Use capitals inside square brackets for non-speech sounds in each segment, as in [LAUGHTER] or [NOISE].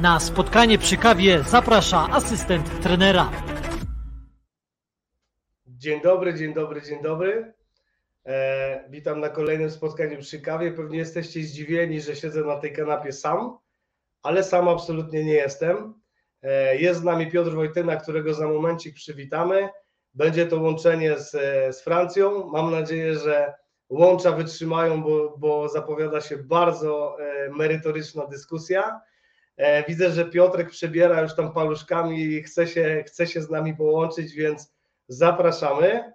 Na spotkanie przy kawie zaprasza asystent trenera. Dzień dobry, dzień dobry, dzień dobry. E, witam na kolejnym spotkaniu przy kawie. Pewnie jesteście zdziwieni, że siedzę na tej kanapie sam, ale sam absolutnie nie jestem. E, jest z nami Piotr Wojtyna, którego za momencik przywitamy. Będzie to łączenie z, z Francją. Mam nadzieję, że łącza wytrzymają, bo, bo zapowiada się bardzo e, merytoryczna dyskusja. E, widzę, że Piotrek przebiera już tam paluszkami i chce się, chce się z nami połączyć, więc zapraszamy.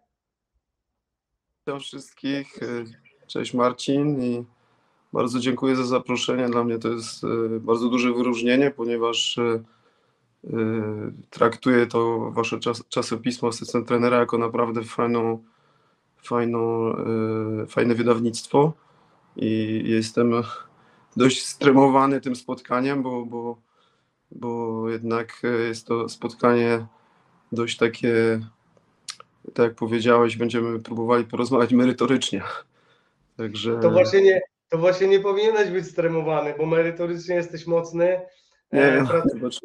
Witam wszystkich. Cześć Marcin i bardzo dziękuję za zaproszenie. Dla mnie to jest e, bardzo duże wyróżnienie, ponieważ traktuję to wasze czas, czasopismo asystent trenera jako naprawdę fajną, fajną, fajne wydawnictwo i jestem dość stremowany tym spotkaniem, bo, bo, bo jednak jest to spotkanie dość takie, tak jak powiedziałeś, będziemy próbowali porozmawiać merytorycznie. [LAUGHS] Także... To właśnie nie, to właśnie nie powinieneś być stremowany, bo merytorycznie jesteś mocny. Nie, e, [LAUGHS] pracujesz,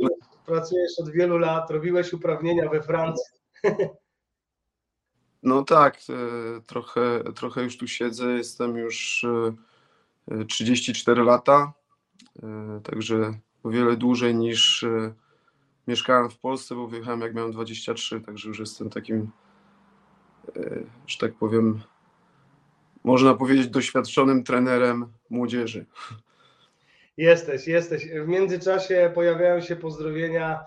pracujesz od wielu lat, robiłeś uprawnienia we Francji. No tak, trochę, trochę już tu siedzę, jestem już 34 lata, także o wiele dłużej niż mieszkałem w Polsce, bo wyjechałem jak miałem 23, także już jestem takim, że tak powiem, można powiedzieć doświadczonym trenerem młodzieży. Jesteś, jesteś. W międzyczasie pojawiają się pozdrowienia,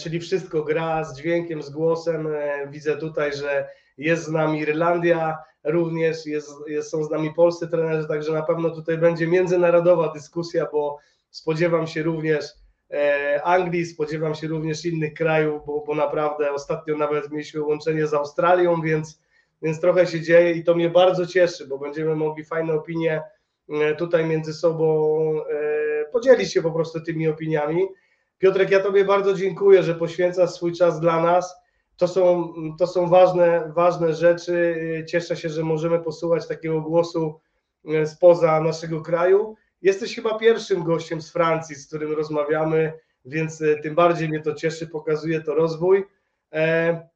czyli wszystko gra z dźwiękiem, z głosem. Widzę tutaj, że jest z nami Irlandia, również jest, jest, są z nami polscy trenerzy, także na pewno tutaj będzie międzynarodowa dyskusja, bo spodziewam się również e, Anglii, spodziewam się również innych krajów, bo, bo naprawdę ostatnio nawet mieliśmy łączenie z Australią, więc, więc trochę się dzieje i to mnie bardzo cieszy, bo będziemy mogli fajne opinie e, tutaj między sobą e, podzielić się po prostu tymi opiniami. Piotrek, ja Tobie bardzo dziękuję, że poświęcasz swój czas dla nas to są, to są ważne, ważne rzeczy. Cieszę się, że możemy posłuchać takiego głosu e, spoza naszego kraju. Jesteś chyba pierwszym gościem z Francji, z którym rozmawiamy, więc e, tym bardziej mnie to cieszy, pokazuje to rozwój. E,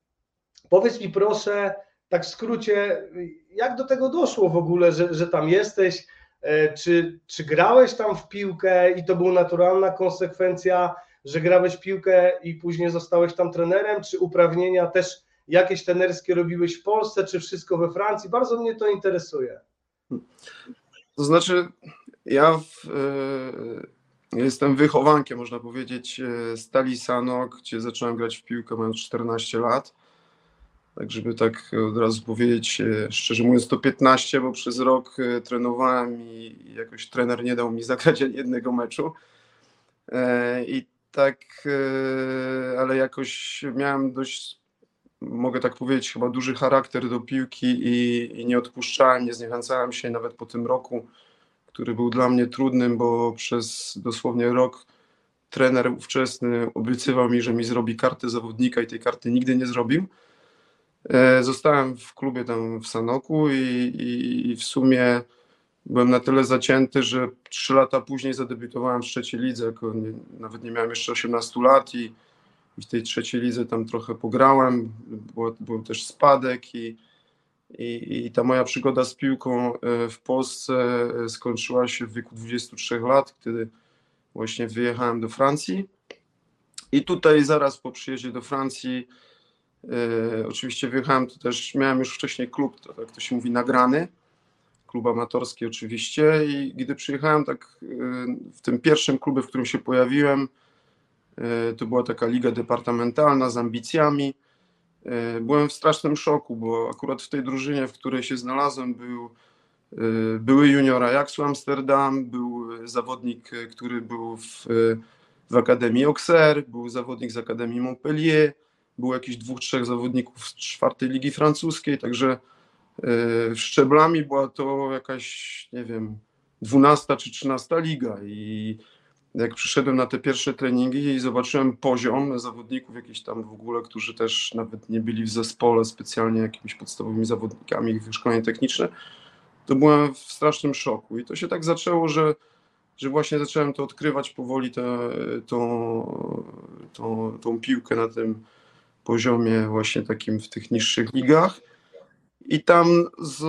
powiedz mi proszę, tak w skrócie, jak do tego doszło w ogóle, że, że tam jesteś? E, czy, czy grałeś tam w piłkę i to była naturalna konsekwencja że grałeś piłkę i później zostałeś tam trenerem, czy uprawnienia też jakieś trenerskie robiłeś w Polsce, czy wszystko we Francji? Bardzo mnie to interesuje. To znaczy, ja w, y, jestem wychowankiem, można powiedzieć, e, Stali Sanok, gdzie zacząłem grać w piłkę mając 14 lat. Tak, żeby tak od razu powiedzieć, e, szczerze mówiąc, to 15, bo przez rok trenowałem i jakoś trener nie dał mi [LAUGHS] zagrać ani jednego meczu. I tak, e, ale jakoś miałem dość, mogę tak powiedzieć, chyba duży charakter do piłki i, i nie odpuszczałem, nie zniechęcałem się nawet po tym roku, który był dla mnie trudnym, bo przez dosłownie rok trener ówczesny obiecywał mi, że mi zrobi kartę zawodnika i tej karty nigdy nie zrobił. E, zostałem w klubie tam w Sanoku i, i, i w sumie byłem na tyle zacięty, że trzy lata później zadebiutowałem w trzeciej lidze, nie, nawet nie miałem jeszcze 18 lat i, i, w tej trzeciej lidze tam trochę pograłem, było, był też spadek i, i, i ta moja przygoda z piłką e, w Polsce e, skończyła się w wieku 23 lat, kiedy właśnie wyjechałem do Francji. I tutaj zaraz po przyjeździe do Francji e, oczywiście wyjechałem, też miałem już wcześniej klub, to, tak to się mówi, nagrany, klub amatorski oczywiście i gdy przyjechałem tak y, w tym pierwszym klubie, w którym się pojawiłem, y, to była taka liga departamentalna z ambicjami. Y, byłem w strasznym szoku, bo akurat w tej drużynie, w której się znalazłem, był były junior Ajaxu Amsterdam, był zawodnik, który był w, w Akademii Auxerre, był zawodnik z Akademii Montpellier, było jakiś dwóch, trzech zawodników z czwartej ligi francuskiej, także szczeblami była to jakaś, nie wiem, 12 czy 13 liga i jak przyszedłem na te pierwsze treningi i zobaczyłem poziom zawodników jakichś tam w ogóle, którzy też nawet nie byli w zespole specjalnie jakimiś podstawowymi zawodnikami, ich wyszkolenie techniczne, to byłem w strasznym szoku i to się tak zaczęło, że że właśnie zacząłem to odkrywać powoli, tę, tą, tą, tą piłkę na tym poziomie właśnie takim w tych niższych ligach. I tam z,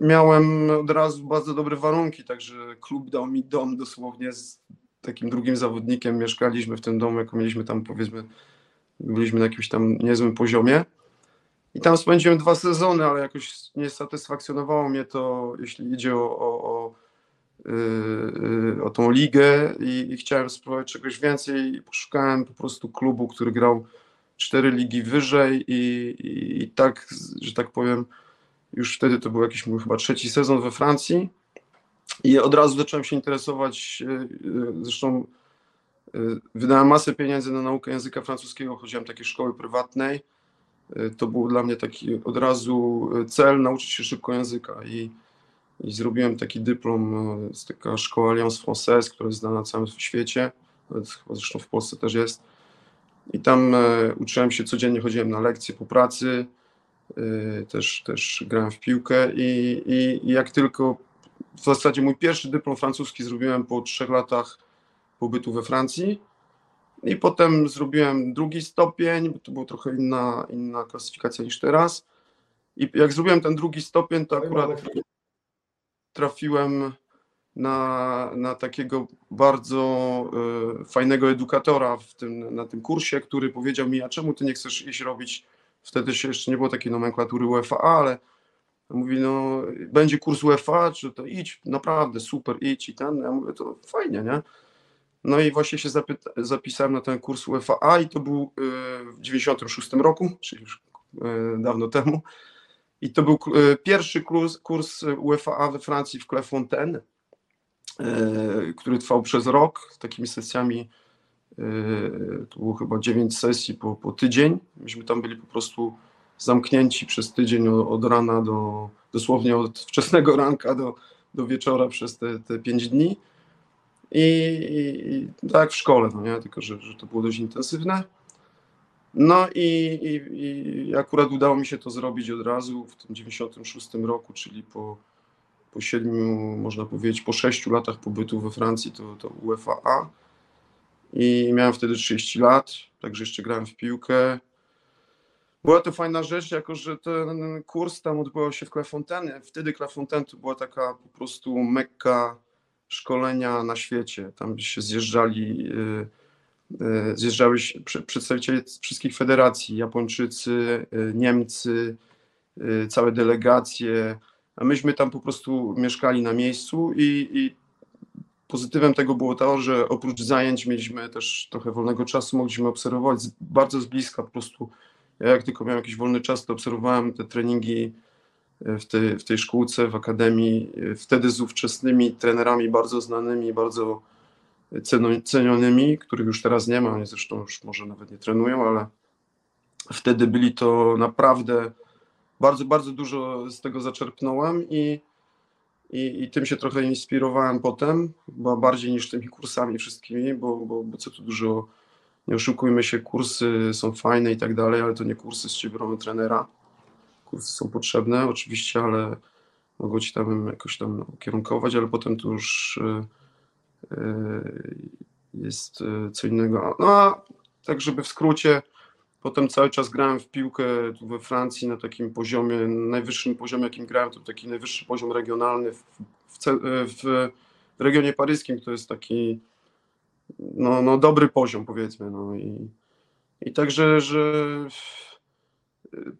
miałem od razu bardzo dobre warunki, także klub dał mi dom dosłownie z takim drugim zawodnikiem. Mieszkaliśmy w tym domu, jako mieliśmy tam powiedzmy, byliśmy na jakimś tam niezłym poziomie. I tam spędziłem dwa sezony, ale jakoś nie satysfakcjonowało mnie to, jeśli idzie o, o, o, yy, o tą ligę i, i chciałem spróbować czegoś więcej i poszukałem po prostu klubu, który grał cztery ligi wyżej i, i, i, tak, że tak powiem, już wtedy to był jakiś mój chyba trzeci sezon we Francji. I od razu zacząłem się interesować, zresztą wydałem masę pieniędzy na naukę języka francuskiego, chodziłem do takiej szkoły prywatnej, to był dla mnie taki od razu cel nauczyć się szybko języka i, i zrobiłem taki dyplom z taka szkoła Alliance Française, która jest znana na całym świecie, zresztą w Polsce też jest i tam e, uczyłem się codziennie, chodziłem na lekcje po pracy, e, też, też grałem w piłkę i, i, i jak tylko w zasadzie mój pierwszy dyplom francuski zrobiłem po trzech latach pobytu we Francji i potem zrobiłem drugi stopień, bo to była trochę inna, inna klasyfikacja niż teraz. I jak zrobiłem ten drugi stopień, to akurat trafiłem na, na takiego bardzo y, fajnego edukatora w tym, na tym kursie, który powiedział mi, a czemu ty nie chcesz iść robić, wtedy się jeszcze nie było takiej nomenklatury UEFA, ale mówi, no będzie kurs UEFA, czy to idź, naprawdę super, idź i ten, ja mówię, to fajnie, nie? No i właśnie się zapyta, zapisałem na ten kurs UEFA i to był y, w 96 roku, czyli już y, dawno temu. I to był pierwszy kurs, UEFA we Francji w Clairefontaine który trwał przez rok, z takimi sesjami. E, to było chyba 9 sesji po, po tydzień. Myśmy tam byli po prostu zamknięci przez tydzień od, rana do dosłownie od wczesnego ranka do, do wieczora przez te, te 5 dni. I, i, I, tak w szkole, no nie? tylko że, że to było dość intensywne. No i, i, i akurat udało mi się to zrobić od razu w tym 96 roku, czyli po po siedmiu, można powiedzieć, po sześciu latach pobytu we Francji to, to UEFA. I miałem wtedy 30 lat, także jeszcze grałem w piłkę. Była to fajna rzecz, jako że ten kurs tam odbywał się w Clairefontaine. Wtedy Clairefontaine to była taka po prostu mekka szkolenia na świecie. Tam się zjeżdżali, y, y, zjeżdżały przedstawiciele wszystkich federacji, Japończycy, y, Niemcy, całe delegacje, myśmy tam po prostu mieszkali na miejscu i, i pozytywem tego było to, że oprócz zajęć mieliśmy też trochę wolnego czasu, mogliśmy obserwować bardzo z bliska po prostu. Ja jak tylko miałem jakiś wolny czas, to obserwowałem te treningi e, w, tej, w tej szkółce, w akademii, e, wtedy z ówczesnymi trenerami bardzo znanymi, bardzo cenionymi, których już teraz nie ma, oni zresztą już może nawet nie trenują, ale wtedy byli to naprawdę bardzo, bardzo dużo z tego zaczerpnąłem i, i, i tym się trochę inspirowałem potem, chyba bardziej niż tymi kursami wszystkimi, bo, bo, bo co tu dużo, nie oszukujmy się, kursy są fajne i tak dalej, ale to nie kursy z ciebie trenera. Kursy są potrzebne oczywiście, ale mogą ci tam jakoś tam ukierunkować, ale potem to już yy, jest e, co innego. No a tak, żeby w skrócie, Potem cały czas grałem w piłkę we Francji na takim poziomie, najwyższym poziomie, jakim grałem, to taki najwyższy poziom regionalny w, w, w regionie paryskim, to jest taki no, no dobry poziom powiedzmy. No i, i także, że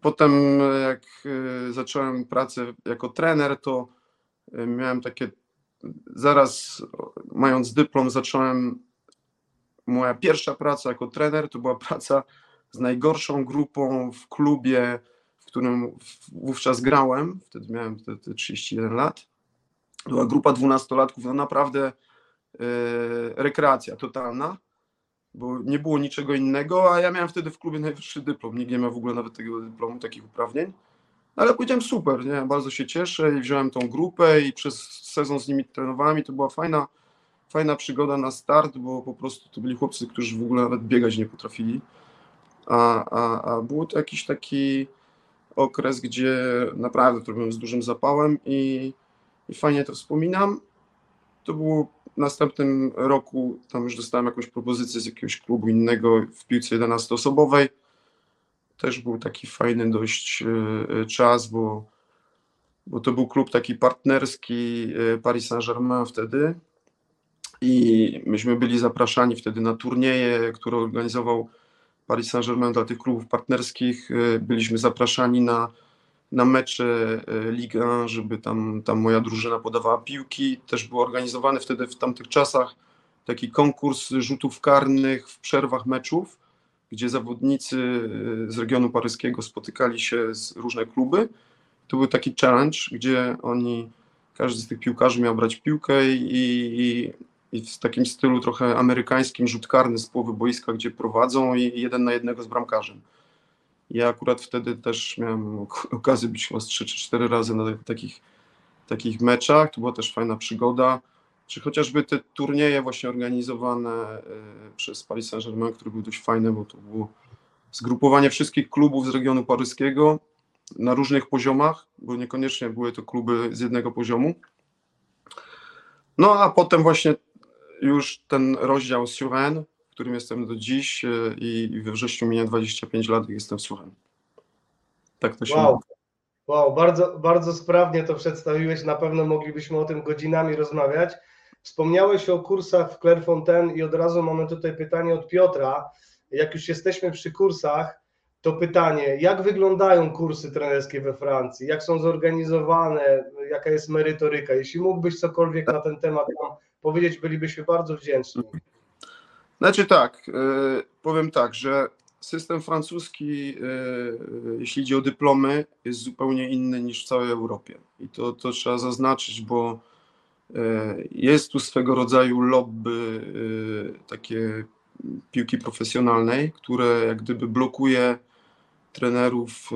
potem jak e, zacząłem pracę jako trener, to e, miałem takie, zaraz mając dyplom zacząłem, moja pierwsza praca jako trener to była praca z najgorszą grupą w klubie, w którym wówczas grałem, wtedy miałem te, te 31 lat. Była grupa dwunastolatków, no naprawdę yy, rekreacja totalna, bo nie było niczego innego, a ja miałem wtedy w klubie najwyższy dyplom, nikt nie miał w ogóle nawet tego dyplomu, takich uprawnień. Ale powiedziałem super, nie? bardzo się cieszę i wziąłem tą grupę i przez sezon z nimi trenowałem i to była fajna, fajna przygoda na start, bo po prostu to byli chłopcy, którzy w ogóle nawet biegać nie potrafili a, a, a był to jakiś taki okres, gdzie naprawdę to robiłem z dużym zapałem i, i fajnie to wspominam. to było w następnym roku, tam już dostałem jakąś propozycję z jakiegoś klubu innego w piłce 11-osobowej. Też był taki fajny dość e, czas, bo, bo to był klub taki partnerski e, Paris Saint-Germain wtedy. I myśmy byli zapraszani wtedy na turnieje, które organizował Paris Saint-Germain dla tych klubów partnerskich. E, byliśmy zapraszani na na mecze e, Ligue 1, żeby tam, tam moja drużyna podawała piłki. Też był organizowany wtedy w tamtych czasach taki konkurs rzutów karnych w przerwach meczów, gdzie zawodnicy e, z regionu paryskiego spotykali się z różne kluby. To był taki challenge, gdzie oni, każdy z tych piłkarzy miał brać piłkę i, i, i w takim stylu trochę amerykańskim rzut karny z połowy boiska, gdzie prowadzą i jeden na jednego z bramkarzem. Ja akurat wtedy też miałem okazję być chyba 3 czy 4 razy na takich, takich meczach. To była też fajna przygoda. Czy chociażby te turnieje właśnie organizowane e, przez Paris Saint-Germain, które były dość fajne, bo to było zgrupowanie wszystkich klubów z regionu paryskiego na różnych poziomach, bo niekoniecznie były to kluby z jednego poziomu. No a potem właśnie już ten rozdział Suren, którym jestem do dziś e, i we wrześniu minie 25 lat i jestem słuchem. Tak to się Wow. Wow, bardzo, bardzo sprawnie to przedstawiłeś. Na pewno moglibyśmy o tym godzinami rozmawiać. Wspomniałeś o kursach w Clairefontaine i od razu mamy tutaj pytanie od Piotra. Jak już jesteśmy przy kursach, to pytanie, jak wyglądają kursy trenerskie we Francji? Jak są zorganizowane? Jaka jest merytoryka? Jeśli mógłbyś cokolwiek na ten temat powiedzieć, bylibyśmy bardzo wdzięczni. Znaczy tak, y, powiem tak, że system francuski, y, jeśli idzie o dyplomy, jest zupełnie inny niż w całej Europie. I to, to trzeba zaznaczyć, bo y, jest tu swego rodzaju lobby takie piłki profesjonalnej, które jak gdyby blokuje trenerów,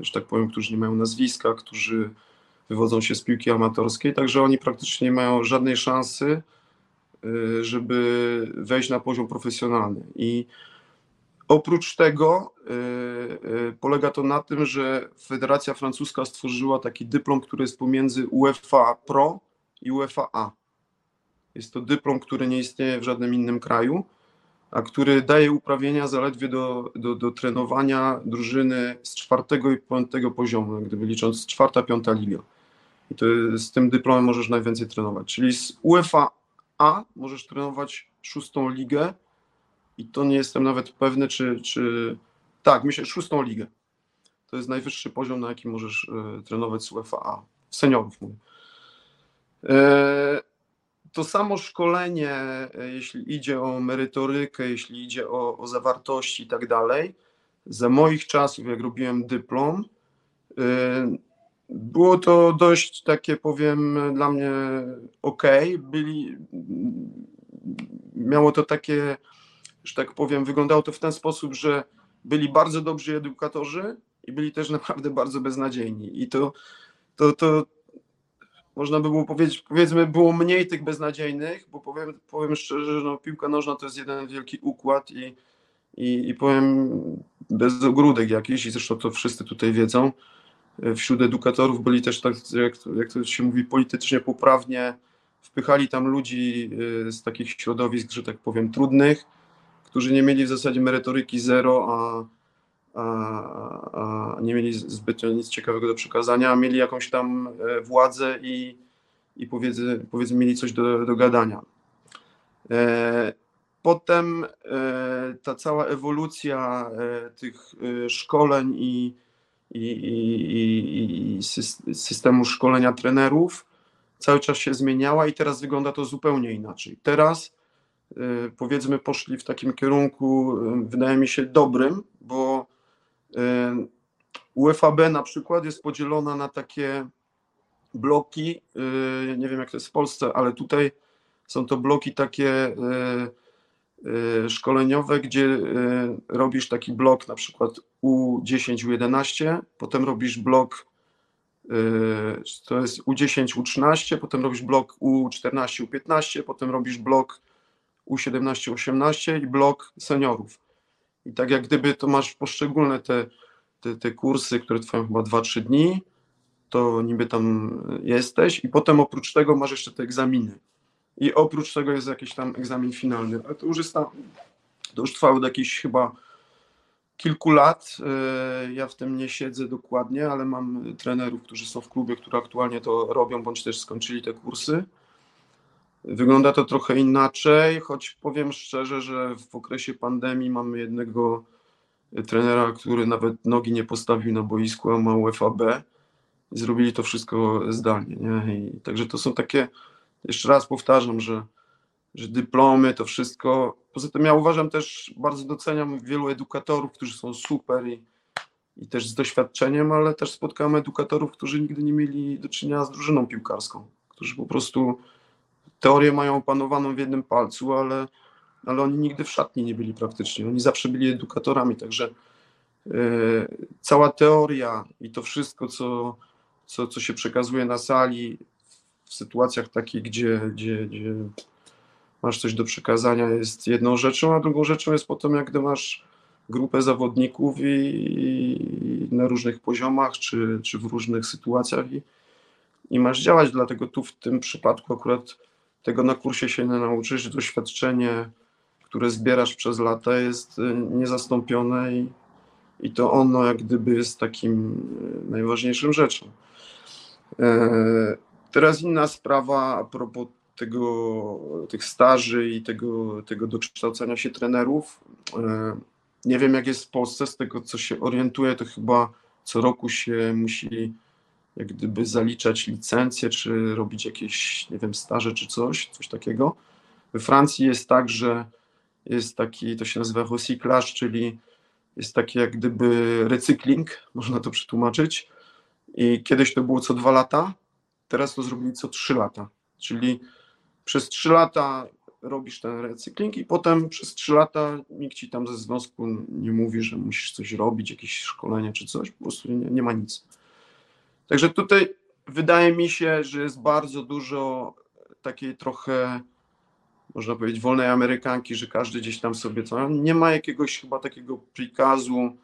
że tak powiem, którzy nie mają nazwiska, którzy wywodzą się z piłki amatorskiej, także oni praktycznie nie mają żadnej szansy Y, żeby wejść na poziom profesjonalny. I oprócz tego y, y, polega to na tym, że Federacja Francuska stworzyła taki dyplom, który jest pomiędzy UEFA Pro i UEFA A. Jest to dyplom, który nie istnieje w żadnym innym kraju, a który daje uprawnienia zaledwie do, do, do trenowania drużyny z czwartego i piątego poziomu, gdyby licząc czwarta, piąta liga. I to z tym dyplomem możesz najwięcej trenować. Czyli z UEFA a możesz trenować szóstą ligę i to nie jestem nawet pewny, czy, czy... tak, myślę, szóstą ligę. To jest najwyższy poziom, na jakim możesz e, trenować z UEFA A, seniorów mówię. E, to samo szkolenie, e, jeśli idzie o merytorykę, jeśli idzie o, o zawartości i tak dalej, za moich czasów, jak robiłem dyplom, było to dość takie, powiem, dla mnie ok. Byli, miało to takie, że tak powiem, wyglądało to w ten sposób, że byli bardzo dobrzy edukatorzy i byli też [LAUGHS] naprawdę bardzo beznadziejni. I to, to, to można by było powiedzieć, powiedzmy, było mniej tych beznadziejnych, bo powiem, powiem szczerze, że no, piłka nożna to jest jeden wielki układ i, i, i powiem bez ogródek jakiś, i zresztą to wszyscy tutaj wiedzą wśród edukatorów byli też, tak, jak, jak to się mówi, politycznie poprawnie, wpychali tam ludzi y, z takich środowisk, że tak powiem, trudnych, którzy nie mieli w zasadzie merytoryki zero, a, a, a nie mieli zbytnio nic ciekawego do przekazania, a mieli jakąś tam e, władzę i, i powiedzmy, powiedzmy mieli coś do, do gadania. E, potem e, ta cała ewolucja tych szkoleń i i, i, i systemu szkolenia trenerów cały czas się zmieniała i teraz wygląda to zupełnie inaczej. Teraz y, powiedzmy poszli w takim kierunku, y, wydaje mi się, dobrym, bo y, UFAB na przykład jest podzielona na takie bloki, nie wiem jak to jest w Polsce, ale tutaj są to bloki takie szkoleniowe, gdzie y, robisz taki blok na przykład U10, U11, potem robisz blok y, to jest U10, U13, potem robisz blok U14, U15, potem robisz blok U17, U18 i blok seniorów. I tak jak gdyby to masz poszczególne te, te, te kursy, które trwają chyba 2-3 dni to niby tam jesteś i potem oprócz tego masz jeszcze te egzaminy. I oprócz tego jest jakiś tam egzamin finalny, ale to już jest tam, to już trwało do jakichś chyba kilku lat. E, ja w tym nie siedzę dokładnie, ale mam trenerów, którzy są w klubie, którzy aktualnie to robią, bądź też skończyli te kursy. Wygląda to trochę inaczej, choć powiem szczerze, że w okresie pandemii mamy jednego trenera, który nawet nogi nie postawił na boisku, a ma UFAB zrobili to wszystko zdalnie. Nie? I także to są takie, jeszcze raz powtarzam, że, że dyplomy, to wszystko. Poza tym ja uważam też, bardzo doceniam wielu edukatorów, którzy są super i, i też z doświadczeniem, ale też spotkałem edukatorów, którzy nigdy nie mieli do czynienia z drużyną piłkarską, którzy po prostu teorię mają opanowaną w jednym palcu, ale, ale oni nigdy w szatni nie byli praktycznie. Oni zawsze byli edukatorami, także yy, cała teoria i to wszystko, co, co, co się przekazuje na sali w sytuacjach takich, gdzie, gdzie, gdzie masz coś do przekazania, jest jedną rzeczą, a drugą rzeczą jest potem, jak gdy masz grupę zawodników i, i na różnych poziomach, czy, czy w różnych sytuacjach i, i masz działać, dlatego tu w tym przypadku akurat tego na kursie się nie nauczysz, doświadczenie, które zbierasz przez lata jest y, niezastąpione i, i to ono jak gdyby jest takim y, najważniejszą rzeczą. E, teraz inna sprawa a propos tego, tych staży i tego, tego dokształcania się trenerów. E, nie wiem jak jest w Polsce, z tego co się orientuję, to chyba co roku się musi jak gdyby zaliczać licencję, czy robić jakieś, nie wiem, staże czy coś, coś takiego. We Francji jest tak, że jest taki, to się nazywa recyclage, czyli jest taki jak gdyby recykling, [LAUGHS] można to przetłumaczyć. I kiedyś to było co dwa lata, teraz to zrobili co trzy lata. Czyli przez trzy lata robisz ten recykling i potem przez trzy lata nikt ci tam ze związku nie mówi, że musisz coś robić, jakieś szkolenie czy coś, po prostu nie, nie ma nic. Także tutaj wydaje mi się, że jest bardzo dużo takiej trochę, można powiedzieć, wolnej Amerykanki, że każdy gdzieś tam sobie to. Nie ma jakiegoś chyba takiego prikazu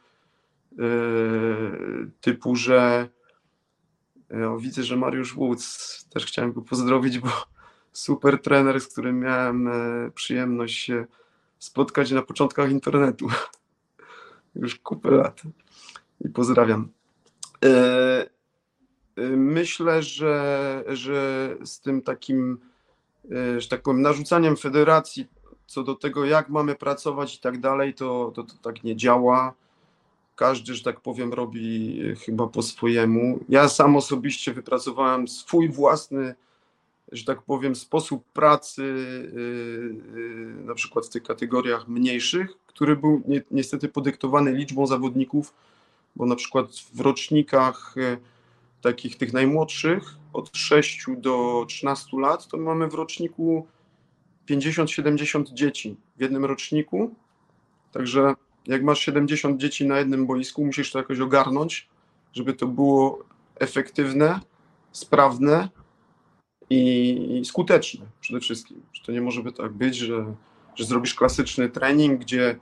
yy, typu, że yy, widzę, że Mariusz Woods, też chciałem go pozdrowić, bo [LAUGHS] super trener, z którym miałem yy, przyjemność się spotkać na początkach internetu. [LAUGHS] Już kupę lat. I pozdrawiam. Yy, Myślę, że, że z tym takim, e, że tak powiem, narzucaniem federacji co do tego, jak mamy pracować i tak dalej, to, to, to tak nie działa. Każdy, że tak powiem, robi chyba po swojemu. Ja sam osobiście wypracowałem swój własny, że tak powiem, sposób pracy, e, e, na przykład w tych kategoriach mniejszych, który był niestety podyktowany liczbą zawodników, bo na przykład w rocznikach takich tych najmłodszych, od 6 do 13 lat, to mamy w roczniku 50-70 dzieci w jednym roczniku. Także jak masz 70 dzieci na jednym boisku, musisz to jakoś ogarnąć, żeby to było efektywne, sprawne i skuteczne przede wszystkim. Że to nie może by tak być, że, że zrobisz klasyczny trening, gdzie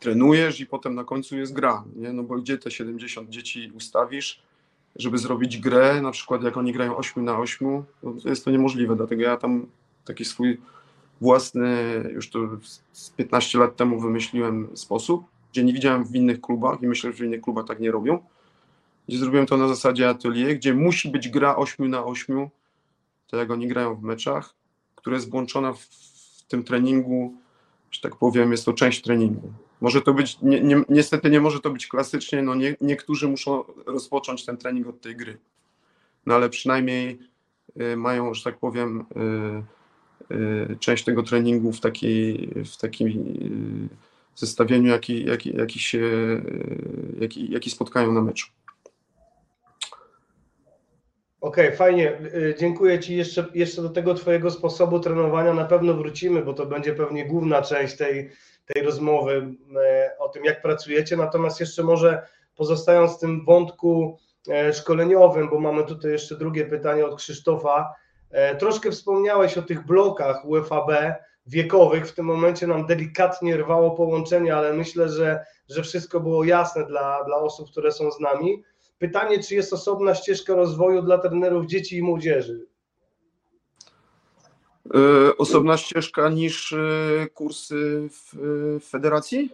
trenujesz i potem na końcu jest gra, nie? no bo gdzie te 70 dzieci ustawisz, żeby zrobić grę, na przykład jak oni grają 8 na 8, no to jest to niemożliwe, dlatego ja tam taki swój własny, już to z 15 lat temu wymyśliłem sposób, gdzie nie widziałem w innych klubach i myślę, że w innych klubach tak nie robią, gdzie zrobiłem to na zasadzie atelier, gdzie musi być gra 8 na 8, to jak oni grają w meczach, która jest włączona w, w tym treningu, że tak powiem, jest to część treningu. Może to być, ni ni niestety nie może to być klasycznie, no nie, niektórzy muszą rozpocząć ten trening od tej gry. No ale przynajmniej y, mają, że tak powiem, y, y, część tego treningu w, takiej, w takim y, zestawieniu, jaki, jaki, jaki, się, y, jaki, jaki spotkają na meczu. Okej, okay, fajnie. Y, dziękuję Ci jeszcze, jeszcze do tego Twojego sposobu trenowania. Na pewno wrócimy, bo to będzie pewnie główna część tej, tej rozmowy e, o tym, jak pracujecie. Natomiast jeszcze może pozostając w tym wątku e, szkoleniowym, bo mamy tutaj jeszcze drugie pytanie od Krzysztofa. E, troszkę wspomniałeś o tych blokach UFAB wiekowych. W tym momencie nam delikatnie rwało połączenie, ale myślę, że, że wszystko było jasne dla, dla osób, które są z nami. pytanie, czy jest osobna ścieżka rozwoju dla trenerów dzieci i młodzieży? E, osobna ścieżka niż e, kursy w, w federacji?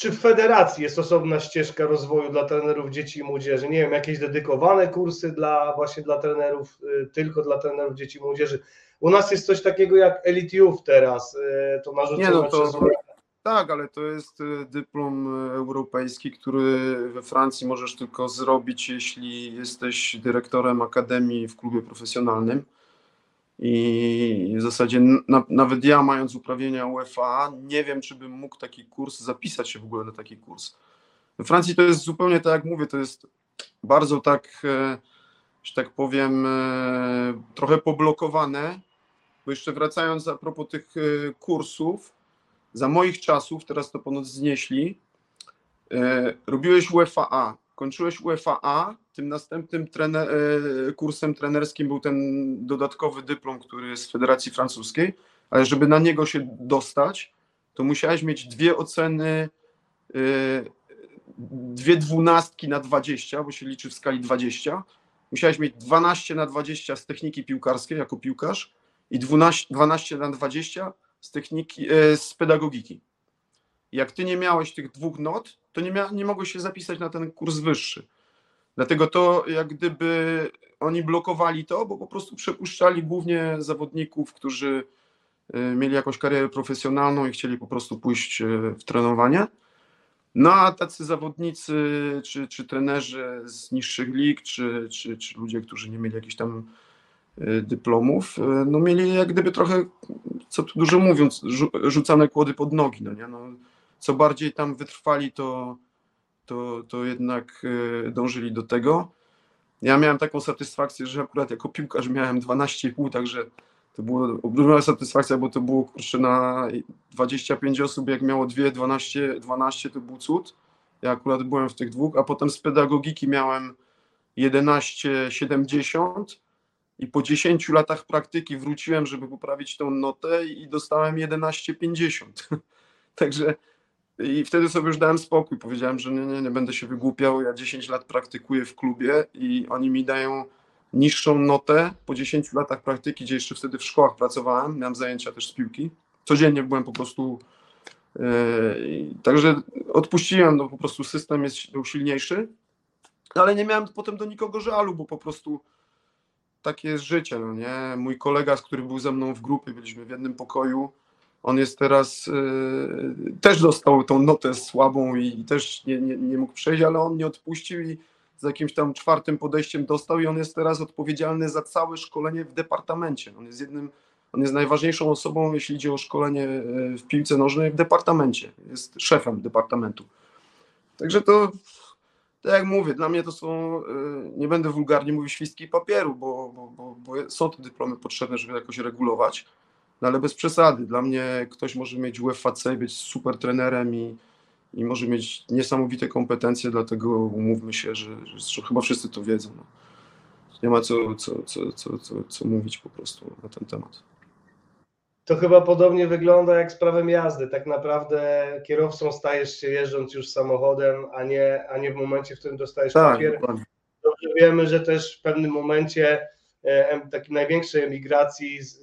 Czy w federacji jest osobna ścieżka rozwoju dla trenerów dzieci i młodzieży? Nie wiem, jakieś dedykowane kursy dla właśnie dla trenerów, y, tylko dla trenerów dzieci i młodzieży. U nas jest coś takiego jak Elite Youth teraz, y, to narzucone Nie, no to- przez Tak, ale to jest e, dyplom europejski, który we Francji możesz tylko zrobić, jeśli jesteś dyrektorem akademii w klubie profesjonalnym. I w zasadzie na, nawet ja, mając uprawnienia UEFA, nie wiem, czy bym mógł taki kurs zapisać się w ogóle na taki kurs. We Francji to jest zupełnie tak, jak mówię, to jest bardzo tak, e, że tak powiem, e, trochę poblokowane. Bo jeszcze wracając a propos tych e, kursów, za moich czasów, teraz to ponoć znieśli, robiłeś UEFA, kończyłeś UEFA, tym następnym trener, e, kursem trenerskim był ten dodatkowy dyplom, który jest z Federacji Francuskiej, ale żeby na niego się dostać, to musiałeś mieć dwie oceny, e, dwie dwunastki na 20, bo się liczy w skali 20. Musiałeś mieć 12 na 20 z techniki piłkarskiej jako piłkarz i 12, 12 na 20 z techniki, e, z pedagogiki. Jak ty nie miałeś tych dwóch not, to nie, mia, nie mogłeś się zapisać na ten kurs wyższy. Dlatego to jak gdyby oni blokowali to, bo po prostu przepuszczali głównie zawodników, którzy e, mieli jakąś karierę profesjonalną i chcieli po prostu pójść e, w trenowanie. No a tacy zawodnicy, czy, czy trenerzy z niższych lig, czy, czy, czy ludzie, którzy nie mieli jakichś tam y, dyplomów, y, no mieli jak gdyby trochę, co tu dużo mówiąc, rzu- rzucane kłody pod nogi, no nie? No, co bardziej tam wytrwali, to, to, to jednak y, dążyli do tego. Ja miałem taką satysfakcję, że akurat jako piłkarz miałem 12,5, także to była olbrzymia satysfakcja, bo to było kurczę na 25 osób, jak miało dwie, 12, 12 to był cud. Ja akurat byłem w tych dwóch, a potem z pedagogiki miałem 11,70 i po 10 latach praktyki wróciłem, żeby poprawić tą notę i dostałem 11,50. [LAUGHS] Także i wtedy sobie już dałem spokój. Powiedziałem, że nie, nie, nie będę się wygłupiał. Ja 10 lat praktykuję w klubie i oni mi dają niższą notę po 10 latach praktyki, gdzie jeszcze wtedy w szkołach pracowałem, miałem zajęcia też z piłki. Codziennie byłem po prostu. Yy, także odpuściłem, no po prostu system jest, był silniejszy, ale nie miałem potem do nikogo żalu, bo po prostu takie jest życie, no nie? Mój kolega, z którym był ze mną w grupie, byliśmy w jednym pokoju, on jest teraz, yy, też dostał tą notę słabą i też nie, nie, nie mógł przejść, ale on nie odpuścił i z jakimś tam czwartym podejściem dostał i on jest teraz odpowiedzialny za całe szkolenie w departamencie. On jest jednym, on jest najważniejszą osobą, jeśli idzie o szkolenie e, w piłce nożnej w departamencie. Jest szefem departamentu. Także to, tak jak mówię, dla mnie to są, e, nie będę wulgarnie mówił świstki papieru, bo, bo, bo, bo są te dyplomy potrzebne, żeby jakoś regulować, no ale bez przesady. Dla mnie ktoś może mieć UFAC, być super trenerem i, i może mieć niesamowite kompetencje, dlatego umówmy się, że, że chyba wszyscy to wiedzą. No. Nie ma co, co, co, co, co, co mówić po prostu na ten temat. To chyba podobnie wygląda jak z prawem jazdy. Tak naprawdę kierowcą stajesz się jeżdżąc już samochodem, a nie, a nie w momencie, w którym dostajesz Tak, papier. Dobrze wiemy, że też w pewnym momencie e, takiej największej emigracji z,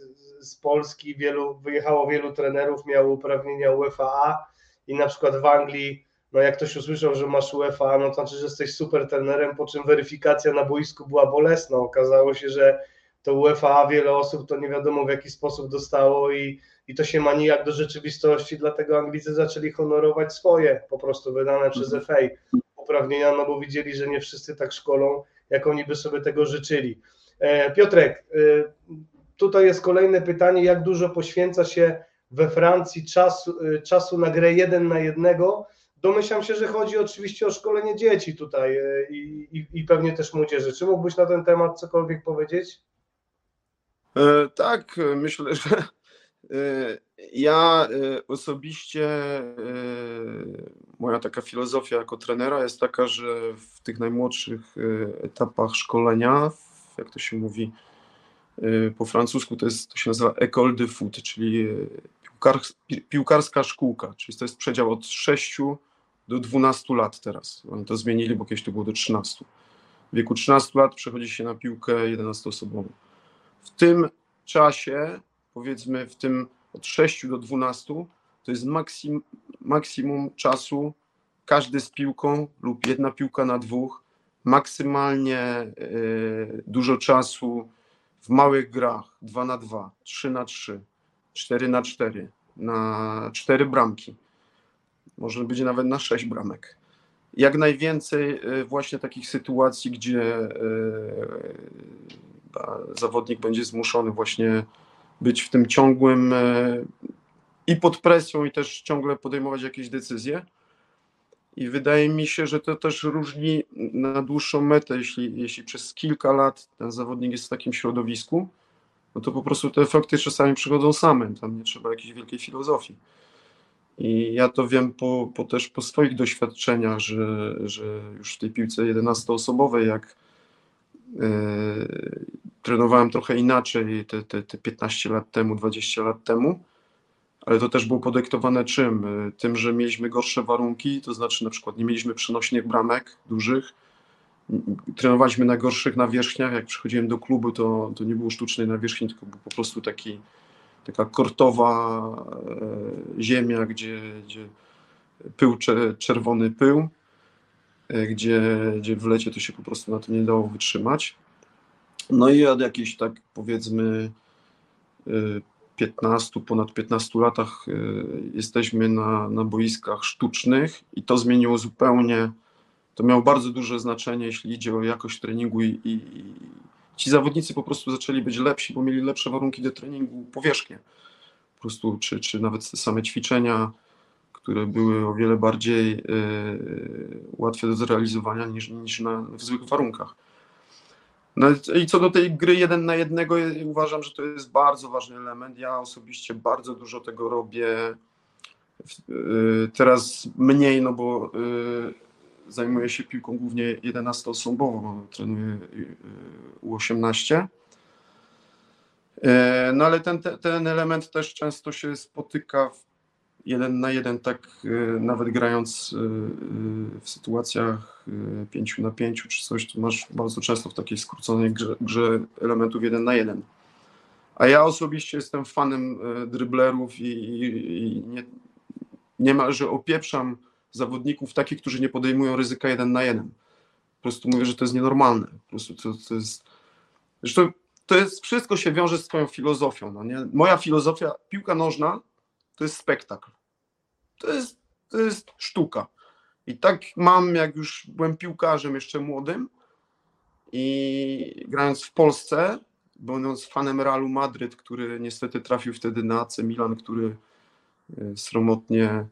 z Polski wielu, wyjechało wielu trenerów, miało uprawnienia UEFA i na przykład w Anglii, no jak ktoś usłyszał, że masz UEFA, no to znaczy, że jesteś super trenerem, po czym weryfikacja na boisku była bolesna. Okazało się, że to UEFA wiele osób to nie wiadomo w jaki sposób dostało i, i to się ma nijak do rzeczywistości, dlatego Anglicy zaczęli honorować swoje po prostu wydane przez FA uprawnienia, no bo widzieli, że nie wszyscy tak szkolą, jak oni by sobie tego życzyli. E, Piotrek, e, tutaj jest kolejne pytanie, jak dużo poświęca się we Francji czasu, e, czasu na grę jeden na jednego? Domyślam się, że chodzi oczywiście o szkolenie dzieci tutaj e, i, i, i pewnie też młodzieży. Czy mógłbyś na ten temat cokolwiek powiedzieć? E, tak, myślę, że e, ja e, osobiście, e, moja taka filozofia jako trenera jest taka, że w tych najmłodszych e, etapach szkolenia, jak to się mówi po francusku, to, jest, to się nazywa école de foot, czyli e, piłkar, pi- piłkarska szkółka, czyli to jest przedział od 6 do 12 lat teraz. Oni to zmienili, bo kiedyś to było do 13. W wieku 13 lat przechodzi się na piłkę 11-osobową. W tym czasie, powiedzmy w tym od 6 do 12, to jest maksim, maksimum czasu każdy z piłką lub jedna piłka na dwóch, maksymalnie y, dużo czasu w małych grach 2 na 2, 3 na 3, 4 na 4, na 4 bramki. Może być nawet na 6 bramek. Jak najwięcej y, właśnie takich sytuacji, gdzie y, zawodnik będzie zmuszony właśnie być w tym ciągłym i pod presją, i też ciągle podejmować jakieś decyzje. I wydaje mi się, że to też różni na dłuższą metę, jeśli, jeśli przez kilka lat ten zawodnik jest w takim środowisku, no to po prostu te efekty czasami przychodzą same, tam nie trzeba jakiejś wielkiej filozofii. I ja to wiem po, po też po swoich doświadczeniach, że, że już w tej piłce 11-osobowej, jak yy, trenowałem trochę inaczej te, te, te 15 lat temu, 20 lat temu, ale to też było podyktowane czym? Tym, że mieliśmy gorsze warunki, to znaczy na przykład nie mieliśmy przenośnych bramek dużych, trenowaliśmy na gorszych nawierzchniach, jak przychodziłem do klubu, to, to nie było sztucznej nawierzchni, tylko był po prostu taki, taka kortowa e, ziemia, gdzie, gdzie pył, czerwony pył, e, gdzie, gdzie w lecie to się po prostu na to nie dało wytrzymać. No i od jakiejś tak powiedzmy e, 15, ponad 15 latach y, jesteśmy na, na boiskach sztucznych i to zmieniło zupełnie, to miało bardzo duże znaczenie, jeśli idzie o jakość treningu i, i, ci zawodnicy po prostu zaczęli być lepsi, bo mieli lepsze warunki do treningu powierzchnie. Po prostu, czy, czy nawet te same ćwiczenia, które były o wiele bardziej y, łatwe do zrealizowania niż, niż na, w zwykłych warunkach. No i co do tej gry jeden na jednego, uważam, że to jest bardzo ważny element. Ja osobiście bardzo dużo tego robię. Y, teraz mniej, no bo y, zajmuję się piłką głównie 11-osobową, bo trenuję y, U18. No ale ten, ten element też często się spotyka w jeden na jeden, tak y, nawet grając y, y, w sytuacjach pięciu na pięciu czy coś, to masz bardzo często w takiej skróconej grze, grze elementów jeden na jeden. A ja osobiście jestem fanem dryblerów i, i, i nie, niemalże opieprzam zawodników takich, którzy nie podejmują ryzyka jeden na jeden. Po prostu mówię, że to jest nienormalne. Po prostu to, to jest. Zresztą to jest, wszystko się wiąże z Twoją filozofią. No nie? Moja filozofia, piłka nożna to jest spektakl. To jest, to jest sztuka. I tak mam, jak już byłem piłkarzem jeszcze młodym i grając w Polsce, będąc fanem Realu Madryt, który niestety trafił wtedy na AC Milan, który e, sromotnie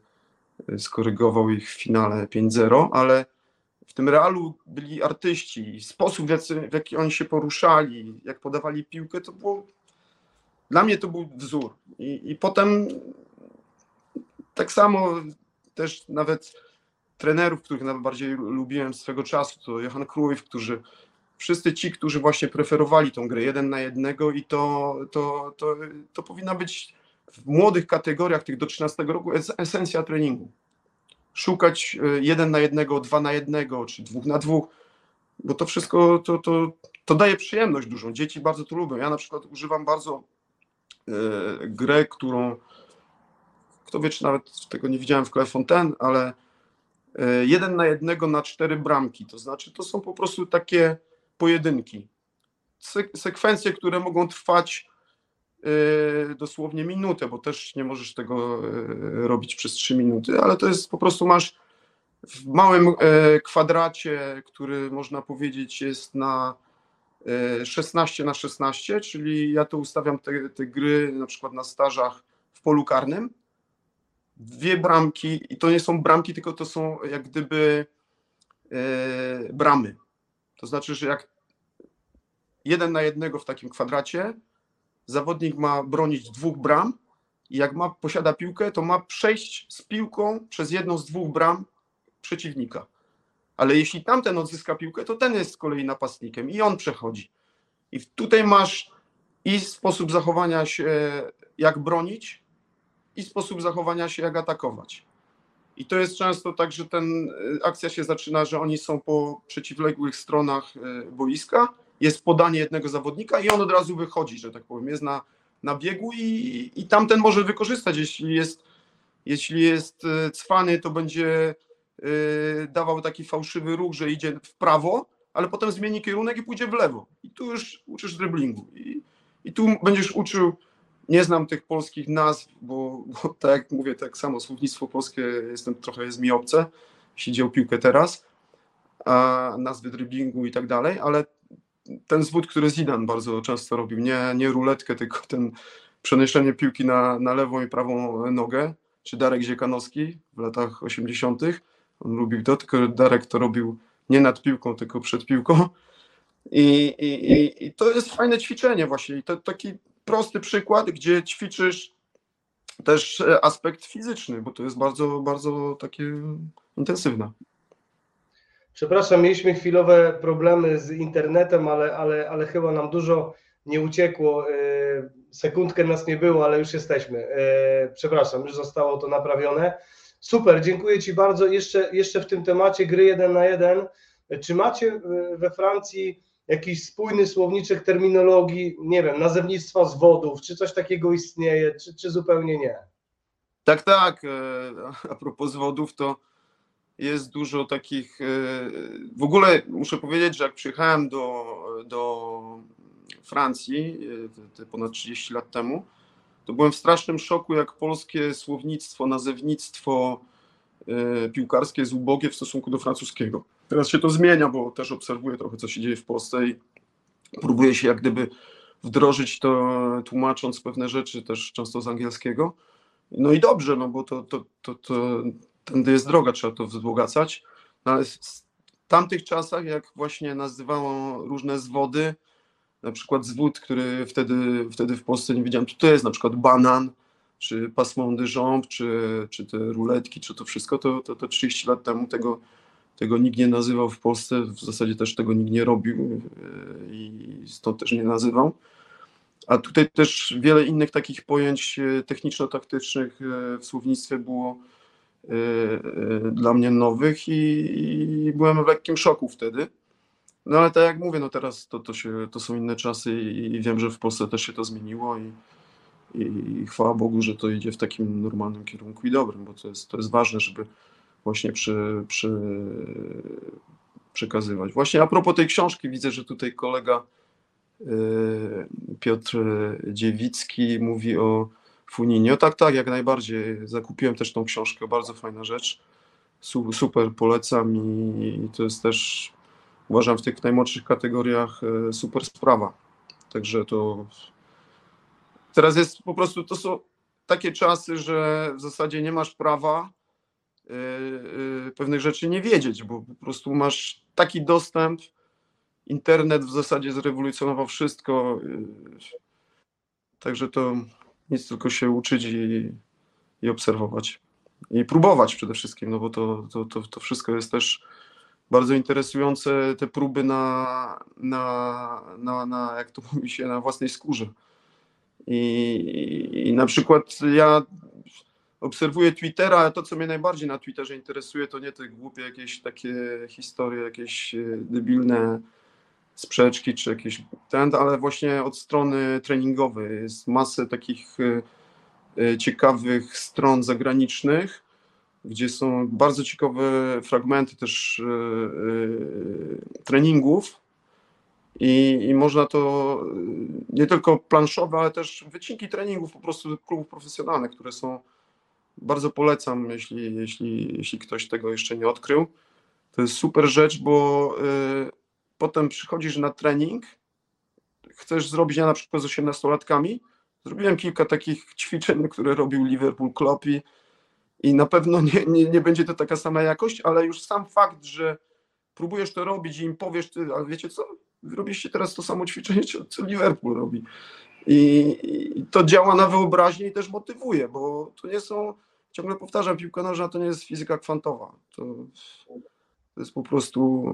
e, skorygował ich w finale 5-0, ale w tym Realu byli artyści, sposób w jaki, w jaki oni się poruszali, jak podawali piłkę, to było dla mnie to był wzór. I, i potem tak samo też nawet trenerów, których najbardziej lubiłem swego czasu, to Johan Cruyff, którzy wszyscy ci, którzy właśnie preferowali tą grę jeden na jednego i to, to, to, to powinna być w młodych kategoriach, tych do 13 roku, esencja treningu. Szukać e, jeden na jednego, dwa na jednego, czy dwóch na dwóch, bo to wszystko to, to, to daje przyjemność dużą. Dzieci bardzo to lubią. Ja na przykład używam bardzo e, grę, którą kto wie, czy nawet tego nie widziałem w Fontaine, ale e, jeden na jednego na cztery bramki. To znaczy, to są po prostu takie pojedynki. Sekwencje, które mogą trwać e, dosłownie minutę, bo też nie możesz tego e, robić przez trzy minuty, ale to jest po prostu masz w małym kwadracie, który można powiedzieć jest na 16 na 16, czyli ja to ustawiam te, te gry na przykład na stażach w polu karnym dwie bramki i to nie są bramki, tylko to są jak gdyby e, bramy. To znaczy, że jak jeden na jednego w takim kwadracie, zawodnik ma bronić dwóch bram i jak ma, posiada piłkę, to ma przejść z piłką przez jedną z dwóch bram przeciwnika. Ale jeśli tamten odzyska piłkę, to ten jest z kolei napastnikiem i on przechodzi. I tutaj masz i sposób zachowania się, jak bronić, i sposób zachowania się, jak atakować. I to jest często tak, że ten y, akcja się zaczyna, że oni są po przeciwległych stronach y, boiska, jest podanie jednego zawodnika i on od razu wychodzi, że tak powiem, jest na, na biegu i, i tamten może wykorzystać, jeśli jest, jeśli jest y, cwany, to będzie dawał taki fałszywy ruch, że idzie w prawo, ale potem zmieni kierunek i pójdzie w lewo. I tu już uczysz driblingu. I, i tu będziesz uczył nie znam tych polskich nazw, bo, bo tak jak mówię, tak samo słownictwo polskie jestem, trochę jest mi obce, jeśli piłkę teraz, a nazwy driblingu i tak dalej, ale ten zwód, który Zidane bardzo często robił, nie, nie ruletkę, tylko ten przenoszenie piłki na, na lewą i prawą nogę, czy Darek Ziekanowski w latach 80. On lubił to, tylko Darek to robił nie nad piłką, tylko przed piłką. I, i, i, i to jest fajne ćwiczenie właśnie. I to taki prosty przykład, gdzie ćwiczysz też aspekt fizyczny, bo to jest bardzo, bardzo takie intensywne. Przepraszam, mieliśmy chwilowe problemy z internetem, ale, ale, ale chyba nam dużo nie uciekło. E, sekundkę nas nie było, ale już jesteśmy. E, przepraszam, już zostało to naprawione. Super, dziękuję Ci bardzo. Jeszcze, jeszcze w tym temacie gry jeden na jeden. Czy macie we Francji jakiś spójny słowniczek terminologii, nie wiem, nazewnictwa zwodów, czy coś takiego istnieje, czy, czy zupełnie nie? Tak, tak. E, a propos zwodów, to jest dużo takich. E, w ogóle muszę powiedzieć, że jak przyjechałem do, do Francji e, ponad 30 lat temu, to byłem w strasznym szoku, jak polskie słownictwo, nazewnictwo piłkarskie jest ubogie w stosunku do francuskiego. Teraz się to zmienia, bo też obserwuję trochę, co się dzieje w Polsce i próbuję się jak gdyby wdrożyć to, tłumacząc pewne rzeczy też często z angielskiego. No i dobrze, no bo to, to, to, to tędy jest droga, trzeba to wzbogacać. No ale w tamtych czasach, jak właśnie nazywało różne zwody, na przykład zwód, który wtedy, wtedy w Polsce nie wiedziałem, co to jest, na przykład banan, czy de jambe, czy, czy te ruletki, czy to wszystko, to, to, to 30 lat temu tego tego nikt nie nazywał w Polsce, w zasadzie też tego nikt nie robił e, i stąd też nie nazywał. A tutaj też wiele innych takich pojęć e, techniczno-taktycznych e, w słownictwie było dla mnie nowych i, i byłem w lekkim szoku wtedy. No ale tak jak mówię, no teraz to, to, się, to są inne czasy i, i wiem, że w Polsce też się to zmieniło i, i, chwała Bogu, że to idzie w takim normalnym kierunku i dobrym, bo to jest, to jest ważne, żeby właśnie przy, przy, przekazywać. Właśnie a propos tej książki, widzę, że tutaj kolega y, Piotr Dziewicki mówi o Funinio. Tak, tak, jak najbardziej. Zakupiłem też tą książkę, bardzo fajna rzecz. Super polecam i to jest też, uważam, w tych najmłodszych kategoriach y, super sprawa. Także to teraz jest po prostu, to są takie czasy, że w zasadzie nie masz prawa pewnych rzeczy nie wiedzieć, bo po prostu masz taki dostęp. Internet w zasadzie zrewolucjonował wszystko. Y, także to nic tylko się uczyć i, i obserwować. I próbować przede wszystkim, no bo to, to, to, to wszystko jest też bardzo interesujące, te próby na, na, na, na jak to mówi się, na własnej skórze. I, i na przykład ja obserwuję Twittera, ale to, co mnie najbardziej na Twitterze interesuje, to nie te głupie jakieś takie historie, jakieś e, debilne sprzeczki czy jakieś ten, ale właśnie od strony treningowej. Jest masę takich e, e, ciekawych stron zagranicznych, gdzie są bardzo ciekawe fragmenty też treningów. I, i można to nie tylko planszowe, ale też wycinki treningów po prostu klubów profesjonalnych, które są bardzo polecam, jeśli, jeśli, jeśli ktoś tego jeszcze nie odkrył. To jest super rzecz, bo y, potem przychodzisz na trening, chcesz zrobić, ja na przykład z 18-latkami, zrobiłem kilka takich ćwiczeń, które robił Liverpool Klopp i, na pewno nie, nie, nie będzie to taka sama jakość, ale już sam fakt, że próbujesz to robić i im powiesz, ty, ale wiecie co, robiliście teraz to samo ćwiczenie, co Liverpool robi. I, I, to działa na wyobraźnię i też motywuje, bo to nie są, ciągle powtarzam, piłka nożna to nie jest fizyka kwantowa. To, to jest po prostu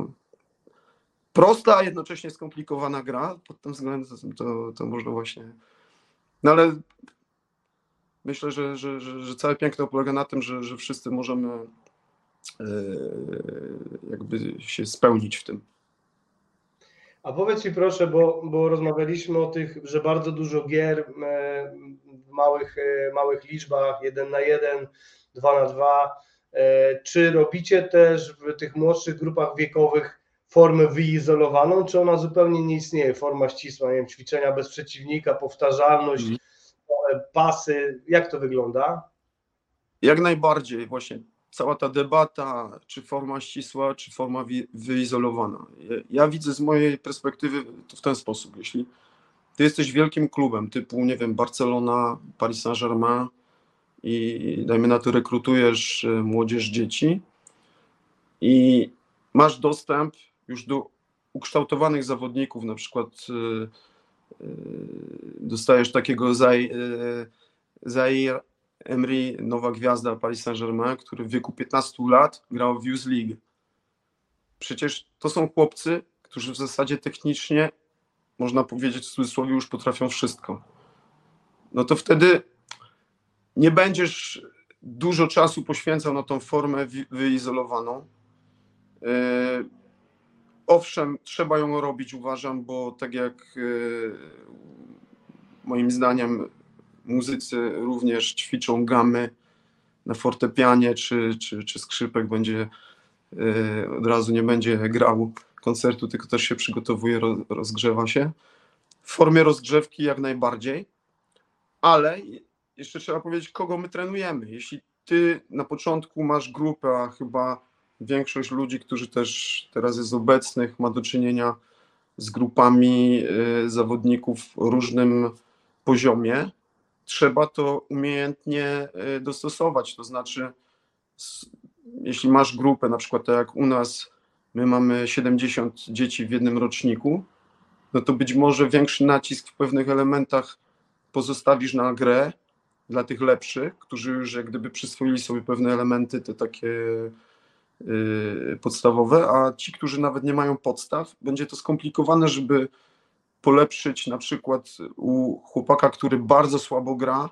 prosta, a jednocześnie skomplikowana gra. Pod tym względem to, to można właśnie. No ale myślę, że, że, że, że całe piękno polega na tym, że, że wszyscy możemy e, jakby się spełnić w tym. A powiedz mi proszę, bo, bo rozmawialiśmy o tych, że bardzo dużo gier e, w małych, e, małych liczbach, jeden na jeden, dwa na dwa. Czy robicie też w tych młodszych grupach wiekowych formę wyizolowaną, czy ona zupełnie nie istnieje, forma ścisła, nie wiem, ćwiczenia bez przeciwnika, powtarzalność, mm. pasy, jak to wygląda? Jak najbardziej, właśnie cała ta debata, czy forma ścisła, czy forma wyizolowana. Ja widzę z mojej perspektywy to w ten sposób, jeśli ty jesteś wielkim klubem typu, nie wiem, Barcelona, Paris Saint-Germain i dajmy na to rekrutujesz e, młodzież, dzieci i masz dostęp już do ukształtowanych zawodników, na przykład y, y, dostajesz takiego Zaire Emery, nowa gwiazda Paris Saint-Germain, który w wieku 15 lat grał w Youth League. Przecież to są chłopcy, którzy w zasadzie technicznie, można powiedzieć w cudzysłowie, już potrafią wszystko. No to wtedy nie będziesz dużo czasu poświęcał na tą formę wyizolowaną. Y, owszem, trzeba ją robić, uważam, bo tak jak y, moim zdaniem muzycy również ćwiczą gamy na fortepianie czy, czy, czy skrzypek będzie y, od razu nie będzie grał koncertu, tylko też się przygotowuje, rozgrzewa się. W formie rozgrzewki jak najbardziej, ale jeszcze trzeba powiedzieć, kogo my trenujemy. Jeśli ty na początku masz grupę, a chyba większość ludzi, którzy też teraz jest obecnych, ma do czynienia z grupami y, zawodników w różnym poziomie, trzeba to umiejętnie y, dostosować. To znaczy, jeśli masz grupę, na przykład tak jak u nas, my mamy 70 dzieci w jednym roczniku, no to być może większy nacisk w pewnych elementach pozostawisz na grę dla tych lepszych, którzy już jak gdyby przyswoili sobie pewne elementy, te takie Y, podstawowe, a ci, którzy nawet nie mają podstaw, będzie to skomplikowane, żeby polepszyć na przykład u chłopaka, który bardzo słabo gra,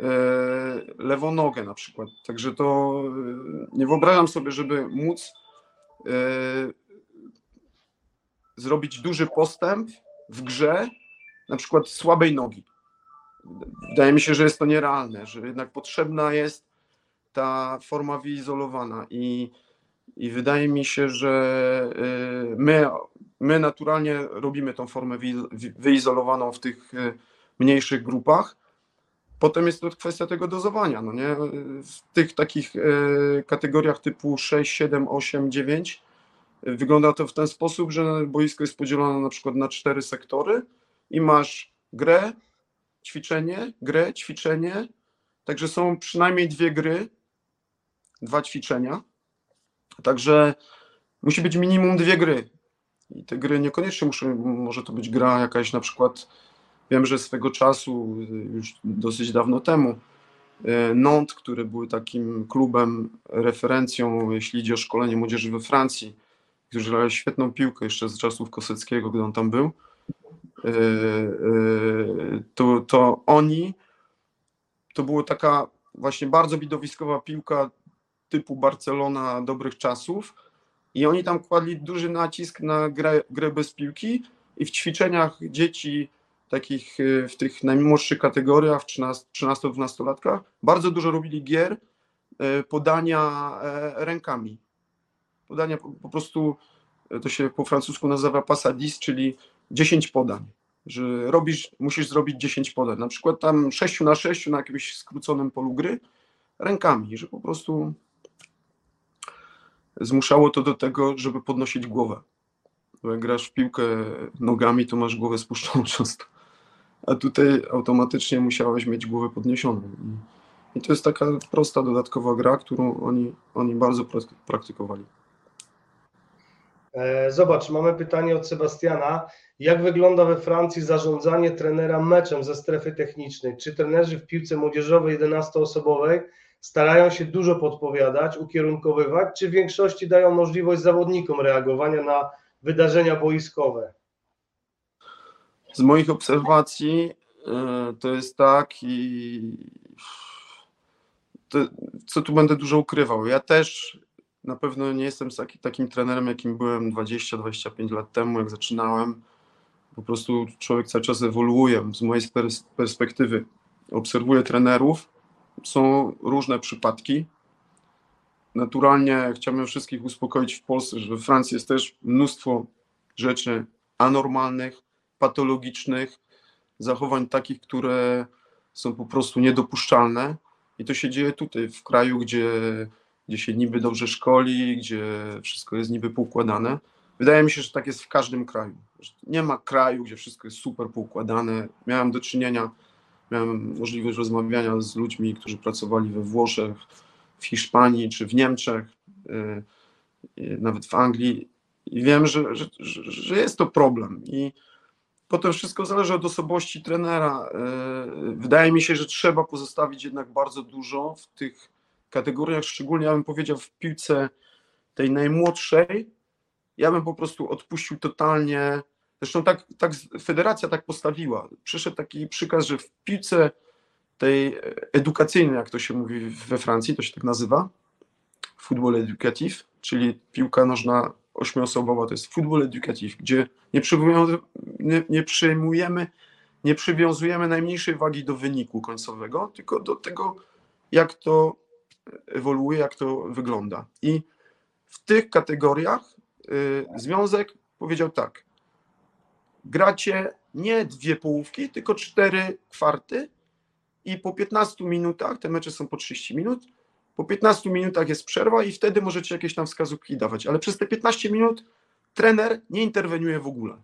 y, lewą nogę na przykład. Także to y, nie wyobrażam sobie, żeby móc zrobić duży postęp w grze, na przykład słabej nogi. Wydaje mi się, że jest to nierealne, że jednak potrzebna jest ta forma wyizolowana i, i wydaje mi się, że my, my naturalnie robimy tą formę wyizolowaną w tych y, mniejszych grupach. Potem jest to kwestia tego dozowania. No nie? W tych takich y, kategoriach typu 6, 7, 8, 9 wygląda to w ten sposób, że boisko jest podzielone na przykład na cztery sektory i masz grę, ćwiczenie, grę, ćwiczenie. Także są przynajmniej dwie gry dwa ćwiczenia. Także musi być minimum dwie gry. I te gry niekoniecznie muszą, może to być gra jakaś na przykład, wiem, że swego czasu, już dosyć dawno temu, e, Nantes, który był takim klubem, referencją, jeśli idzie o szkolenie młodzieży we Francji, którzy grali świetną piłkę jeszcze z czasów Koseckiego, gdy on tam był, e, to, to oni, to była taka właśnie bardzo widowiskowa piłka, typu Barcelona dobrych czasów i oni tam kładli duży nacisk na grę, grę bez piłki i w ćwiczeniach dzieci takich y, w tych najmłodszych kategoriach, 13-12 latkach, bardzo dużo robili gier y, podania e, rękami. Podania po, prostu, e, to się po francusku nazywa passadis, czyli 10 podań że robisz, musisz zrobić 10 podań, na przykład tam 6 na 6 na jakimś skróconym polu gry rękami, że po prostu zmuszało to do tego, żeby podnosić głowę. Bo jak grasz w piłkę nogami, to masz głowę spuszczoną [LAUGHS] często. A tutaj automatycznie musiałeś mieć głowę podniesioną. I to jest taka prosta, dodatkowa gra, którą oni, oni bardzo praktykowali. E, zobacz, mamy pytanie od Sebastiana. Jak wygląda we Francji zarządzanie trenera meczem ze strefy technicznej? Czy trenerzy w piłce młodzieżowej 11-osobowej starają się dużo podpowiadać, ukierunkowywać, czy w większości dają możliwość zawodnikom reagowania na wydarzenia boiskowe? Z moich obserwacji e, to jest tak i to, co tu będę dużo ukrywał? Ja też na pewno nie jestem taki, takim trenerem, jakim byłem 20-25 lat temu, jak zaczynałem. Po prostu człowiek cały czas ewoluuje. Z mojej perspektywy obserwuję trenerów. Są różne przypadki. Naturalnie chciałbym wszystkich uspokoić w Polsce, że we Francji jest też mnóstwo rzeczy anormalnych, patologicznych, zachowań takich, które są po prostu niedopuszczalne. I to się dzieje tutaj, w kraju, gdzie, gdzie się niby dobrze szkoli, gdzie wszystko jest niby poukładane. Wydaje mi się, że tak jest w każdym kraju. Nie ma kraju, gdzie wszystko jest super poukładane. Miałem do czynienia, miałem możliwość rozmawiania z ludźmi, którzy pracowali we Włoszech, w Hiszpanii czy w Niemczech, y, y, nawet w Anglii. I wiem, że, że, że jest to problem. I Potem wszystko zależy od osobowości trenera. E, wydaje mi się, że trzeba pozostawić jednak bardzo dużo w tych kategoriach, szczególnie ja bym powiedział w piłce tej najmłodszej. Ja bym po prostu odpuścił totalnie. Zresztą tak, tak federacja tak postawiła. Przyszedł taki przykaz, że w piłce tej edukacyjnej, jak to się mówi we Francji, to się tak nazywa, football educative, czyli piłka nożna ośmioosobowa, to jest futbol educative, gdzie nie przyjmujemy, nie, nie przyjmujemy, nie przywiązujemy najmniejszej wagi do wyniku końcowego, tylko do tego, jak to ewoluuje, jak to wygląda. I w tych kategoriach y, związek powiedział tak, gracie nie dwie połówki, tylko cztery kwarty i po 15 minutach, te mecze są po 30 minut, po 15 minutach jest przerwa i wtedy możecie jakieś tam wskazówki dawać, ale przez te 15 minut trener nie interweniuje w ogóle.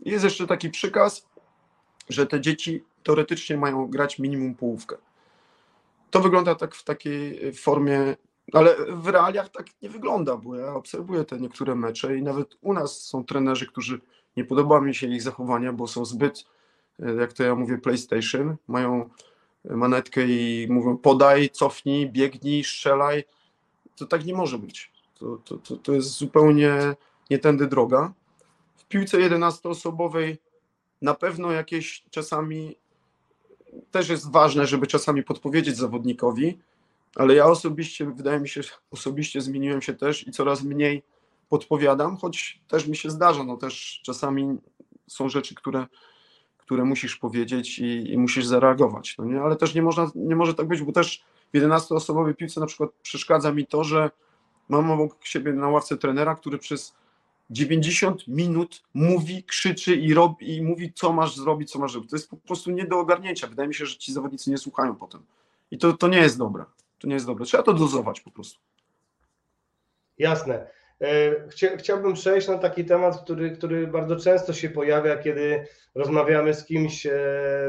Jest jeszcze taki przykaz, że te dzieci teoretycznie mają grać minimum połówkę. To wygląda tak w takiej formie, ale w realiach tak nie wygląda, bo ja obserwuję te niektóre mecze i nawet u nas są trenerzy, którzy nie podoba mi się ich zachowania, bo są zbyt, jak to ja mówię, PlayStation, mają manetkę i mówią podaj, cofnij, biegnij, strzelaj. To tak nie może być. To, to, to, to jest zupełnie nie tędy droga. W piłce 11-osobowej na pewno jakieś czasami też jest ważne, żeby czasami podpowiedzieć zawodnikowi, ale ja osobiście, wydaje mi się, osobiście zmieniłem się też i coraz mniej podpowiadam, choć też mi się zdarza, no też czasami są rzeczy, które które musisz powiedzieć i, i, musisz zareagować. No nie? Ale też nie, można, nie może tak być, bo też w 11-osobowej piłce na przykład przeszkadza mi to, że mam obok siebie na ławce trenera, który przez 90 minut mówi, krzyczy i robi i mówi, co masz zrobić, co masz zrobić. To jest po prostu nie do ogarnięcia. Wydaje mi się, że ci zawodnicy nie słuchają potem. I to, to nie jest dobre. To nie jest dobre. Trzeba to dozować po prostu. Jasne. E, chciałbym przejść na taki temat, który, który bardzo często się pojawia, kiedy rozmawiamy z kimś e,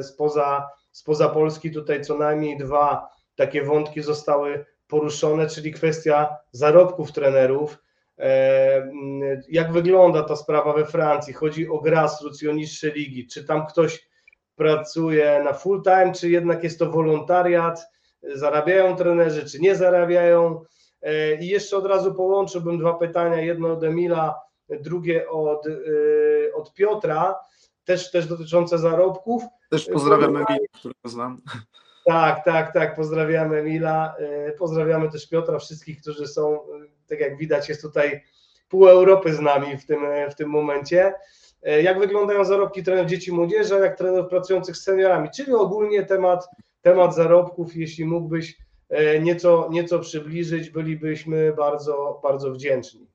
spoza, spoza Polski. Tutaj co najmniej dwa takie wątki zostały poruszone, czyli kwestia zarobków trenerów. E, jak wygląda ta sprawa we Francji? Chodzi o grassroots i o niższe ligi. Czy tam ktoś pracuje na full time, czy jednak jest to wolontariat? Zarabiają trenerzy, czy nie zarabiają? E, I jeszcze od razu połączyłbym dwa pytania, jedno od Emila, drugie od, e, od Piotra, też, też dotyczące zarobków. Też pozdrawiam Emila, którego znam. Tak, tak, tak, pozdrawiamy Emila, e, pozdrawiamy też Piotra, wszystkich, którzy są, tak jak widać, jest tutaj pół Europy z nami w tym, w tym momencie. Jak wyglądają zarobki trenerów dzieci i młodzieży, jak trenerów pracujących z seniorami, czyli ogólnie temat, temat zarobków, jeśli mógłbyś nieco, nieco przybliżyć, bylibyśmy bardzo, bardzo wdzięczni.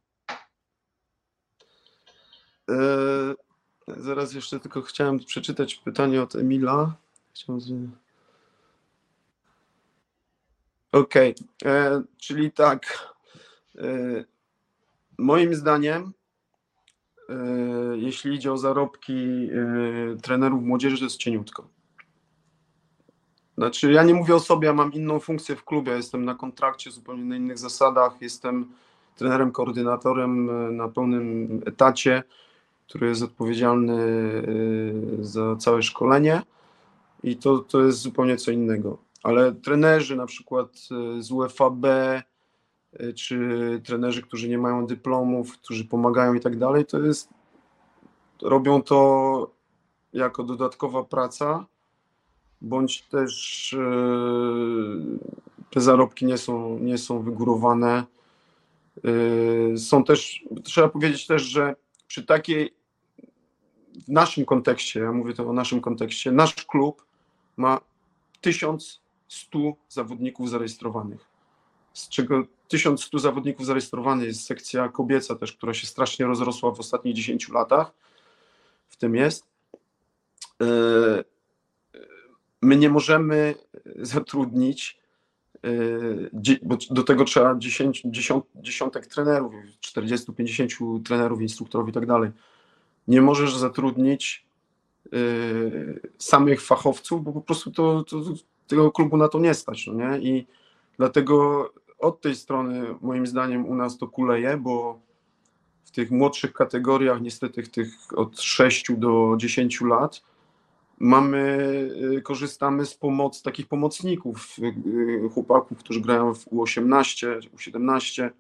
E, zaraz jeszcze tylko chciałem przeczytać pytanie od Emila. Chciałem... Okej, okay. E, czyli tak. Moim zdaniem, jeśli idzie o zarobki trenerów młodzieży, to jest cieniutko. Znaczy, ja nie mówię o sobie, ja mam inną funkcję w klubie, jestem na kontrakcie zupełnie na innych zasadach, jestem trenerem, koordynatorem e, na pełnym etacie, który jest odpowiedzialny e, za całe szkolenie. I to, to jest zupełnie co innego. Ale trenerzy na przykład e, z UFAB, czy trenerzy, którzy nie mają dyplomów, którzy pomagają i tak dalej, to jest, robią to jako dodatkowa praca bądź też e, te zarobki nie są, nie są wygórowane. E, Są też, trzeba powiedzieć też, że przy takiej, w naszym kontekście, ja mówię to o naszym kontekście, nasz klub ma 1100 zawodników zarejestrowanych, z czego 1100 zawodników zarejestrowanych jest sekcja kobieca też, która się strasznie rozrosła w ostatnich 10 latach, w tym jest. E, My nie możemy zatrudnić, e, bo do tego trzeba 10, 10, dziesiątek trenerów, 40-50 trenerów, instruktorów i tak dalej. Nie możesz zatrudnić e, samych fachowców, bo po prostu to, to, tego klubu na to nie stać, no nie? I dlatego od tej strony moim zdaniem u nas to kuleje, bo w tych młodszych kategoriach, niestety tych od 6 do 10 lat, mamy, y, korzystamy z pomocy takich pomocników, y, chłopaków, którzy grają w U18, U17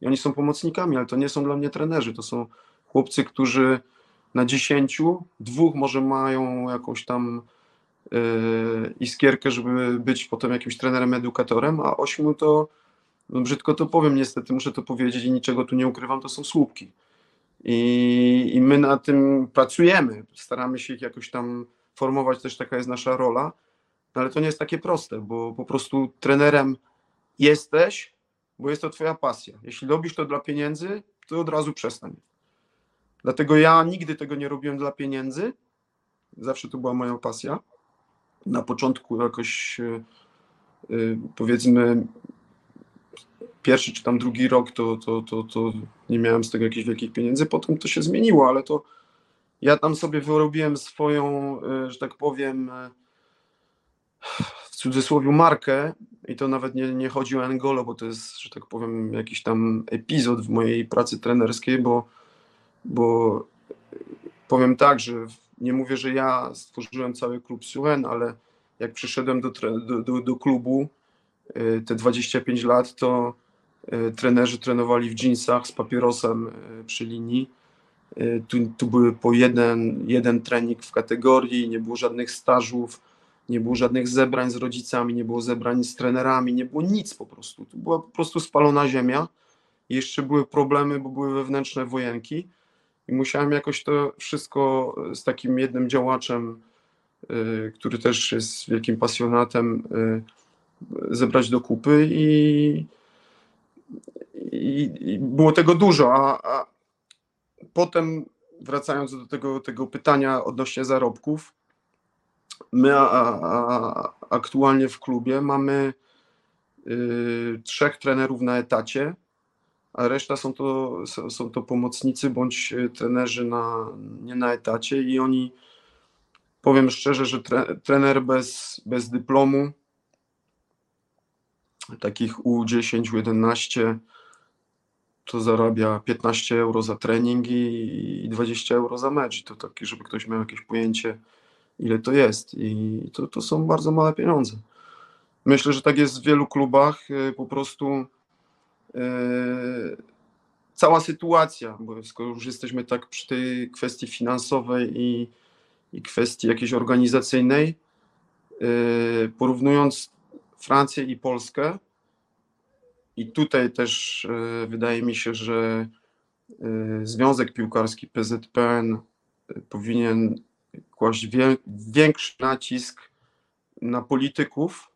i oni są pomocnikami, ale to nie są dla mnie trenerzy, to są chłopcy, którzy na 10, dwóch może mają jakąś tam y, iskierkę, żeby być potem jakimś trenerem, edukatorem, a ośmiu to, no brzydko to powiem, niestety muszę to powiedzieć i niczego tu nie ukrywam, to są słupki. I, I my na tym pracujemy, staramy się ich jakoś tam formować, też taka jest nasza rola, no ale to nie jest takie proste, bo po prostu trenerem jesteś, bo jest to twoja pasja. Jeśli robisz to dla pieniędzy, to od razu przestań. Dlatego ja nigdy tego nie robiłem dla pieniędzy, zawsze to była moja pasja. Na początku jakoś e, e, powiedzmy pierwszy czy tam drugi rok to, to, to, to nie miałem z tego jakichś wielkich pieniędzy, potem to się zmieniło, ale to ja tam sobie wyrobiłem swoją, e, że tak powiem, e, w cudzysłowie markę i to nawet nie, nie chodzi o Angolo, bo to jest, że tak powiem, jakiś tam epizod w mojej pracy trenerskiej, bo, bo powiem tak, że nie mówię, że ja stworzyłem cały klub Suen, ale jak przyszedłem do, do, do, do klubu e, te 25 lat, to trenerzy trenowali w jeansach z papierosem przy linii. E, Tu, tu były po jeden, jeden trening w kategorii, nie było żadnych stażów, nie było żadnych zebrań z rodzicami, nie było zebrań z trenerami, nie było nic po prostu. Tu była po prostu spalona ziemia. Jeszcze były problemy, bo były wewnętrzne wojenki i musiałem jakoś to wszystko z takim jednym działaczem, y, który też jest wielkim pasjonatem, y, zebrać do kupy i, i, i było tego dużo, a, a potem wracając do tego, tego pytania odnośnie zarobków, my a, a, aktualnie w klubie mamy y, trzech trenerów na etacie, a reszta są to, są- to pomocnicy bądź y, trenerzy na, nie na etacie i oni, powiem szczerze, że tre, trener bez, bez dyplomu, takich U10, U11, to zarabia 15 euro za trening i, i 20 euro za mecz. To takie, żeby ktoś miał jakieś pojęcie, ile to jest. I to, to są bardzo małe pieniądze. Myślę, że tak jest w wielu klubach. y, Po prostu e, cała sytuacja, bo skoro już jesteśmy tak przy tej kwestii finansowej i, i kwestii jakiejś organizacyjnej, e, porównując Francję i Polskę, i tutaj też e, wydaje mi się, że e, Związek Piłkarski PZPN e, powinien kłaść większy nacisk na polityków,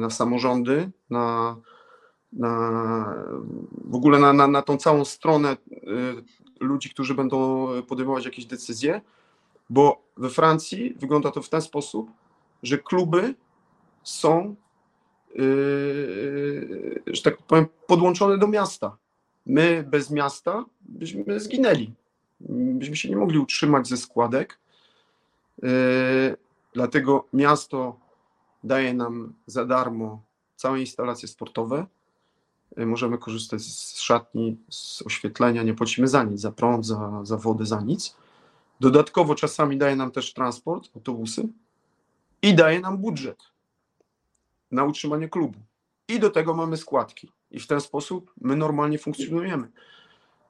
na samorządy, na, na w ogóle na, na, na tą całą stronę ludzi, którzy będą podejmować jakieś decyzje, bo we Francji wygląda to w ten sposób, że kluby są że tak powiem, podłączone do miasta. My bez miasta byśmy zginęli. Byśmy się nie mogli utrzymać ze składek. Yy, Dlatego miasto daje nam za darmo całe instalacje sportowe. Yy, Możemy korzystać z szatni, z oświetlenia, nie płacimy za nic, za prąd, za, za wodę, za nic. Dodatkowo czasami daje nam też transport, autobusy i daje nam budżet na utrzymanie klubu. I do tego mamy składki. I w ten sposób my normalnie funkcjonujemy.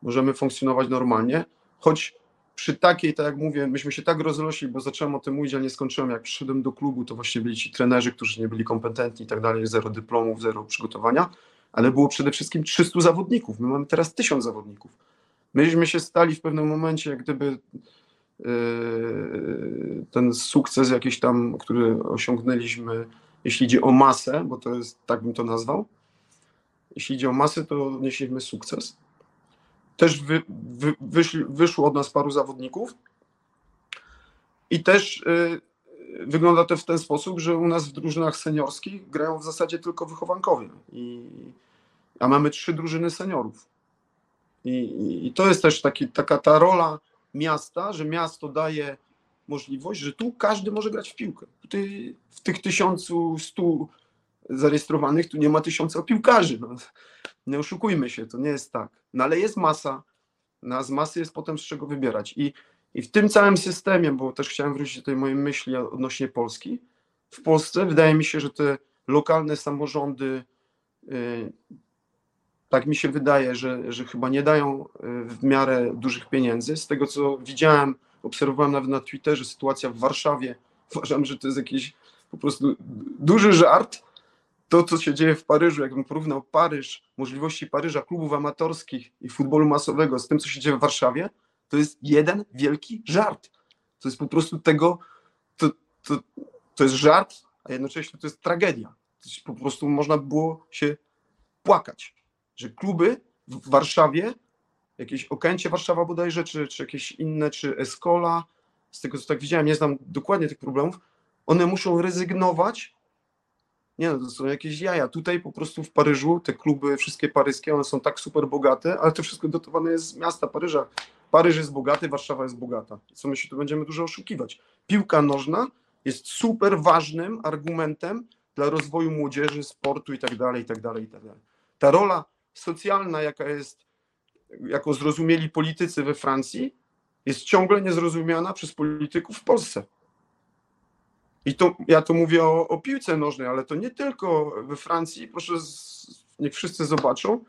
Możemy funkcjonować normalnie, choć przy takiej, tak jak mówię, myśmy się tak rozrośli, bo zacząłem o tym mówić, ale nie skończyłem. Jak przyszedłem do klubu, to właśnie byli ci trenerzy, którzy nie byli kompetentni i tak dalej, zero dyplomów, zero przygotowania, ale było przede wszystkim 300 zawodników. My mamy teraz 1000 zawodników. Myśmy się stali w pewnym momencie, jak gdyby yy, ten sukces jakiś tam, który osiągnęliśmy, jeśli idzie o masę, bo to jest, tak bym to nazwał, jeśli idzie o masę, to odnieśliśmy sukces. Też wy, wy, wyszli, wyszło od nas paru zawodników. I też y, wygląda to w ten sposób, że u nas w drużynach seniorskich grają w zasadzie tylko wychowankowie, I, a mamy trzy drużyny seniorów. I, I, to jest też taki, taka ta rola miasta, że miasto daje możliwość, że tu każdy może grać w piłkę. Tutaj w tych 1100 zarejestrowanych tu nie ma tysiąca piłkarzy. No. Nie oszukujmy się, to nie jest tak. No ale jest masa, no, z masy jest potem z czego wybierać. I, I w tym całym systemie, bo też chciałem wrócić do tej mojej myśli odnośnie Polski, w Polsce wydaje mi się, że te lokalne samorządy, yy, tak mi się wydaje, że, że chyba nie dają yy, w miarę dużych pieniędzy. Z tego co widziałem, obserwowałem nawet na Twitterze sytuacja w Warszawie. Uważam, że to jest jakiś po prostu duży żart, to, co się dzieje w Paryżu, jakbym porównał Paryż, możliwości Paryża, klubów amatorskich i futbolu masowego z tym, co się dzieje w Warszawie, to jest jeden wielki żart. To jest po prostu tego, to, to, to jest żart, a jednocześnie to jest tragedia. To jest po prostu można było się płakać, że kluby w Warszawie, jakieś Okęcie Warszawa bodajże, czy, czy jakieś inne, czy Escola, z tego co tak widziałem, nie znam dokładnie tych problemów, one muszą rezygnować nie no, to są jakieś jaja. Tutaj po prostu w Paryżu te kluby, wszystkie paryskie, one są tak super bogate, ale to wszystko dotowane jest z miasta Paryża. Paryż jest bogaty, Warszawa jest bogata. Co my się tu będziemy dużo oszukiwać? Piłka nożna jest super ważnym argumentem dla rozwoju młodzieży, sportu i tak dalej, i tak dalej, i tak dalej. Ta rola socjalna, jaka jest, jaką zrozumieli politycy we Francji, jest ciągle niezrozumiana przez polityków w Polsce. I to, ja tu mówię o, o piłce nożnej, ale to nie tylko we Francji. Proszę, niech wszyscy zobaczą,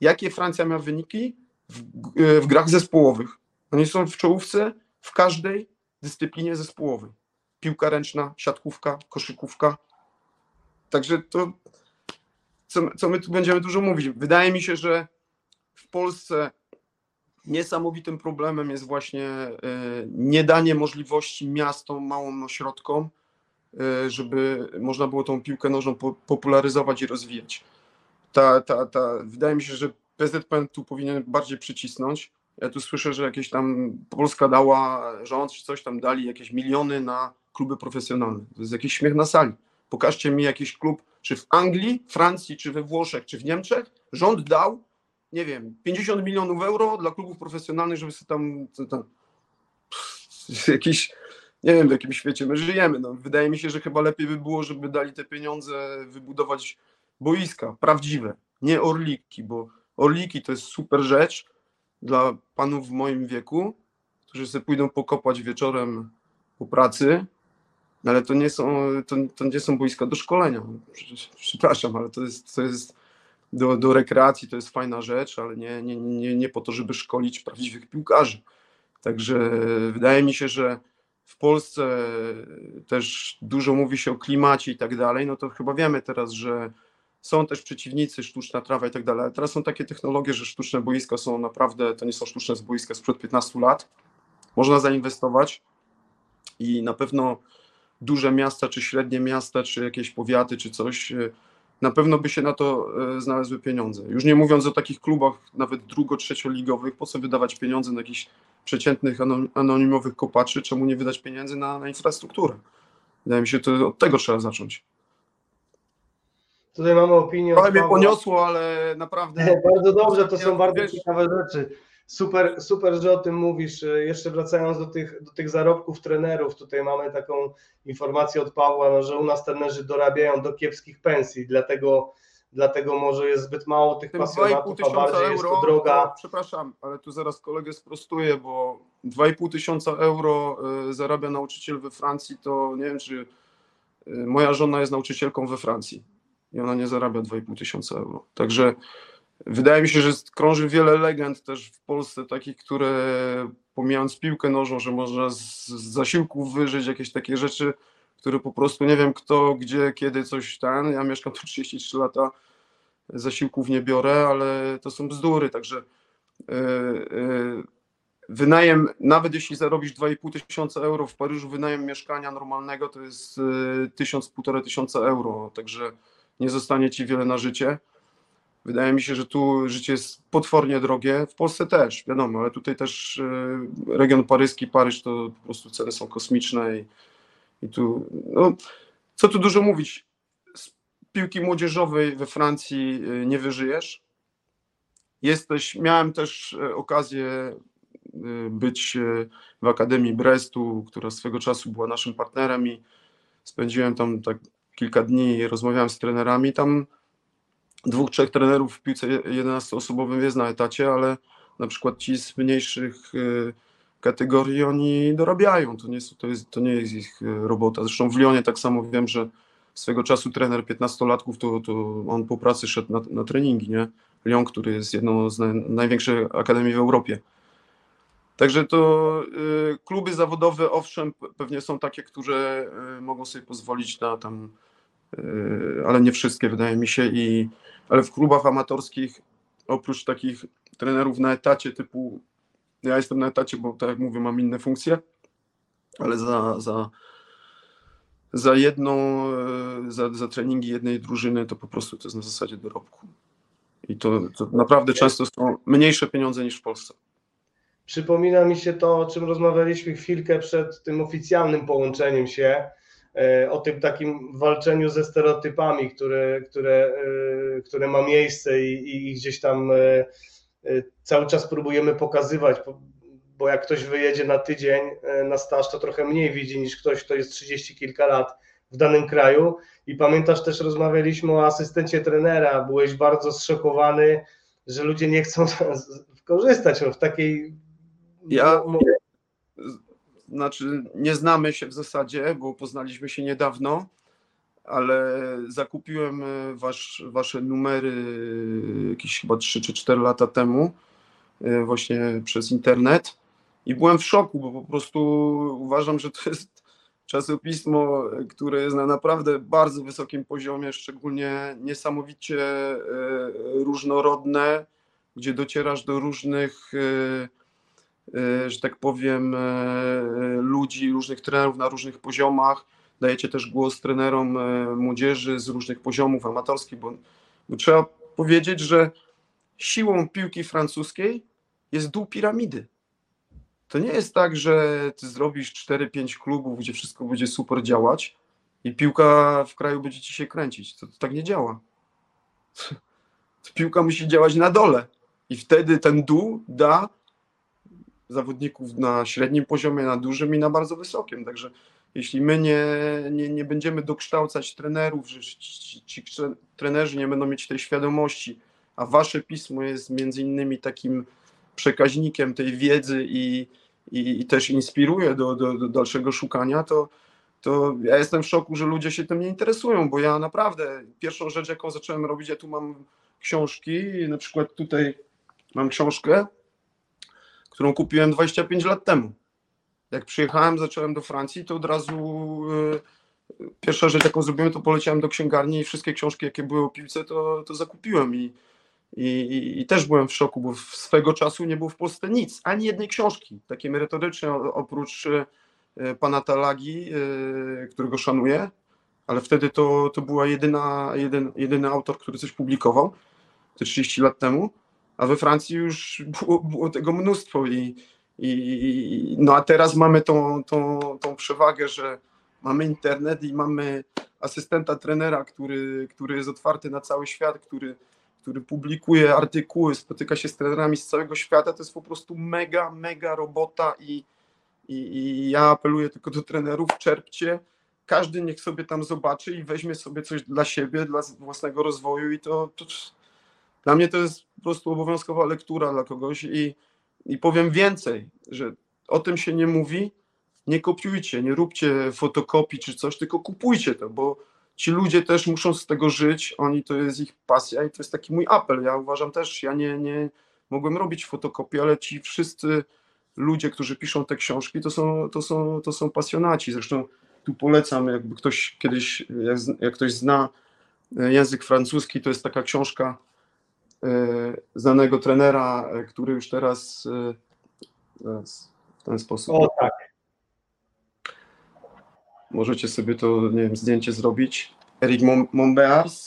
jakie Francja ma wyniki w, w grach zespołowych. Oni są w czołówce w każdej dyscyplinie zespołowej. Piłka ręczna, siatkówka, koszykówka. Także to, co, co my tu będziemy dużo mówić. Wydaje mi się, że w Polsce niesamowitym problemem jest właśnie e, niedanie możliwości miastom, małym ośrodkom, E, żeby można było tą piłkę nożną popularyzować i rozwijać. Ta, ta, ta, wydaje mi się, że PZPN tu powinien bardziej przycisnąć. Ja tu słyszę, że jakieś tam Polska dała, rząd czy coś tam dali jakieś miliony na kluby profesjonalne. To jest jakiś śmiech na sali. Pokażcie mi jakiś klub, czy w Anglii, Francji, czy we Włoszech, czy w Niemczech, rząd dał, nie wiem, 50 milionów euro dla klubów profesjonalnych, żeby sobie tam, tam jakiś nie wiem w jakim świecie my żyjemy. No, wydaje mi się, że chyba lepiej by było, żeby dali te pieniądze wybudować boiska prawdziwe, nie orliki, bo orliki to jest super rzecz dla panów w moim wieku, którzy sobie pójdą pokopać wieczorem po pracy, ale to nie są, to, to nie są boiska do szkolenia. Przepraszam, ale to jest, to jest do, do rekreacji, to jest fajna rzecz, ale nie, nie, nie, nie po to, żeby szkolić prawdziwych piłkarzy. Także wydaje mi się, że w Polsce też dużo mówi się o klimacie i tak dalej, no to chyba wiemy teraz, że są też przeciwnicy, sztuczna trawa i tak dalej, ale teraz są takie technologie, że sztuczne boiska są naprawdę, to nie są sztuczne boiska sprzed 15 lat. Można zainwestować i na pewno duże miasta, czy średnie miasta, czy jakieś powiaty, czy coś, na pewno by się na to e, znalazły pieniądze. Już nie mówiąc o takich klubach nawet drugo-trzecioligowych, po co wydawać pieniądze na jakichś przeciętnych anonimowych kopaczy, czemu nie wydać pieniędzy na, na infrastrukturę? Wydaje mi się, że od tego trzeba zacząć. Tutaj mamy opinię. Ale mnie poniosło, ale naprawdę. [LAUGHS] Bardzo dobrze, to są bardzo ciekawe rzeczy. Super, super, że o tym mówisz. Jeszcze wracając do tych, do tych zarobków trenerów, tutaj mamy taką informację od Pawła, no, że u nas trenerzy dorabiają do kiepskich pensji, dlatego dlatego może jest zbyt mało tych pasjonatów, a bardziej euro, jest to droga. To, przepraszam, ale tu zaraz kolegę sprostuję, bo 2,5 tysiąca euro y, zarabia nauczyciel we Francji, to nie wiem, czy y, moja żona jest nauczycielką we Francji i ona nie zarabia 2,5 tysiąca euro. Także wydaje mi się, że krąży wiele legend też w Polsce takich, które pomijając piłkę nożną, że można z, zasiłków wyżyć, jakieś takie rzeczy, które po prostu nie wiem kto, gdzie, kiedy coś ten. Ja mieszkam tu [LAUGHS] 33 lata, zasiłków nie biorę, ale to są bzdury, także yy, yy, wynajem, nawet jeśli zarobisz 2,5 tysiąca euro w Paryżu, wynajem mieszkania normalnego to jest 1000-1,5 y, tysiąca euro, także nie zostanie ci wiele na życie. Wydaje mi się, że tu życie jest potwornie drogie. W Polsce też, wiadomo, ale tutaj też y, region paryski, Paryż to po prostu ceny są kosmiczne i, i tu, no, co tu dużo mówić, z piłki młodzieżowej we Francji y, nie wyżyjesz. Jesteś, miałem też okazję Y, być y, w Akademii Brestu, która swego czasu była naszym partnerem i spędziłem tam tak kilka dni rozmawiałem z trenerami. Tam dwóch, trzech trenerów w piłce 11-osobowym jest na etacie, ale na przykład ci z mniejszych y, kategorii oni dorabiają. To nie, to, jest, to nie jest ich robota. Zresztą w Lyonie tak samo wiem, że swego czasu trener 15-latków, to, to on po pracy szedł na, na treningi, nie? Lyon, który jest jedną z naj, największych akademii w Europie. Także to y, kluby zawodowe, owszem, pewnie są takie, które y, mogą sobie pozwolić na tam, y, ale nie wszystkie, wydaje mi się. I, ale w klubach amatorskich, oprócz takich trenerów na etacie typu, ja jestem na etacie, bo tak jak mówię, mam inne funkcje, ale za, za, za jedną, za, za treningi jednej drużyny to po prostu to jest na zasadzie dorobku. I to, to naprawdę często są mniejsze pieniądze niż w Polsce przypomina mi się to, o czym rozmawialiśmy chwilkę przed tym oficjalnym połączeniem się, e, o tym takim walczeniu ze stereotypami, które, które, e, które ma miejsce i, i gdzieś tam e, cały czas próbujemy pokazywać, bo jak ktoś wyjedzie na tydzień na staż, to trochę mniej widzi niż ktoś, kto jest 30 kilka lat w danym kraju. I pamiętasz też, rozmawialiśmy o asystencie trenera, byłeś bardzo zszokowany, że ludzie nie chcą [LAUGHS] korzystać w takiej ja, znaczy, nie znamy się w zasadzie, bo poznaliśmy się niedawno, ale zakupiłem e, wasz, wasze numery jakieś chyba 3 czy 4 lata temu, e, właśnie przez internet. I byłem w szoku, bo po prostu uważam, że to jest czasopismo, które jest na naprawdę bardzo wysokim poziomie, szczególnie niesamowicie e, różnorodne, gdzie docierasz do różnych E, że tak powiem, e, ludzi, różnych trenerów na różnych poziomach. Dajecie też głos trenerom e, młodzieży z różnych poziomów amatorskich, bo, bo trzeba powiedzieć, że siłą piłki francuskiej jest dół piramidy. To nie jest tak, że ty zrobisz 4-5 klubów, gdzie wszystko będzie super działać i piłka w kraju będzie ci się kręcić. To, to tak nie działa. [LAUGHS] To piłka musi działać na dole i wtedy ten dół da zawodników na średnim poziomie, na dużym i na bardzo wysokim. Także jeśli my nie, nie, nie będziemy dokształcać trenerów, że ci, ci trenerzy nie będą mieć tej świadomości, a wasze pismo jest między innymi takim przekaźnikiem tej wiedzy i, i, i też inspiruje do, do, do dalszego szukania, to, to ja jestem w szoku, że ludzie się tym nie interesują, bo ja naprawdę pierwszą rzecz, jaką zacząłem robić, ja tu mam książki, na przykład tutaj mam książkę, którą kupiłem 25 lat temu. Jak przyjechałem, zacząłem do Francji, to od razu yy, pierwsza rzecz, jaką zrobiłem, to poleciałem do księgarni i wszystkie książki, jakie były o piłce, to, to zakupiłem. I, i, I, też byłem w szoku, bo swego czasu nie było w Polsce nic, ani jednej książki, takiej merytorycznej, oprócz y, pana Talagi, y, którego szanuję, ale wtedy to, to była jedyna, jeden, jedyny autor, który coś publikował, te 30 lat temu a we Francji już było, było tego mnóstwo i, i, no a teraz mamy tą, tą, tą przewagę, że mamy internet i mamy asystenta trenera, który, który jest otwarty na cały świat, który, który publikuje artykuły, spotyka się z trenerami z całego świata, to jest po prostu mega, mega robota i, i, i ja apeluję tylko do trenerów, czerpcie, każdy niech sobie tam zobaczy i weźmie sobie coś dla siebie, dla własnego rozwoju i to, to dla mnie to jest po prostu obowiązkowa lektura dla kogoś i, i powiem więcej, że o tym się nie mówi, nie kopiujcie, nie róbcie fotokopii czy coś, tylko kupujcie to, bo ci ludzie też muszą z tego żyć, oni to jest ich pasja i to jest taki mój apel. Ja uważam też, ja nie, nie mogłem robić fotokopii, ale ci wszyscy ludzie, którzy piszą te książki, to są, to są, to są pasjonaci. Zresztą tu polecam, jakby ktoś kiedyś, jak, jak ktoś zna język francuski, to jest taka książka znanego trenera, e, który już teraz w ten sposób. O tak. Możecie sobie to, nie wiem, zdjęcie zrobić. Eric Monbears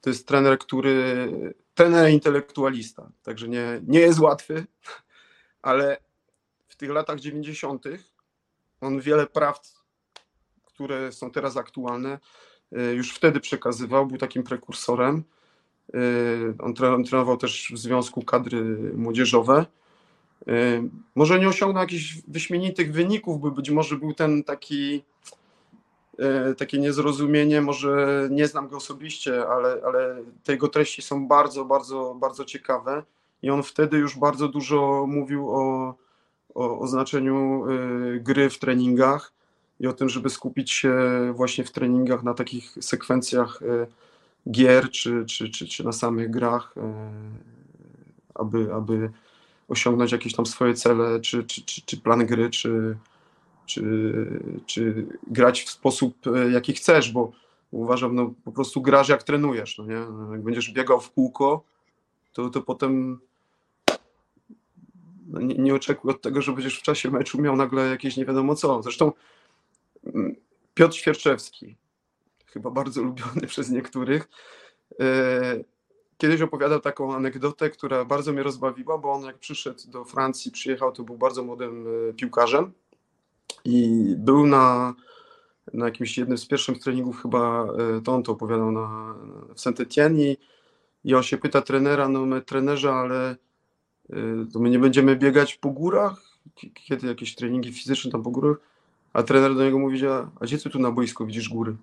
to jest trener, który, trener intelektualista, także nie, nie jest łatwy, [LAUGHS] ale w tych latach 90. on wiele prawd, które są teraz aktualne, już wtedy przekazywał, był takim prekursorem. Y, on trenował też w Związku Kadry Młodzieżowe. Y, może nie osiągnął jakichś wyśmienitych wyników, by być może był ten taki E, takie niezrozumienie, może nie znam go osobiście, ale, ale te jego treści są bardzo, bardzo, bardzo ciekawe i on wtedy już bardzo dużo mówił o, o, o znaczeniu gry w treningach i o tym, żeby skupić się właśnie w treningach na takich sekwencjach gier czy, czy, czy, czy na samych grach, aby, aby osiągnąć jakieś tam swoje cele, czy, czy, czy, czy plan gry, czy, czy, czy grać w sposób, e, jaki chcesz, bo uważam, no po prostu grasz jak trenujesz, no nie? Jak będziesz biegał w kółko, to, to potem no nie, nie oczekuj od tego, że będziesz w czasie meczu miał nagle jakieś nie wiadomo co. Zresztą mm, Piotr Świerczewski, chyba bardzo lubiony przez niektórych, e, kiedyś opowiadał taką anegdotę, która bardzo mnie rozbawiła, bo on jak przyszedł do Francji, przyjechał, to był bardzo młodym e, piłkarzem, i był na, na jakimś jednym z pierwszych treningów, chyba to on to opowiadał na, w Saint-Etienne i, i on się pyta trenera, no my trenerze, ale e, to my nie będziemy biegać po górach? Kiedy jakieś treningi fizyczne tam po górach? A trener do niego mówi, a, a gdzie ty tu na boisku widzisz góry?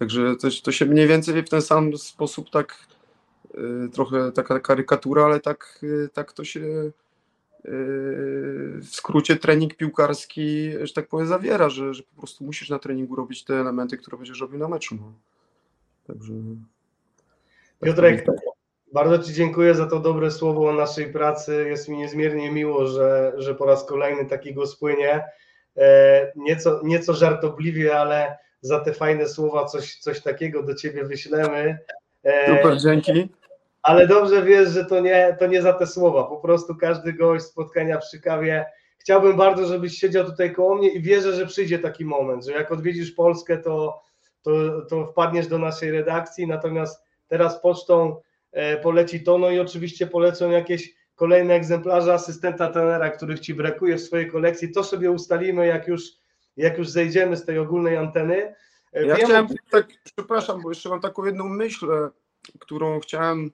Także to, to się mniej więcej w ten sam sposób tak y, trochę taka karykatura, ale tak, y, tak to się w skrócie trening piłkarski, że tak powiem, zawiera, że, że po prostu musisz na treningu robić te elementy, które będziesz robił na meczu. No. Także. Tak Piotrek, bardzo Ci dziękuję za to dobre słowo o naszej pracy. Jest mi niezmiernie miło, że, że po raz kolejny takiego spłynie. E, nieco, nieco żartobliwie, ale za te fajne słowa coś, coś takiego do Ciebie wyślemy. E, Super, dzięki ale dobrze wiesz, że to nie, to nie za te słowa. Po prostu każdy gość spotkania przy kawie. Chciałbym bardzo, żebyś siedział tutaj koło mnie i wierzę, że przyjdzie taki moment, że jak odwiedzisz Polskę, to, to, to wpadniesz do naszej redakcji. Natomiast teraz pocztą e, poleci to, no i oczywiście polecą jakieś kolejne egzemplarze asystenta trenera, których ci brakuje w swojej kolekcji. To sobie ustalimy, jak już, jak już zejdziemy z tej ogólnej anteny. E, ja Wiem, chciałem, tak, przepraszam, bo jeszcze mam taką jedną myśl, którą chciałem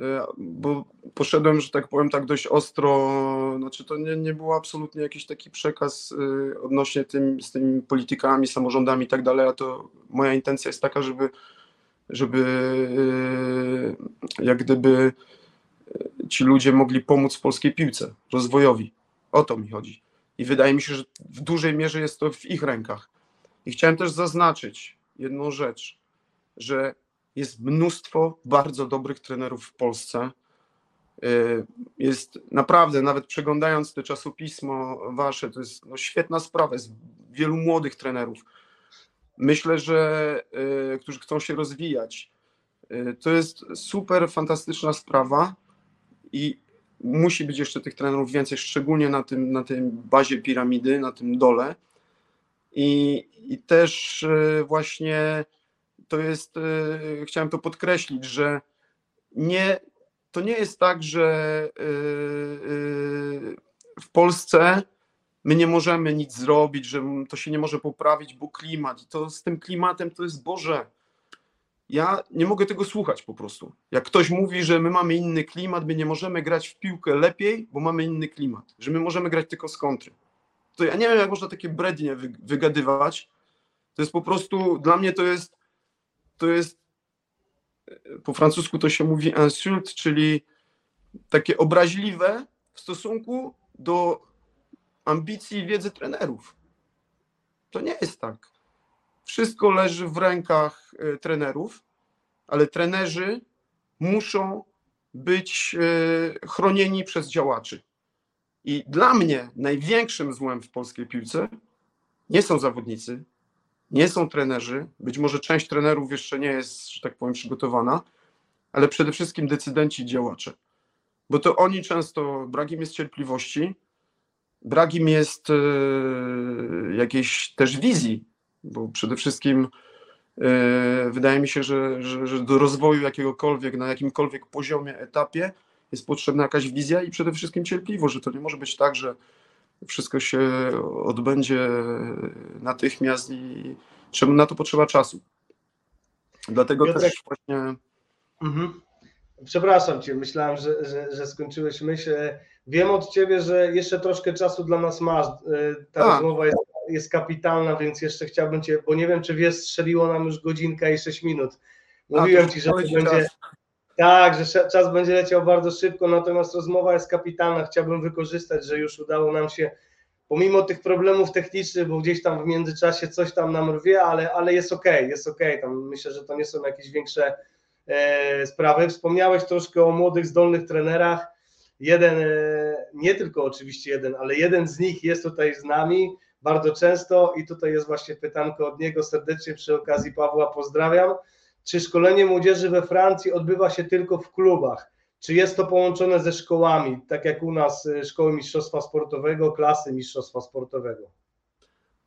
E, bo poszedłem, że tak powiem, tak dość ostro, znaczy to nie, nie był absolutnie jakiś taki przekaz e, odnośnie tym, z tymi politykami, samorządami i tak dalej, a to moja intencja jest taka, żeby, żeby e, jak gdyby ci ludzie mogli pomóc polskiej piłce, rozwojowi. O to mi chodzi. I wydaje mi się, że w dużej mierze jest to w ich rękach. I chciałem też zaznaczyć jedną rzecz, że jest mnóstwo bardzo dobrych trenerów w Polsce. Y, jest naprawdę, nawet przeglądając te czasopismo wasze, to jest no, świetna sprawa, jest wielu młodych trenerów. Myślę, że y, którzy chcą się rozwijać. Y, to jest super, fantastyczna sprawa i musi być jeszcze tych trenerów więcej, szczególnie na tym, na tym bazie piramidy, na tym dole. I, i też właśnie to jest, e, chciałem to podkreślić, że nie, to nie jest tak, że e, e, w Polsce my nie możemy nic zrobić, że to się nie może poprawić, bo klimat, to z tym klimatem to jest Boże. Ja nie mogę tego słuchać po prostu. Jak ktoś mówi, że my mamy inny klimat, my nie możemy grać w piłkę lepiej, bo mamy inny klimat, że my możemy grać tylko z kontry. To ja nie wiem, jak można takie brednie wygadywać. To jest po prostu, dla mnie to jest to jest, po francusku to się mówi insult, czyli takie obraźliwe w stosunku do ambicji i wiedzy trenerów. To nie jest tak. Wszystko leży w rękach e, trenerów, ale trenerzy muszą być e, chronieni przez działaczy. I dla mnie największym złem w polskiej piłce nie są zawodnicy, nie są trenerzy, być może część trenerów jeszcze nie jest, że tak powiem, przygotowana, ale przede wszystkim decydenci i działacze. Bo to oni często, brak im jest cierpliwości, brak im jest e, jakiejś też wizji, bo przede wszystkim e, wydaje mi się, że, że, że do rozwoju jakiegokolwiek, na jakimkolwiek poziomie, etapie jest potrzebna jakaś wizja i przede wszystkim cierpliwość, że to nie może być tak, że wszystko się odbędzie natychmiast i na to potrzeba czasu. Dlatego Piotrek, też właśnie. Mhm. Przepraszam Cię, myślałem, że, że, że skończyłeś myśl. Wiem od Ciebie, że jeszcze troszkę czasu dla nas masz. Ta A. rozmowa jest, jest kapitalna, więc jeszcze chciałbym Cię, bo nie wiem, czy wiesz, strzeliło nam już godzinka i 6 minut. Mówiłem Ci, że to będzie. Czas. Tak, że czas będzie leciał bardzo szybko, natomiast rozmowa jest kapitalna. Chciałbym wykorzystać, że już udało nam się, pomimo tych problemów technicznych, bo gdzieś tam w międzyczasie coś tam nam rwie, ale, ale jest ok, jest ok. Tam myślę, że to nie są jakieś większe e, sprawy. Wspomniałeś troszkę o młodych, zdolnych trenerach. Jeden, e, nie tylko oczywiście jeden, ale jeden z nich jest tutaj z nami bardzo często i tutaj jest właśnie pytanko od niego. Serdecznie przy okazji Pawła pozdrawiam. Czy szkolenie młodzieży we Francji odbywa się tylko w klubach? Czy jest to połączone ze szkołami, tak jak u nas y, szkoły mistrzostwa sportowego, klasy mistrzostwa sportowego?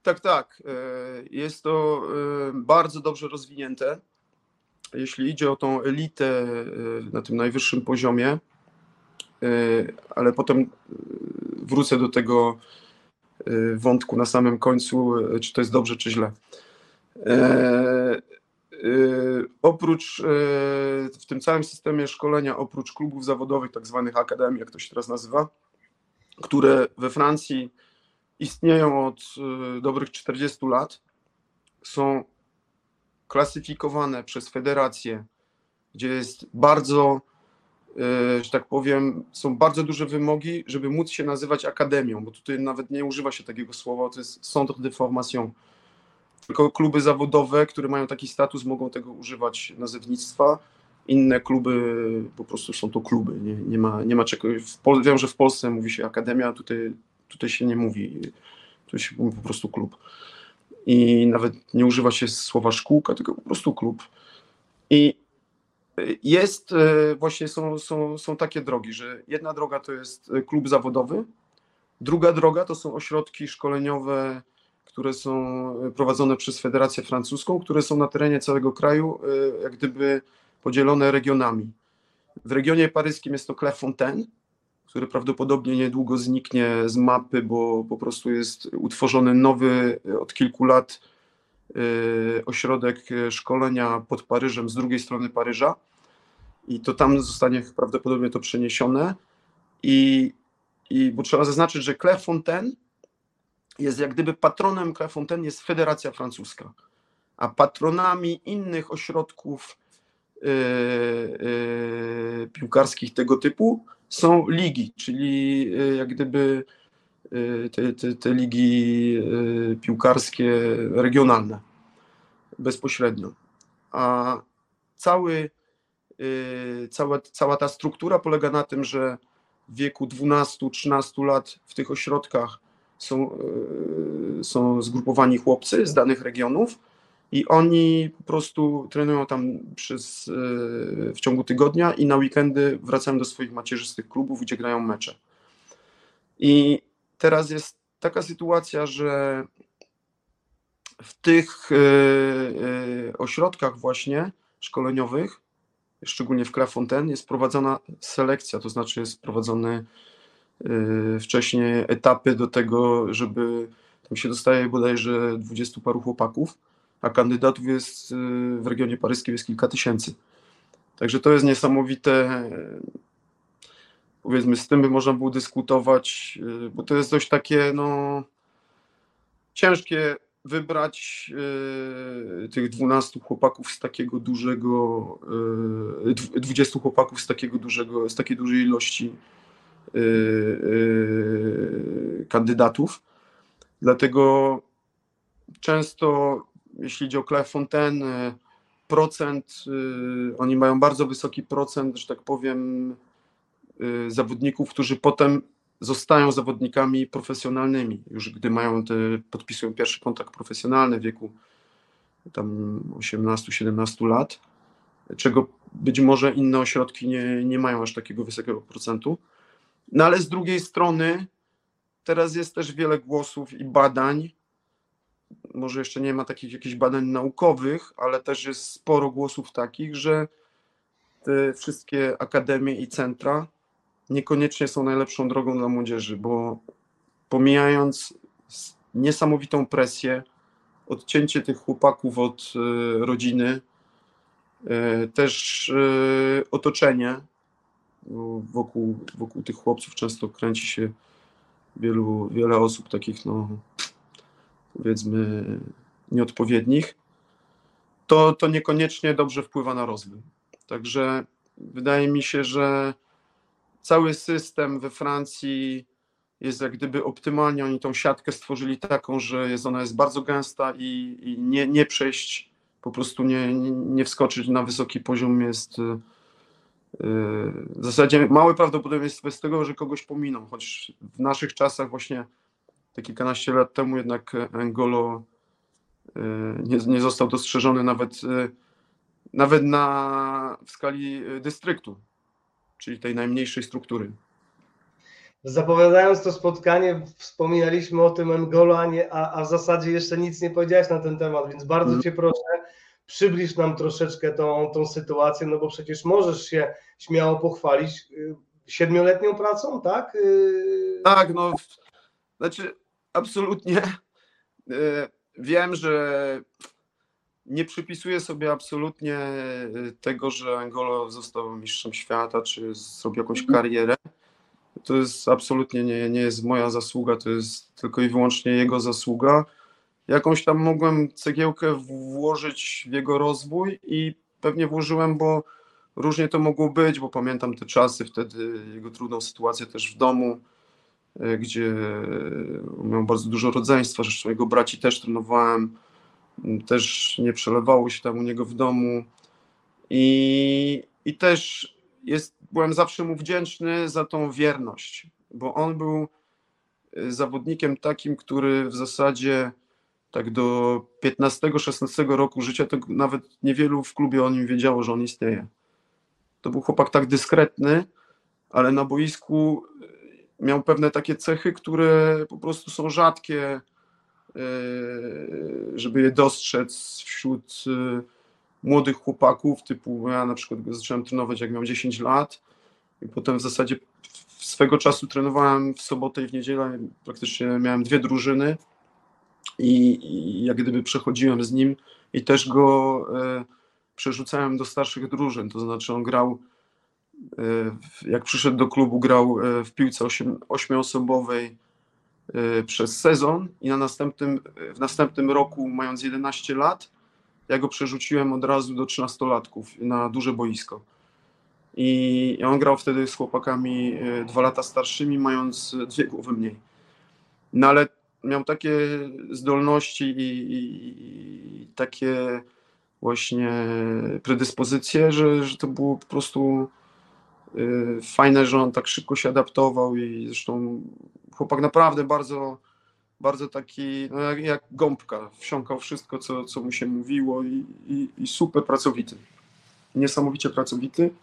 Tak, tak. E, jest to e, bardzo dobrze rozwinięte. Jeśli idzie o tą elitę e, na tym najwyższym poziomie, ale potem wrócę do tego wątku na samym końcu, czy to jest dobrze, czy źle. Yy, oprócz w tym całym systemie szkolenia, oprócz klubów zawodowych, tak zwanych akademii, jak to się teraz nazywa, które we Francji istnieją od dobrych 40 lat, są klasyfikowane przez federację, gdzie jest bardzo, że tak powiem, są bardzo duże wymogi, żeby móc się nazywać akademią, bo tutaj nawet nie używa się takiego słowa, to jest centre de formation tylko kluby zawodowe, które mają taki status, mogą tego używać nazewnictwa. Inne kluby po prostu są to kluby. Nie, nie, ma, nie ma czegoś. Wiem, że w Polsce mówi się akademia, tutaj, tutaj się nie mówi. Tu się mówi po prostu klub. I nawet nie używa się słowa szkółka, tylko po prostu klub. I jest e, właśnie są, są, są takie drogi, że jedna droga to jest klub zawodowy, druga droga to są ośrodki szkoleniowe które są e, prowadzone przez Federację Francuską, które są na terenie całego kraju, e, jak gdyby podzielone regionami. W regionie paryskim jest to Clairefontaine, który prawdopodobnie niedługo zniknie z mapy, bo po prostu jest utworzony nowy e, od kilku lat ośrodek szkolenia pod Paryżem z drugiej strony Paryża. I to tam zostanie prawdopodobnie to przeniesione. I, i bo trzeba zaznaczyć, że Clairefontaine jest jak gdyby patronem Clairefontaine jest Federacja Francuska, a patronami innych ośrodków yy, yy, piłkarskich tego typu są ligi, czyli yy, jak gdyby y, te, te, te ligi y, piłkarskie regionalne bezpośrednio. A cały, y, cała, cała ta struktura polega na tym, że w wieku 12-13 lat w tych ośrodkach są, są zgrupowani chłopcy z danych regionów i oni po prostu trenują tam przez, e, w ciągu tygodnia i na weekendy wracają do swoich macierzystych klubów, gdzie grają mecze. I teraz jest taka sytuacja, że w tych e, ośrodkach właśnie szkoleniowych, szczególnie w Clairefontaine, jest prowadzona selekcja, to znaczy jest prowadzony Y, wcześniej etapy do tego, żeby tam się dostaje bodajże dwudziestu paru chłopaków, a kandydatów jest y, w regionie paryskim jest kilka tysięcy. Także to jest niesamowite. Powiedzmy, z tym by można było dyskutować, y, bo to jest dość takie, no, ciężkie wybrać tych 12 chłopaków z takiego dużego, 20 chłopaków z takiego dużego, z takiej dużej ilości Y, y, kandydatów. Dlatego często, jeśli idzie o Clairefontaine, y, procent, oni mają bardzo wysoki procent, że tak powiem, zawodników, którzy potem zostają zawodnikami profesjonalnymi, już gdy mają te, podpisują pierwszy kontrakt profesjonalny w wieku tam 18-17 lat, czego być może inne ośrodki nie, nie mają aż takiego wysokiego procentu. No ale z drugiej strony teraz jest też wiele głosów i badań, może jeszcze nie ma takich jakichś badań naukowych, ale też jest sporo głosów takich, że te wszystkie akademie i centra niekoniecznie są najlepszą drogą dla młodzieży, bo pomijając niesamowitą presję, odcięcie tych chłopaków od e, rodziny, e, też e, otoczenie wokół, wokół tych chłopców często kręci się wielu, wiele osób takich, no powiedzmy, nieodpowiednich, to, to niekoniecznie dobrze wpływa na rozwój. Także wydaje mi się, że cały system we Francji jest jak gdyby optymalnie. Oni tą siatkę stworzyli taką, że jest, ona jest bardzo gęsta i, i nie, nie przejść, po prostu nie, nie, wskoczyć na wysoki poziom jest yy, w zasadzie małe prawdopodobieństwo jest tego, że kogoś pominą, choć w naszych czasach właśnie te kilkanaście lat temu jednak Angolo yy, nie, nie został dostrzeżony nawet, yy, nawet na, w skali dystryktu czyli tej najmniejszej struktury. Zapowiadając to spotkanie, wspominaliśmy o tym Engolo, a, nie, a, a w zasadzie jeszcze nic nie powiedziałeś na ten temat, więc bardzo mm. Cię proszę, przybliż nam troszeczkę tą, tą sytuację, no bo przecież możesz się śmiało pochwalić y, siedmioletnią pracą, tak? Y, tak, no, znaczy absolutnie y, wiem, że nie przypisuję sobie absolutnie y, tego, że Angolo został mistrzem świata, czy zrobił jakąś mhm. karierę. To jest absolutnie nie, nie jest moja zasługa, to jest tylko i wyłącznie jego zasługa. Jakąś tam mogłem cegiełkę włożyć w jego rozwój i pewnie włożyłem, bo różnie to mogło być, bo pamiętam te czasy, wtedy jego trudną sytuację też w domu, gdzie y, miał bardzo dużo rodzeństwa, zresztą jego braci też trenowałem też nie przelewało się tam u niego w domu i, i też jest, byłem zawsze mu wdzięczny za tą wierność, bo on był y, zawodnikiem takim, który w zasadzie tak do 15-16 roku życia to nawet niewielu w klubie o nim wiedziało, że on istnieje. To był chłopak tak dyskretny, ale na boisku miał pewne takie cechy, które po prostu są rzadkie E, żeby je dostrzec wśród e, młodych chłopaków, typu ja na przykład zacząłem trenować jak miałem 10 lat i potem w zasadzie swego czasu trenowałem w sobotę i w niedzielę, praktycznie miałem dwie drużyny i, i jak gdyby przechodziłem z nim i też go e, przerzucałem do starszych drużyn, to znaczy on grał jak przyszedł do klubu, grał e, w piłce ośmioosobowej Y, przez sezon i na następnym, w następnym roku, mając 11 lat, ja go przerzuciłem od razu do 13-latków na duże boisko. I on grał wtedy z chłopakami dwa lata starszymi, mając dwie głowy mniej. No ale miał takie zdolności i, i, i takie właśnie predyspozycje, że, że to było po prostu fajne, że on tak szybko się adaptował i zresztą chłopak naprawdę bardzo, bardzo taki, no jak, jak gąbka, wsiąkał wszystko, co, co mu się mówiło i, i, i super pracowity. Niesamowicie pracowity.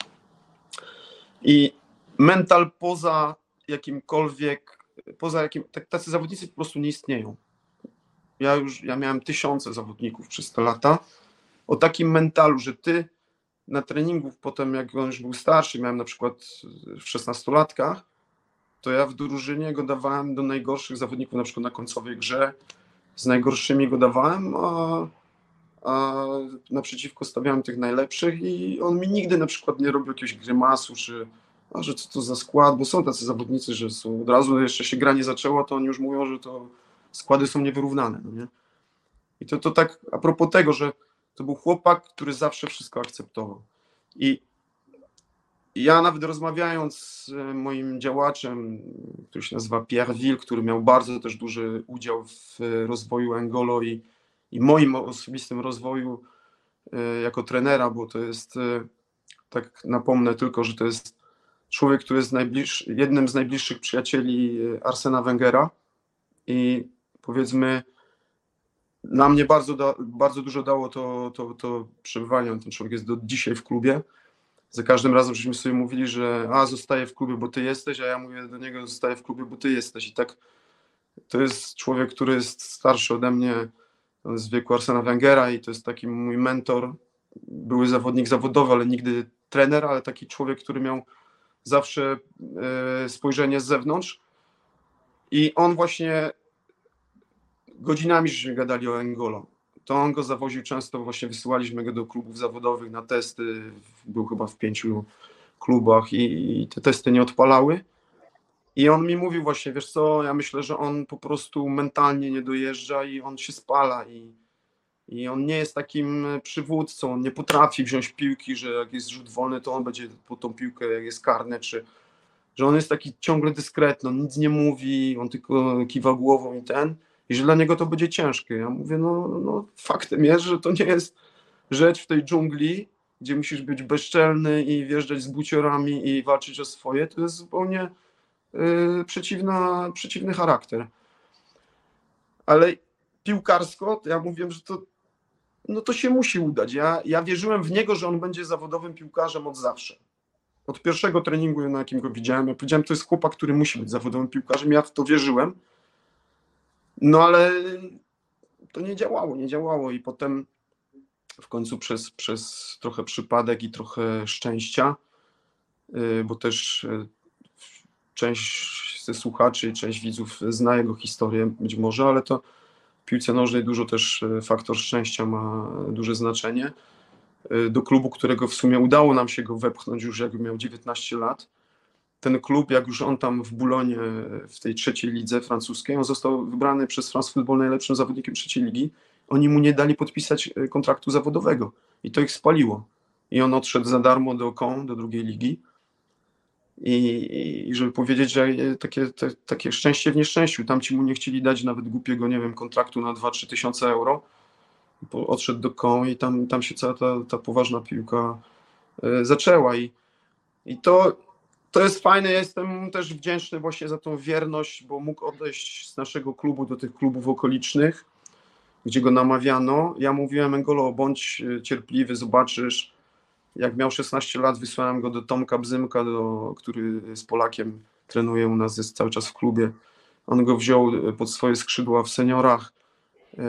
I mental poza jakimkolwiek, poza jakim, tak, tacy zawodnicy po prostu nie istnieją. Ja już, ja miałem tysiące zawodników przez te lata, o takim mentalu, że ty na treningu potem, jak on już był starszy, miałem na przykład w 16 latkach, to ja w drużynie go dawałem do najgorszych zawodników, na przykład na końcowej grze. Z najgorszymi go dawałem, a, a naprzeciwko stawiałem tych najlepszych i on mi nigdy na przykład nie robił jakiegoś grymasu, czy a że co to za skład, bo są tacy zawodnicy, że są, od razu jeszcze się gra nie zaczęła, to oni już mówią, że to składy są niewyrównane, no nie? I to, to tak a propos tego, że to był chłopak, który zawsze wszystko akceptował. I ja nawet rozmawiając z e, moim działaczem, który się nazywa Pierre Ville, który miał bardzo też duży udział w e, rozwoju Angolo i, i moim osobistym rozwoju e, jako trenera, bo to jest, tak napomnę tylko, że to jest człowiek, który jest jednym z najbliższych przyjacieli Arsena Wengera i powiedzmy na mnie bardzo, da, bardzo dużo dało to, to, to przebywanie. Ten człowiek jest do dzisiaj w klubie. Za każdym razem żeśmy sobie mówili, że a zostaje w klubie, bo ty jesteś, a ja mówię do niego, zostaje w klubie, bo ty jesteś. I tak to jest człowiek, który jest starszy ode mnie, z wieku Arsena Wengera i to jest taki mój mentor. Były zawodnik zawodowy, ale nigdy trener, ale taki człowiek, który miał zawsze e, spojrzenie z zewnątrz. I on właśnie godzinami żeśmy gadali o Engolo. To on go zawoził często, właśnie wysyłaliśmy go do klubów zawodowych na testy. Był chyba w pięciu klubach i, i te testy nie odpalały. I on mi mówił właśnie, wiesz co, ja myślę, że on po prostu mentalnie nie dojeżdża i on się spala i, i on nie jest takim przywódcą, on nie potrafi wziąć piłki, że jak jest rzut wolny, to on będzie po tą piłkę, jak jest karny, czy że on jest taki ciągle dyskretny, on nic nie mówi, on tylko kiwa głową i ten, i że dla niego to będzie ciężkie. Ja mówię, no, no faktem jest, że to nie jest rzecz w tej dżungli, gdzie musisz być bezczelny i wjeżdżać z buciorami i walczyć o swoje, to jest zupełnie yy, przeciwna, przeciwny charakter. Ale piłkarsko, to ja mówię, że to, no to się musi udać. Ja, ja wierzyłem w niego, że on będzie zawodowym piłkarzem od zawsze. Od pierwszego treningu, na jakim go widziałem, ja powiedziałem, to jest chłopak, który musi być zawodowym piłkarzem. Ja w to wierzyłem. No ale to nie działało, nie działało i potem w końcu przez, przez trochę przypadek i trochę szczęścia, yy, bo też yy, część ze słuchaczy część widzów zna jego historię być może, ale to w piłce nożnej dużo też yy, faktor szczęścia ma duże znaczenie. Do klubu, którego w sumie udało nam się go wepchnąć już jak miał 19 lat, ten klub, jak już on tam w Bulonie, w tej trzeciej lidze francuskiej, on został wybrany przez France Football najlepszym zawodnikiem trzeciej ligi, oni mu nie dali podpisać e, kontraktu zawodowego i to ich spaliło. I on odszedł za darmo do Caen, do drugiej ligi. I, i żeby powiedzieć, że e, takie, te, takie szczęście w nieszczęściu, tam ci mu nie chcieli dać nawet głupiego, nie wiem, kontraktu na 2-3 tysiące euro. Odszedł do Caen i tam, tam się cała ta, ta poważna piłka y, zaczęła. I, i to to jest fajne, ja jestem też wdzięczny właśnie za tą wierność, bo mógł odejść z naszego klubu do tych klubów okolicznych, gdzie go namawiano. Ja mówiłem Engolo, bądź e, cierpliwy, zobaczysz. Jak miał 16 lat, wysłałem go do Tomka Bzymka, do, który z Polakiem trenuje u nas, jest cały czas w klubie. On go wziął e, pod swoje skrzydła w seniorach. E,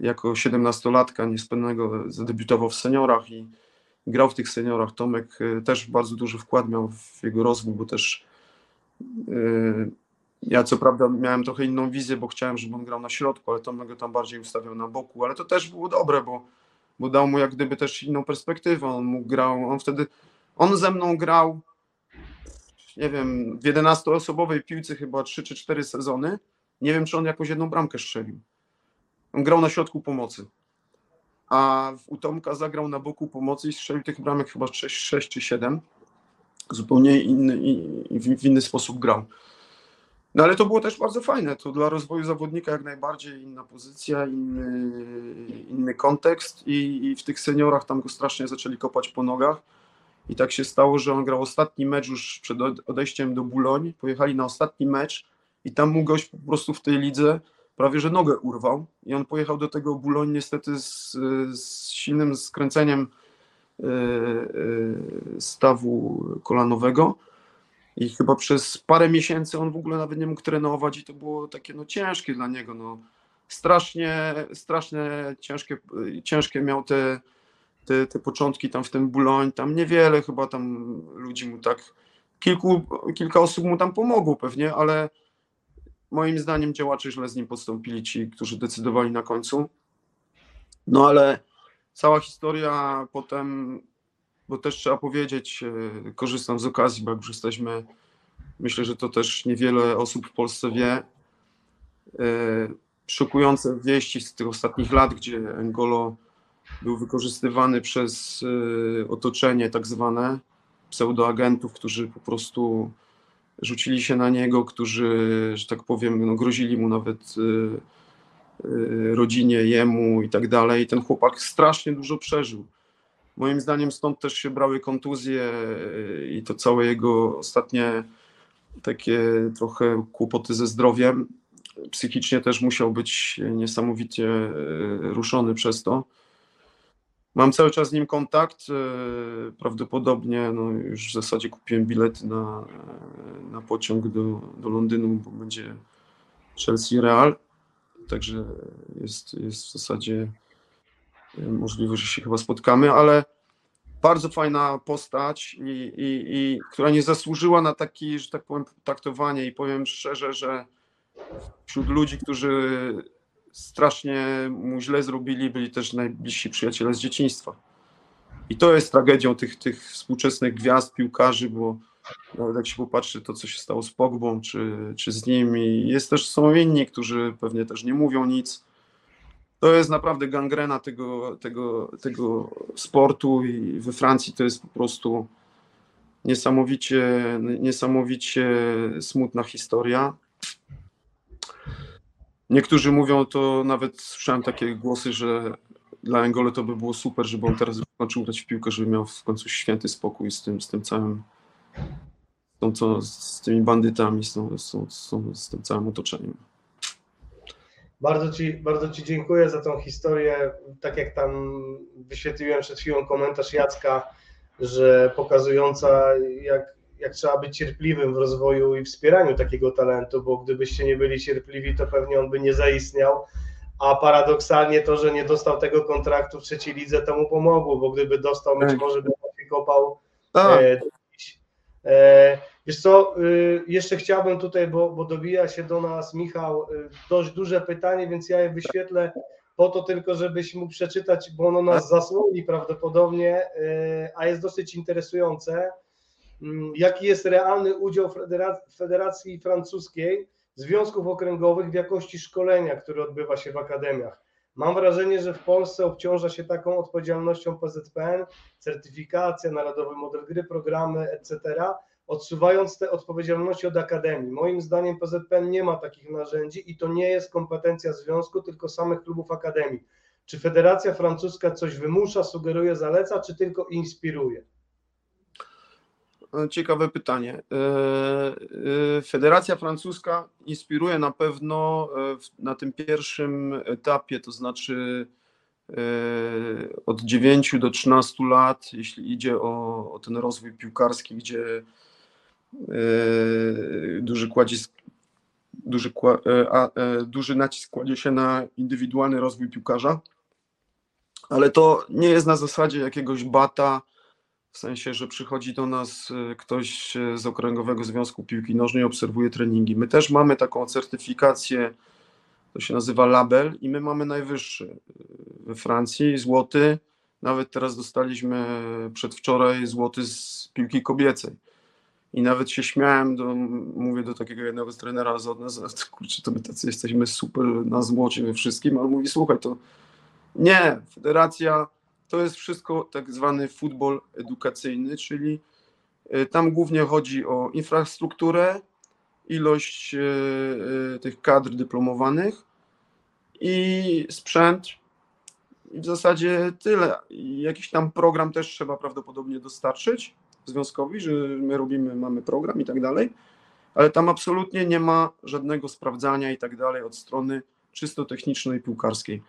jako 17-latka niespełnego zadebiutował w seniorach i grał w tych seniorach. Tomek y, też bardzo duży wkład miał w jego rozwój, bo też yy, ja co prawda miałem trochę inną wizję, bo chciałem, żeby on grał na środku, ale Tomek go tam bardziej ustawiał na boku, ale to też było dobre, bo, bo dał mu jak gdyby też inną perspektywę. On mógł grał, on wtedy, on ze mną grał, nie wiem, w 11-osobowej piłce chyba 3 czy 4 sezony. Nie wiem, czy on jakąś jedną bramkę strzelił. On grał na środku pomocy a u Tomka zagrał na boku pomocy i strzelił tych bramek chyba 6, 6 czy 7. Zupełnie inny, w inny sposób grał. No ale to było też bardzo fajne. To dla rozwoju zawodnika jak najbardziej inna pozycja, inny, inny kontekst i, i w tych seniorach tam go strasznie zaczęli kopać po nogach. I tak się stało, że on grał ostatni mecz już przed odejściem do Buloń. Pojechali na ostatni mecz i tam mu gość po prostu w tej lidze prawie że nogę urwał i on pojechał do tego Buloń niestety z, z silnym skręceniem e, e, stawu kolanowego. I chyba przez parę miesięcy on w ogóle nawet nie mógł trenować i to było takie no ciężkie dla niego, no. Strasznie, strasznie ciężkie, ciężkie miał te, te, te początki tam w tym Buloń, tam niewiele chyba tam ludzi mu tak, kilku, kilka osób mu tam pomogło pewnie, ale moim zdaniem działacze źle z nim postąpili, ci, którzy decydowali na końcu. No ale cała historia potem, bo też trzeba powiedzieć, e, korzystam z okazji, bo jak już jesteśmy, myślę, że to też niewiele osób w Polsce wie, e, szokujące wieści z tych ostatnich lat, gdzie Engolo był wykorzystywany przez e, otoczenie tak zwane pseudoagentów, którzy po prostu rzucili się na niego, którzy, że tak powiem, no, grozili mu nawet y, y, rodzinie, jemu i tak dalej. Ten chłopak strasznie dużo przeżył. Moim zdaniem stąd też się brały kontuzje i to całe jego ostatnie takie trochę kłopoty ze zdrowiem. Psychicznie też musiał być niesamowicie ruszony przez to. Mam cały czas z nim kontakt. e, Prawdopodobnie no, już w zasadzie kupiłem bilet na, e, na pociąg do, do Londynu, bo będzie Chelsea Real. Także jest, jest w zasadzie e, możliwe, że się chyba spotkamy, ale bardzo fajna postać, i, i, i, która nie zasłużyła na taki, że tak powiem, traktowanie i powiem szczerze, że wśród ludzi, którzy strasznie mu źle zrobili, byli też najbliżsi przyjaciele z dzieciństwa. I to jest tragedią tych, tych współczesnych gwiazd, piłkarzy, bo nawet jak się popatrzy to, co się stało z Pogbą, czy, czy z nimi, jest też, są inni, którzy pewnie też nie mówią nic. To jest naprawdę gangrena tego, tego, tego sportu i we Francji to jest po prostu niesamowicie, niesamowicie smutna historia. Niektórzy mówią to, nawet słyszałem takie głosy, że dla Engole to by było super, żeby on teraz skończył grać w piłkę, żeby miał w końcu święty spokój z tym, z tym całym, z, tą, co, z tymi bandytami, z, tą, z, tą, z, tym całym otoczeniem. Bardzo ci, bardzo ci dziękuję za tą historię. Tak jak tam wyświetliłem przed chwilą komentarz Jacka, że pokazująca, jak, jak trzeba być cierpliwym w rozwoju i wspieraniu takiego talentu, bo gdybyście nie byli cierpliwi, to pewnie on by nie zaistniał. A paradoksalnie to, że nie dostał tego kontraktu w trzeciej lidze, to mu pomogło, bo gdyby dostał, być Tak. może by się kopał Tak, E, e, Wiesz co, y, jeszcze chciałbym tutaj, bo, bo dobija się do nas Michał, y, dość duże pytanie, więc ja je wyświetlę po to tylko, żebyś mógł przeczytać, bo ono nas zasłoni prawdopodobnie, y, a jest dosyć interesujące. Mm, Jaki jest realny udział Federa- Federacji Francuskiej Związków Okręgowych w jakości szkolenia, które odbywa się w akademiach? Mam wrażenie, że w Polsce obciąża się taką odpowiedzialnością PZPN, certyfikacja, narodowy model gry, programy, etc., odsuwając te odpowiedzialności od akademii. Moim zdaniem PZPN nie ma takich narzędzi i to nie jest kompetencja związku, tylko samych klubów akademii. Czy Federacja Francuska coś wymusza, sugeruje, zaleca, czy tylko inspiruje? Ciekawe pytanie. E, e, Federacja Francuska inspiruje na pewno e, na tym pierwszym etapie, to znaczy od 9 do 13 lat, jeśli idzie o, o ten rozwój piłkarski, gdzie duży, duży, a, duży nacisk kładzie się na indywidualny rozwój piłkarza, ale to nie jest na zasadzie jakiegoś bata, w sensie, że przychodzi do nas e, ktoś e, z Okręgowego Związku Piłki Nożnej obserwuje treningi. My też mamy taką certyfikację, to się nazywa label i my mamy najwyższy e, we Francji, złoty. Nawet teraz dostaliśmy przedwczoraj złoty z piłki kobiecej. I nawet się śmiałem, do, mówię do takiego jednego z trenera z od nas, kurczę, to my tacy jesteśmy super na złocie we wszystkim, ale mówi, słuchaj, to nie, federacja to jest wszystko tak zwany futbol edukacyjny, czyli y, tam głównie chodzi o infrastrukturę, ilość y, y, tych kadr dyplomowanych i sprzęt. I w zasadzie tyle. Jakiś tam program też trzeba prawdopodobnie dostarczyć związkowi, że my robimy, mamy program i tak dalej, ale tam absolutnie nie ma żadnego sprawdzania i tak dalej od strony czysto technicznej piłkarskiej.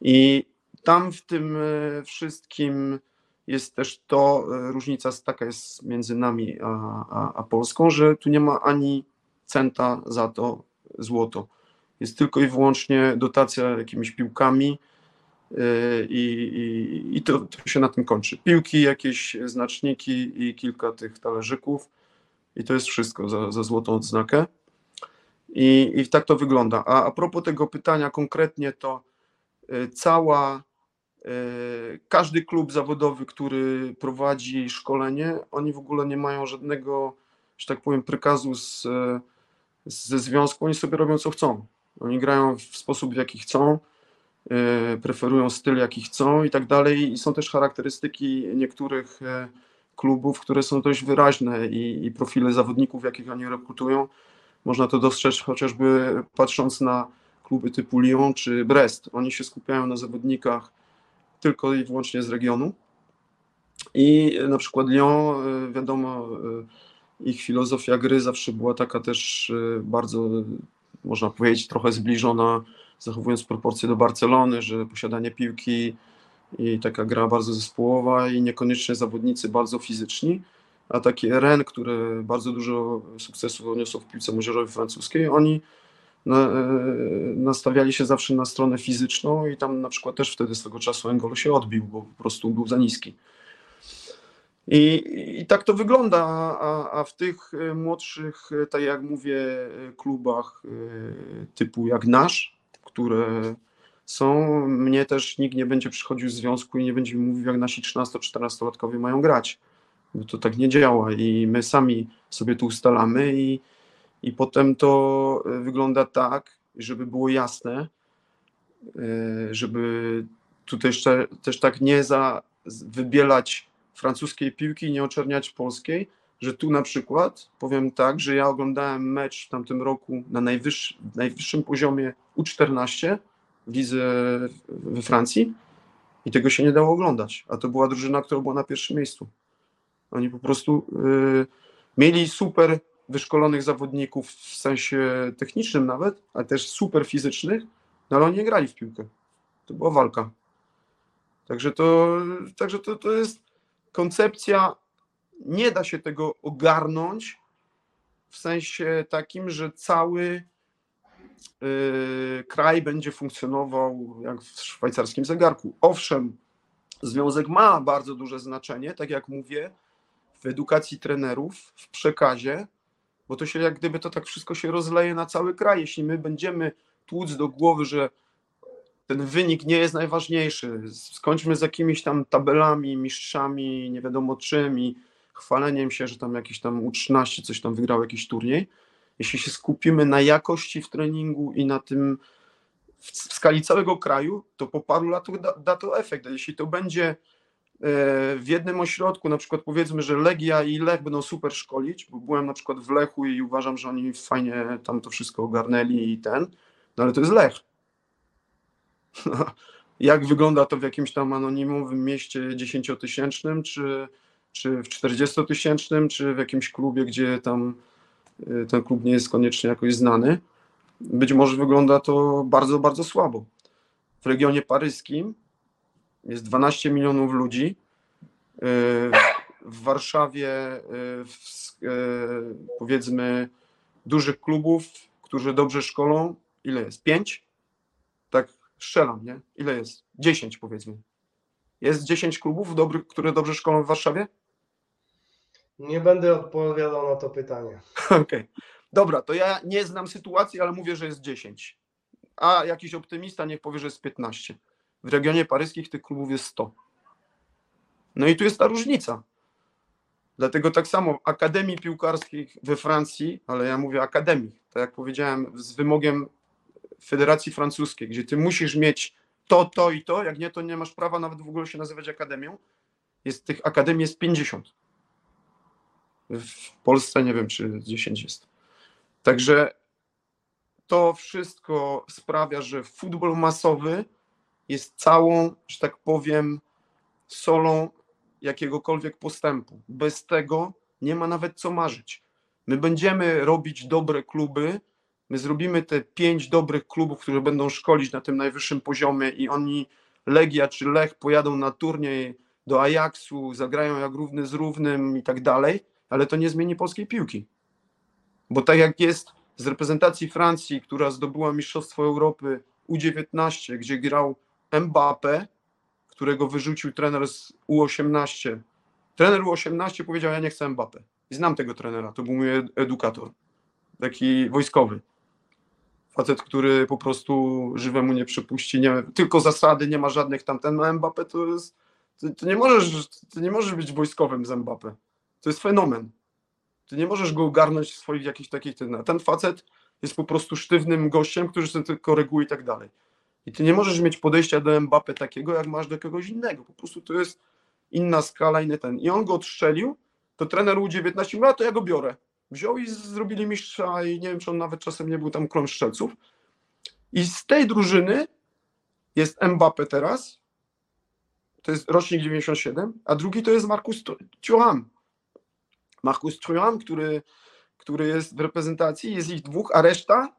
I tam w tym e, wszystkim jest też to, e, różnica taka jest między nami a, a, a Polską, że tu nie ma ani centa za to złoto. Jest tylko i wyłącznie dotacja jakimiś piłkami e, i, i, i to, to się na tym kończy. Piłki, jakieś znaczniki i kilka tych talerzyków i to jest wszystko za, za złotą odznakę. I, I tak to wygląda. A, a propos tego pytania konkretnie, to cała, każdy klub zawodowy, który prowadzi szkolenie, oni w ogóle nie mają żadnego, że tak powiem, prykazu z, ze związku, oni sobie robią co chcą. Oni grają w sposób, w jaki chcą, y, preferują styl, jaki chcą i tak dalej. I są też charakterystyki niektórych y, klubów, które są dość wyraźne i, i profile zawodników, jakich oni rekrutują. Można to dostrzec chociażby patrząc na kluby typu Lyon czy Brest. Oni się skupiają na zawodnikach tylko i wyłącznie z regionu. I na przykład Lyon, y, wiadomo, y, ich filozofia gry zawsze była taka też y, bardzo, można powiedzieć, trochę zbliżona, zachowując proporcje do Barcelony, że posiadanie piłki i taka gra bardzo zespołowa i niekoniecznie zawodnicy bardzo fizyczni, a taki Ren, który bardzo dużo sukcesów odniosł w piłce młodzieżowej francuskiej, oni na, e, nastawiali się zawsze na stronę fizyczną i tam na przykład też wtedy swego czasu Engolo się odbił, bo po prostu był za niski. I, i tak to wygląda, a, a w tych e, młodszych, e, tak jak mówię, klubach typu jak nasz, które są, mnie też nikt nie będzie przychodził z związku i nie będzie mi mówił, jak nasi 13-14-latkowie mają grać. Bo to tak nie działa i my sami sobie tu ustalamy i, i potem to wygląda tak, żeby było jasne, e, żeby tutaj jeszcze też tak nie za wybielać francuskiej piłki nie oczerniać polskiej, że tu na przykład powiem tak, że ja oglądałem mecz w tamtym roku na najwyższy, najwyższym poziomie U14 w lidze we Francji i tego się nie dało oglądać, a to była drużyna, która była na pierwszym miejscu. Oni po prostu y, mieli super wyszkolonych zawodników w sensie technicznym nawet, ale też super fizycznych, no ale oni nie grali w piłkę. To była walka. Także to, także to, to jest koncepcja, nie da się tego ogarnąć w sensie takim, że cały yy, kraj będzie funkcjonował jak w szwajcarskim zegarku. Owszem, związek ma bardzo duże znaczenie, tak jak mówię, w edukacji trenerów, w przekazie, bo to się jak gdyby to tak wszystko się rozleje na cały kraj. Jeśli my będziemy tłuc do głowy, że ten wynik nie jest najważniejszy, skończmy z jakimiś tam tabelami, mistrzami, nie wiadomo czym i chwaleniem się, że tam jakiś tam U13 coś tam wygrał jakiś turniej. Jeśli się skupimy na jakości w treningu i na tym w, skali całego kraju, to po paru latach da, da to efekt. Jeśli to będzie w jednym ośrodku, na przykład powiedzmy, że Legia i Lech będą super szkolić, bo byłem na przykład w Lechu i uważam, że oni fajnie tam to wszystko ogarnęli i ten, no ale to jest Lech. [LAUGHS] Jak wygląda to w jakimś tam anonimowym mieście dziesięciotysięcznym, czy, czy w czterdziestotysięcznym, czy w jakimś klubie, gdzie tam e, ten klub nie jest koniecznie jakoś znany. Być może wygląda to bardzo, bardzo słabo. W regionie paryskim jest 12 milionów ludzi. E, w Warszawie e, w, e, powiedzmy dużych klubów, którzy dobrze szkolą, ile jest? 5? Tak strzelam, nie? Ile jest? 10 powiedzmy. Jest 10 klubów, dobrych, które dobrze szkolą w Warszawie? Nie będę odpowiadał na to pytanie. [LAUGHS] Okej. Okay. Dobra, to ja nie znam sytuacji, ale mówię, że jest 10. A jakiś optymista niech powie, że jest 15. W regionie paryskim tych klubów jest 100. No i tu jest ta różnica. Dlatego tak samo akademii piłkarskich we Francji, ale ja mówię akademii, tak jak powiedziałem, z wymogiem Federacji Francuskiej, gdzie ty musisz mieć to, to i to, jak nie, to nie masz prawa nawet w ogóle się nazywać akademią. Jest tych akademii jest 50. W Polsce nie wiem, czy 10 jest. Także to wszystko sprawia, że futbol masowy jest całą, że tak powiem, solą jakiegokolwiek postępu. Bez tego nie ma nawet co marzyć. My będziemy robić dobre kluby, my zrobimy te pięć dobrych klubów, które będą szkolić na tym najwyższym poziomie i oni, Legia czy Lech, pojadą na turniej do Ajaxu, zagrają jak równy z równym i tak dalej, ale to nie zmieni polskiej piłki. Bo tak jak jest z reprezentacji Francji, która zdobyła Mistrzostwo Europy U19, gdzie grał Mbappe, którego wyrzucił trener z U18. Trener U18 powiedział, ja nie chcę Mbappe. I znam tego trenera, to był mój edukator, taki wojskowy. Facet, który po prostu żywemu nie przypuści, nie, tylko zasady, nie ma żadnych tamten. No Mbappe to jest, ty, ty, nie możesz, ty nie możesz być wojskowym z Mbappe. To jest fenomen. Ty nie możesz go ogarnąć w swoich jakichś takich, ten facet jest po prostu sztywnym gościem, który sobie tylko reguły i tak dalej. I ty nie możesz mieć podejścia do Mbappé takiego, jak masz do kogoś innego. Po prostu to jest inna skala, inny ten. I on go odstrzelił, to trener U19 mówi, a to ja go biorę. Wziął i zrobili mistrza i nie wiem, czy on nawet czasem nie był tam klon strzelców. I z tej drużyny jest Mbappé teraz to jest rocznik 97, a drugi to jest Markus Thuram. Markus Thuram, który, który jest w reprezentacji, jest ich dwóch, a reszta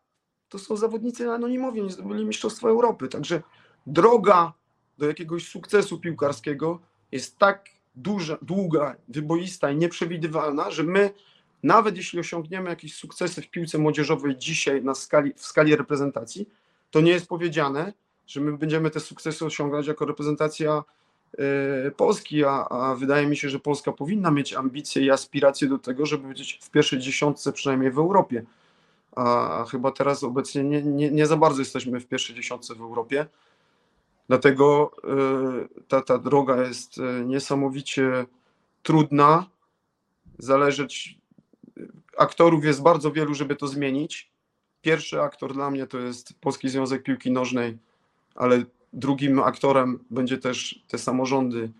to są zawodnicy anonimowi, oni zdobyli Mistrzostwo Europy. Także droga do jakiegoś sukcesu piłkarskiego jest tak duża, długa, wyboista i nieprzewidywalna, że my, nawet jeśli osiągniemy jakieś sukcesy w piłce młodzieżowej dzisiaj na skali, w skali reprezentacji, to nie jest powiedziane, że my będziemy te sukcesy osiągać jako reprezentacja e, Polski, a, a wydaje mi się, że Polska powinna mieć ambicje i aspiracje do tego, żeby być w pierwszej dziesiątce przynajmniej w Europie. A, chyba teraz obecnie nie, nie, nie za bardzo jesteśmy w pierwszej dziesiątce w Europie. Dlatego y, ta, ta droga jest y, niesamowicie trudna. Zależeć. Aktorów jest bardzo wielu, żeby to zmienić. Pierwszy aktor dla mnie to jest Polski Związek Piłki Nożnej, ale drugim aktorem będzie też te samorządy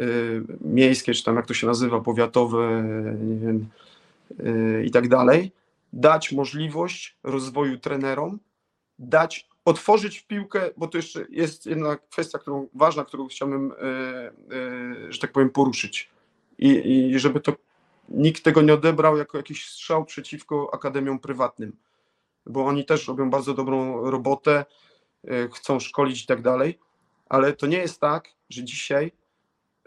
y, miejskie, czy tam jak to się nazywa, powiatowe, nie wiem, i tak dalej. Dać możliwość rozwoju trenerom, dać otworzyć piłkę, bo to jeszcze jest jedna kwestia, którą ważna, którą chciałbym, e, e, że tak powiem, poruszyć. I, I żeby to nikt tego nie odebrał jako jakiś strzał przeciwko akademiom prywatnym, bo oni też robią bardzo dobrą robotę, e, chcą szkolić i tak dalej, ale to nie jest tak, że dzisiaj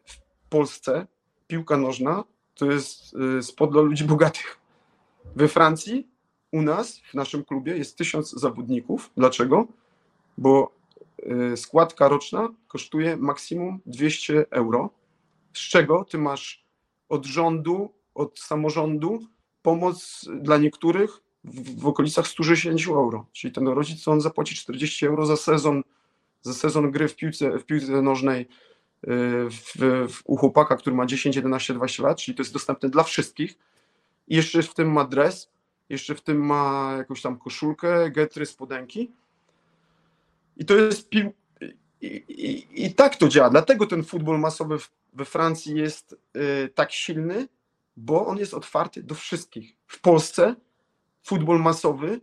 w Polsce piłka nożna to jest sport dla ludzi bogatych. We Francji u nas, w naszym klubie, jest tysiąc zawodników. Dlaczego? Bo y, składka roczna kosztuje maksimum 200 euro, z czego ty masz od rządu, od samorządu pomoc dla niektórych w, w okolicach 160 euro. Czyli ten rodzic, on zapłaci 40 euro za sezon, za sezon gry w piłce, w piłce nożnej y, w, w, u chłopaka, który ma 10, 11, 20 lat, czyli to jest dostępne dla wszystkich. Jeszcze w tym ma dres, jeszcze w tym ma jakąś tam koszulkę, getry, spodenki. I to jest pił... I, i, I, tak to działa. Dlatego ten futbol masowy we Francji jest y, tak silny, bo on jest otwarty do wszystkich. W Polsce futbol masowy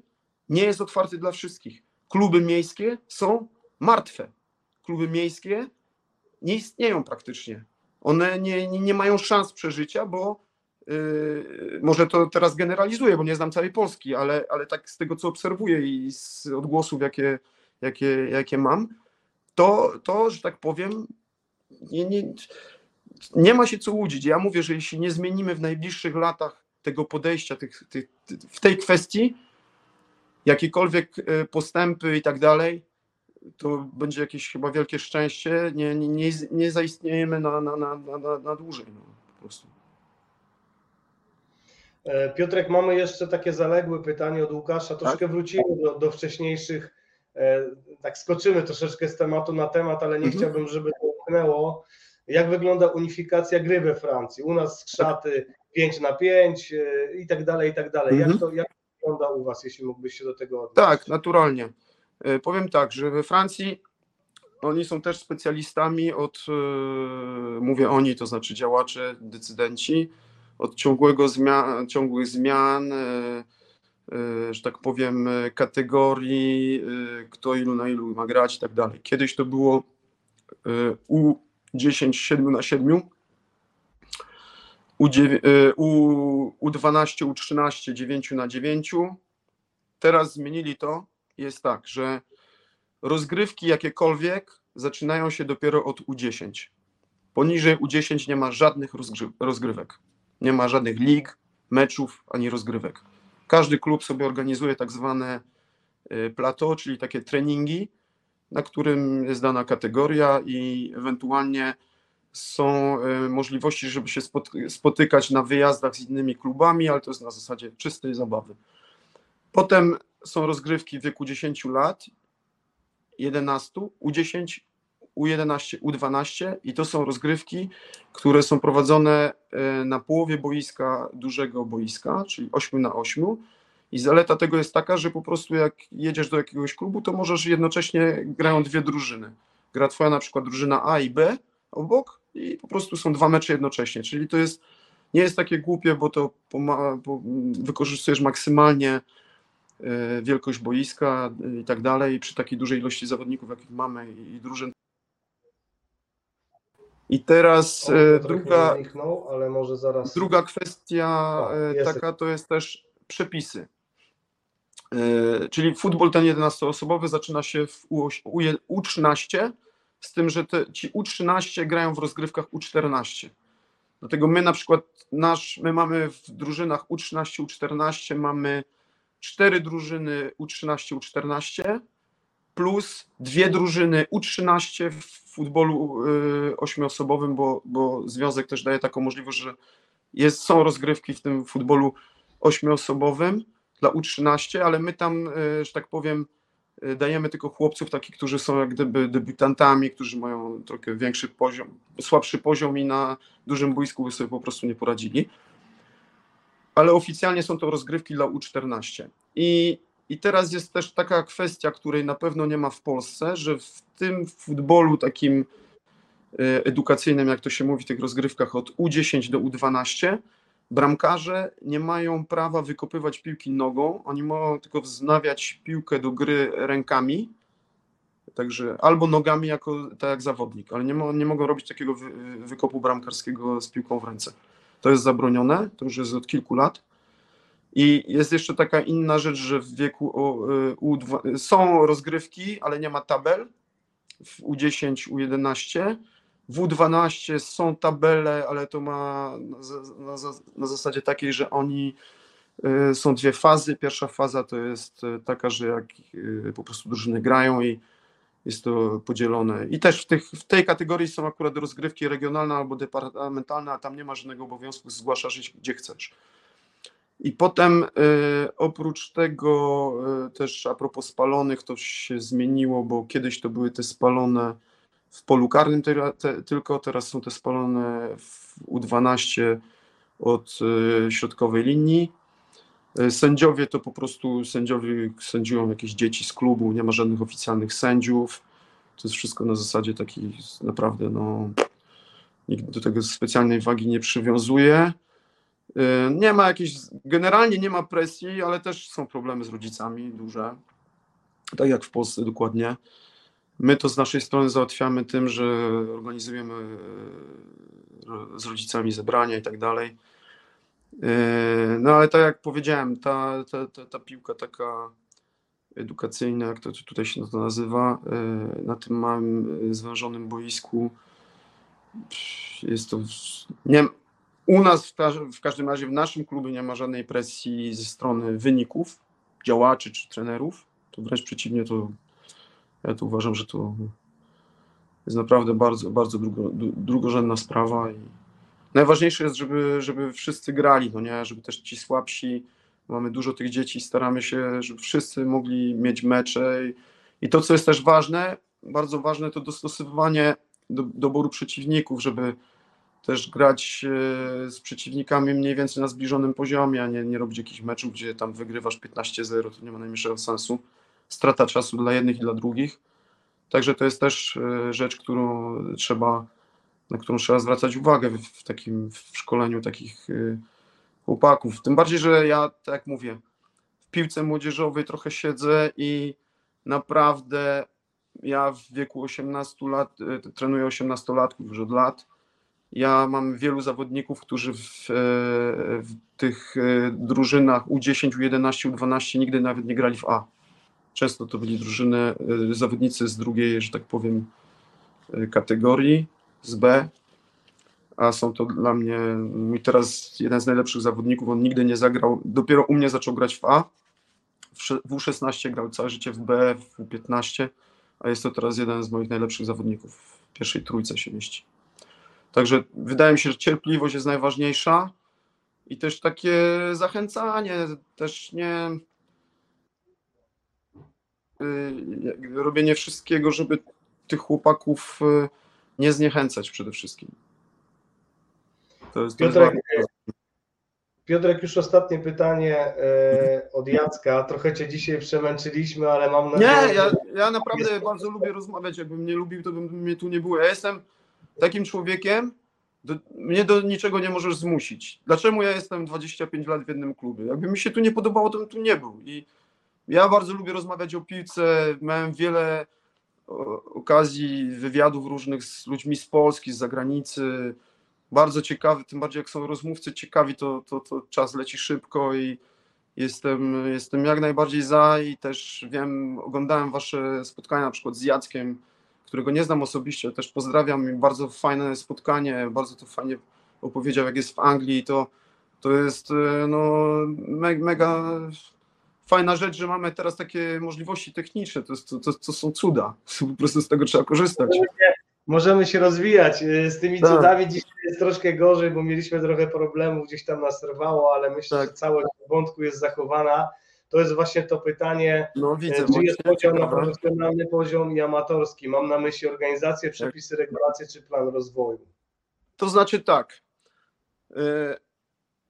nie jest otwarty dla wszystkich. Kluby miejskie są martwe. Kluby miejskie nie istnieją praktycznie. One nie, nie, nie mają szans przeżycia, bo może to teraz generalizuję, bo nie znam całej Polski, ale, ale tak z tego, co obserwuję i z odgłosów, jakie, jakie, jakie mam, to, to, że tak powiem, nie, nie, nie ma się co łudzić. Ja mówię, że jeśli nie zmienimy w najbliższych latach tego podejścia tych, tych, w tej kwestii, jakiekolwiek e, postępy i tak dalej, to będzie jakieś chyba wielkie szczęście. Nie, nie, nie, nie zaistniejemy na, na, na, na, na dłużej. No, po prostu. E, Piotrek, mamy jeszcze takie zaległe pytanie od Łukasza. Troszkę tak? wrócimy do, do, wcześniejszych, e, tak skoczymy troszeczkę z tematu na temat, ale nie mhm. chciałbym, żeby to umknęło. Jak wygląda unifikacja gry we Francji? U nas skrzaty 5 na 5 e, i tak dalej, i tak dalej. Mhm. Jak, to, jak wygląda u Was, jeśli mógłbyś się do tego odnieść? Tak, naturalnie. Powiem tak, że we Francji oni są też specjalistami od, mówię oni, to znaczy działacze, decydenci, od ciągłego zmian, ciągłych zmian, e, e, że tak powiem, kategorii, e, kto ilu na ilu ma grać i tak dalej. Kiedyś to było U10 7 na 7, U, 12 U13 9 na 9. Teraz zmienili to. Jest tak, że rozgrywki jakiekolwiek zaczynają się dopiero od U10. Poniżej U10 nie ma żadnych rozgrywek. Nie ma żadnych lig, meczów ani rozgrywek. Każdy klub sobie organizuje tak zwane y, plateau, czyli takie treningi, na którym jest dana kategoria i ewentualnie są y, możliwości, żeby się spotykać na wyjazdach z innymi klubami, ale to jest na zasadzie czystej zabawy. Potem są rozgrywki w wieku 10 lat, 11, U10 u11, U12 i to są rozgrywki, które są prowadzone e, na połowie boiska, dużego boiska, czyli 8 na 8. I zaleta tego jest taka, że po prostu jak jedziesz do jakiegoś klubu, to możesz jednocześnie grają dwie drużyny. Gra twoja na przykład drużyna A i B obok i po prostu są dwa mecze jednocześnie. Czyli to jest nie jest takie głupie, bo to wykorzystujesz maksymalnie e, wielkość boiska i tak dalej. Przy takiej dużej ilości zawodników, jakich mamy i drużyn, I teraz e, druga, ale może zaraz. druga kwestia e, jest. taka to jest też przepisy. E, Czyli futbol ten 11-osobowy zaczyna się w U- U- U13, z tym, że te, ci U13 grają w rozgrywkach U14. Dlatego my na przykład nasz, my mamy w drużynach U13, U14 mamy cztery drużyny U13, U14 plus dwie drużyny U13 w futbolu y, ośmioosobowym, bo, bo związek też daje taką możliwość, że jest, są rozgrywki w tym futbolu ośmioosobowym dla U13, ale my tam, y, że tak powiem, y, dajemy tylko chłopców takich, którzy są jak gdyby debiutantami, którzy mają trochę większy poziom, słabszy poziom i na dużym boisku by sobie po prostu nie poradzili. Ale oficjalnie są to rozgrywki dla U14. I, I teraz jest też taka kwestia, której na pewno nie ma w Polsce, że w tym futbolu takim y, edukacyjnym, jak to się mówi, tych rozgrywkach od U10 do U12, bramkarze nie mają prawa wykopywać piłki nogą, oni mogą tylko wznawiać piłkę do gry rękami, także albo nogami jako tak jak zawodnik, ale nie, mo, nie mogą robić takiego wy, wykopu bramkarskiego z piłką w ręce. To jest zabronione, to już jest od kilku lat. I jest jeszcze taka inna rzecz, że w wieku y, U2, są rozgrywki, ale nie ma tabel w U10, U11. W U12 są tabele, ale to ma na, na, na zasadzie takiej, że oni y, są dwie fazy. Pierwsza faza to jest y, taka, że jak po prostu drużyny grają i jest to podzielone. I też w, tych, w tej kategorii są akurat rozgrywki regionalne albo departamentalne, a tam nie ma żadnego obowiązku, zgłaszasz się gdzie chcesz. I potem y, oprócz tego y, też a propos spalonych to się zmieniło, bo kiedyś to były te spalone w polu karnym te, te, tylko, teraz są te spalone w U12 od y, środkowej linii. Sędziowie to po prostu sędziowie sędziują jakieś dzieci z klubu, nie ma żadnych oficjalnych sędziów. To jest wszystko na zasadzie takiej naprawdę, no, nikt do tego specjalnej wagi nie przywiązuje. Y, Nie ma jakiejś, generalnie nie ma presji, ale też są problemy z rodzicami duże. Tak jak w Polsce dokładnie. My to z naszej strony załatwiamy tym, że organizujemy y, z rodzicami zebrania i tak dalej. Y, No ale tak jak powiedziałem, ta, ta, ta, ta piłka taka edukacyjna, jak to tutaj się to nazywa, na tym małym zwężonym boisku jest to nie, u nas w, w każdym razie w naszym klubie nie ma żadnej presji ze strony wyników, działaczy czy trenerów. To wręcz przeciwnie, to ja tu uważam, że to jest naprawdę bardzo, bardzo drugo, drugorzędna sprawa i najważniejsze jest, żeby, żeby wszyscy grali, no nie, żeby też ci słabsi, mamy dużo tych dzieci, staramy się, żeby wszyscy mogli mieć mecze i, i to, co jest też ważne, bardzo ważne, to dostosowywanie do, doboru przeciwników, żeby też grać e, z przeciwnikami mniej więcej na zbliżonym poziomie, a nie, nie robić jakichś meczów, gdzie tam wygrywasz 15-0, to nie ma najmniejszego sensu. Strata czasu dla jednych i dla drugich. Także to jest też e, rzecz, którą trzeba, na którą trzeba zwracać uwagę w, takim w szkoleniu takich e, chłopaków. Tym bardziej, że ja, tak jak mówię, w piłce młodzieżowej trochę siedzę i naprawdę ja w wieku 18 lat, trenuję 18-latków już od lat. Ja mam wielu zawodników, którzy w, e, w tych e, drużynach U10, U11, U12 nigdy nawet nie grali w A. Często to byli drużyny, e, zawodnicy z drugiej, że tak powiem, kategorii, z B. A są to dla mnie, mój teraz jeden z najlepszych zawodników, on nigdy nie zagrał, dopiero u mnie zaczął grać w A. W U16 grał całe życie w B, w U15, a jest to teraz jeden z moich najlepszych zawodników. W pierwszej trójce się mieści. Także wydaje mi się, że cierpliwość jest najważniejsza i też takie zachęcanie, też nie y, robienie wszystkiego, żeby tych chłopaków y, nie zniechęcać przede wszystkim. To jest, to jest Piotrek, Piotrek, już ostatnie pytanie e, od Jacka. Trochę cię dzisiaj przemęczyliśmy, ale mam nadzieję, Nie, ja, ja naprawdę bardzo lubię rozmawiać. Jakbym nie lubił, to bym mnie tu nie było. Ja jestem takim człowiekiem, do, mnie do niczego nie możesz zmusić. Dlaczego ja jestem 25 lat w jednym klubie? Jakby mi się tu nie podobało, to bym tu nie był. I ja bardzo lubię rozmawiać o piłce. Miałem wiele okazji wywiadów różnych z ludźmi z Polski, z zagranicy. Bardzo ciekawy, tym bardziej jak są rozmówcy ciekawi, to, to, to czas leci szybko i jestem, jestem jak najbardziej za i też wiem, oglądałem wasze spotkania na przykład z Jackiem, którego nie znam osobiście, też pozdrawiam bardzo fajne spotkanie, bardzo to fajnie opowiedział, jak jest w Anglii, to, to jest e, no, me, mega fajna rzecz, że mamy teraz takie możliwości techniczne, to, jest, to, to, to są cuda, [LAUGHS] po prostu z tego trzeba korzystać. Możemy się rozwijać. Y, Z tymi Tak. cudami dzisiaj jest troszkę gorzej, bo mieliśmy trochę problemów, gdzieś tam nas rwało, ale myślę, Tak. że całość wątku jest zachowana. To jest właśnie to pytanie, No e, widzę, czy jest podział na profesjonalny poziom i amatorski. Mam na myśli organizację, przepisy, regulacje czy plan rozwoju. To znaczy tak. e,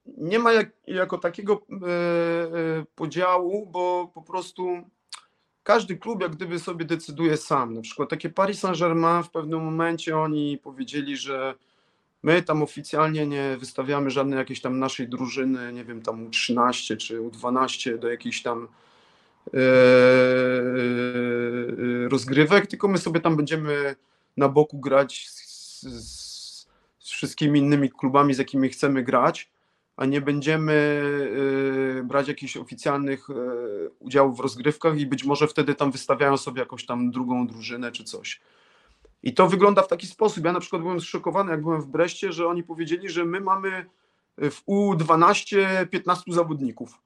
Nie ma jak, jako takiego e, podziału, bo po prostu każdy klub jak gdyby sobie decyduje sam. Na przykład takie Paris Saint-Germain w pewnym momencie oni powiedzieli, że my tam oficjalnie nie wystawiamy żadnej jakiejś tam naszej drużyny, nie wiem, tam U13 czy U12 do jakichś tam e, e, rozgrywek, tylko my sobie tam będziemy na boku grać z, z, z wszystkimi innymi klubami, z jakimi chcemy grać, a nie będziemy e, brać jakichś oficjalnych udziałów w rozgrywkach i być może wtedy tam wystawiają sobie jakąś tam drugą drużynę czy coś. I to wygląda w taki sposób. Ja na przykład byłem zszokowany, jak byłem w Breście, że oni powiedzieli, że my mamy w U12 15 zawodników.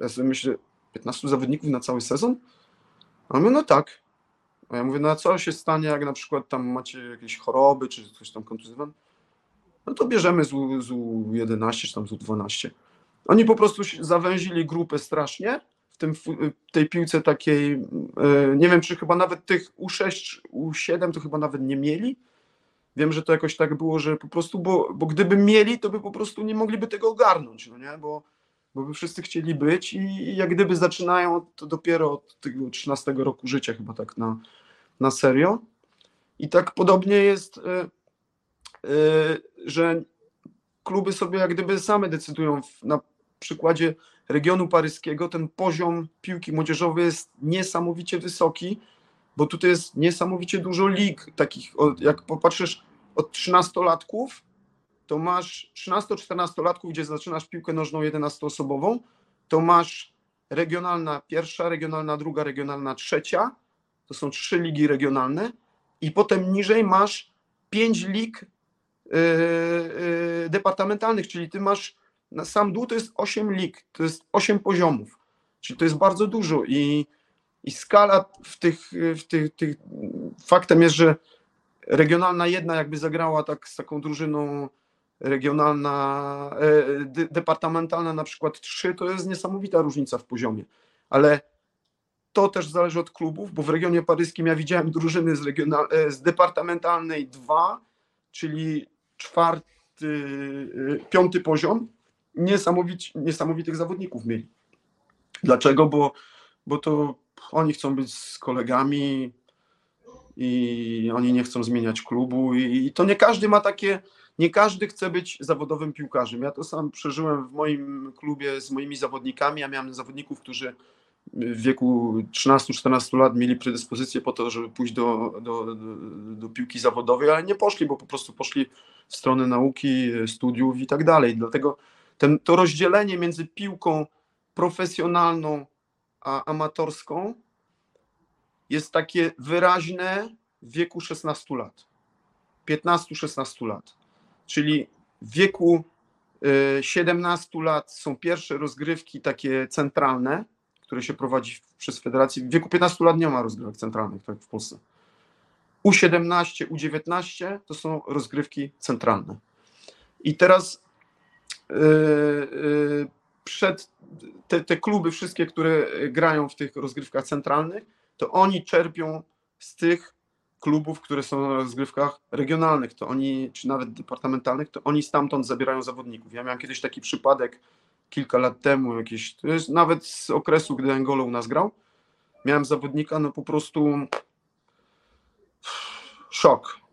Ja sobie myślę, 15 zawodników na cały sezon? A my no tak. A ja mówię, no a co się stanie, jak na przykład tam macie jakieś choroby, czy coś tam kontuzjowane? No to bierzemy z, U, z U11, czy tam z U12. Oni po prostu zawęzili grupę strasznie w tym, tej piłce takiej, e, nie wiem, czy chyba nawet tych U6, U7 to chyba nawet nie mieli. Wiem, że to jakoś tak było, że po prostu, bo, bo gdyby mieli, to by po prostu nie mogliby tego ogarnąć, no nie? Bo, bo by wszyscy chcieli być i, i jak gdyby zaczynają to dopiero od tego 13 roku życia chyba tak na, na serio. I tak podobnie jest, e, e, że kluby sobie jak gdyby same decydują w, na przykładzie regionu paryskiego ten poziom piłki młodzieżowej jest niesamowicie wysoki, bo tutaj jest niesamowicie dużo lig takich, jak popatrzysz od 13-latków, to masz 13-14-latków, gdzie zaczynasz piłkę nożną 11-osobową, to masz regionalna pierwsza, regionalna druga, regionalna trzecia, to są trzy ligi regionalne i potem niżej masz pięć lig yy, yy, departamentalnych, czyli ty masz na sam dół to jest 8 lig, to jest 8 poziomów, czyli to jest bardzo dużo i, i skala w tych, w tych, tych, faktem jest, że regionalna jedna jakby zagrała tak z taką drużyną regionalna, e, de, departamentalna na przykład 3, to jest niesamowita różnica w poziomie, ale to też zależy od klubów, bo w regionie paryskim ja widziałem drużyny z, regional, e, z departamentalnej 2, czyli czwarty, e, piąty poziom, niesamowici, niesamowitych zawodników mieli. Dlaczego? Bo, bo to oni chcą być z kolegami i oni nie chcą zmieniać klubu i, i to nie każdy ma takie, nie każdy chce być zawodowym piłkarzem. Ja to sam przeżyłem w moim klubie z moimi zawodnikami. Ja miałem zawodników, którzy w wieku 13-14 lat mieli predyspozycję po to, żeby pójść do, do, do, piłki zawodowej, ale nie poszli, bo po prostu poszli w stronę nauki, studiów i tak dalej. Dlatego ten, to rozdzielenie między piłką profesjonalną a amatorską jest takie wyraźne w wieku 16 lat, 15-16 lat. Czyli w wieku y, 17 lat są pierwsze rozgrywki takie centralne, które się prowadzi przez federację. W wieku 15 lat nie ma rozgrywek centralnych, tak jak w Polsce. U17, U19 to są rozgrywki centralne. I teraz przed te, te kluby, wszystkie, które grają w tych rozgrywkach centralnych, to oni czerpią z tych klubów, które są na rozgrywkach regionalnych, to oni, czy nawet departamentalnych, to oni stamtąd zabierają zawodników. Ja miałem kiedyś taki przypadek kilka lat temu, jest nawet z okresu, gdy Angolo u nas grał. Miałem zawodnika, no po prostu szok.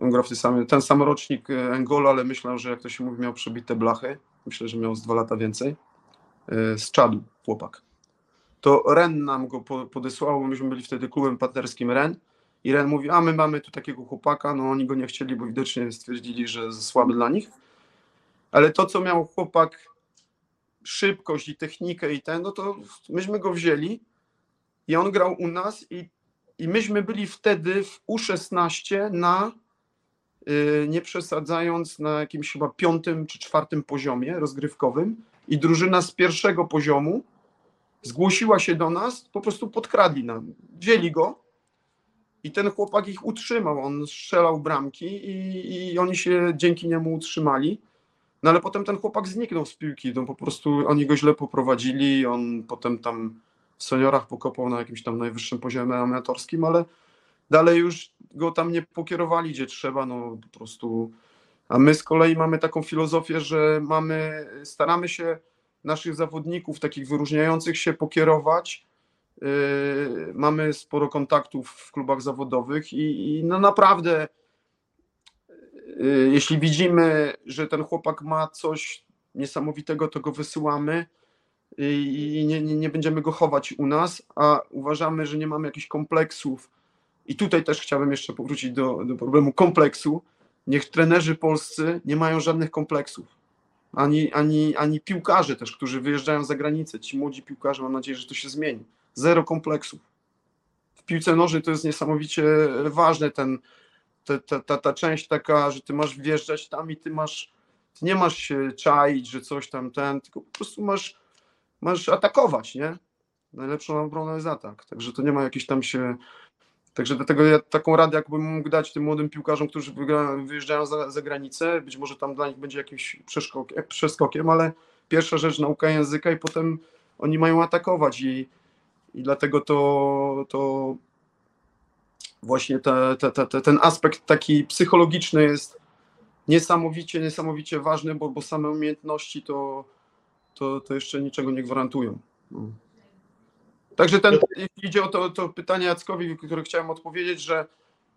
Grał w ten sam, rocznik Angolo, ale myślę, że jak to się mówi, miał przebite blachy. Myślę, że miał z dwa lata więcej. Z czadu chłopak. to Ren nam go po- podesłał, myśmy byli wtedy klubem partnerskim Ren i Ren mówi, a my mamy tu takiego chłopaka, no oni go nie chcieli, bo widocznie stwierdzili, że za słaby dla nich, ale to, co miał chłopak, szybkość i technikę i ten, no to myśmy go wzięli i on grał u nas i, i myśmy byli wtedy w U16 na, nie przesadzając, na jakimś chyba piątym czy czwartym poziomie rozgrywkowym i drużyna z pierwszego poziomu zgłosiła się do nas, po prostu podkradli nam, wzięli go i ten chłopak ich utrzymał, on strzelał bramki i, i oni się dzięki niemu utrzymali. No ale potem ten chłopak zniknął z piłki, no po prostu oni go źle poprowadzili, on potem tam w seniorach pokopał na jakimś tam najwyższym poziomie amatorskim, ale dalej już go tam nie pokierowali gdzie trzeba, no po prostu. A my z kolei mamy taką filozofię, że mamy, staramy się naszych zawodników, takich wyróżniających się, pokierować. Yy, mamy sporo kontaktów w klubach zawodowych i, i no naprawdę Y, jeśli widzimy, że ten chłopak ma coś niesamowitego, to go wysyłamy y, i nie, nie, nie będziemy go chować u nas, a uważamy, że nie mamy jakichś kompleksów. I tutaj też chciałbym jeszcze powrócić do, do problemu kompleksu. Niech trenerzy polscy nie mają żadnych kompleksów. Ani, ani, ani piłkarze też, którzy wyjeżdżają za granicę. Ci młodzi piłkarze, mam nadzieję, że to się zmieni. Zero kompleksów. W piłce nożnej to jest niesamowicie ważne, ten, ta, ta, ta, ta część taka, że ty masz wjeżdżać tam i ty masz, ty nie masz się czaić, że coś tam ten, tylko po prostu masz, masz atakować, nie? Najlepszą obroną jest atak, także to nie ma jakiejś tam się, także dlatego ja taką radę jakbym mógł dać tym młodym piłkarzom, którzy wyjeżdżają za, za granicę, być może tam dla nich będzie jakimś przeskokiem, przeskokiem, ale pierwsza rzecz nauka języka i potem oni mają atakować. I, i dlatego to, to właśnie te, te, te, ten aspekt taki psychologiczny jest niesamowicie, niesamowicie ważny, bo, bo same umiejętności to, to, to jeszcze niczego nie gwarantują. Także ten, jeśli idzie o to, to pytanie Jackowi, które chciałem odpowiedzieć, że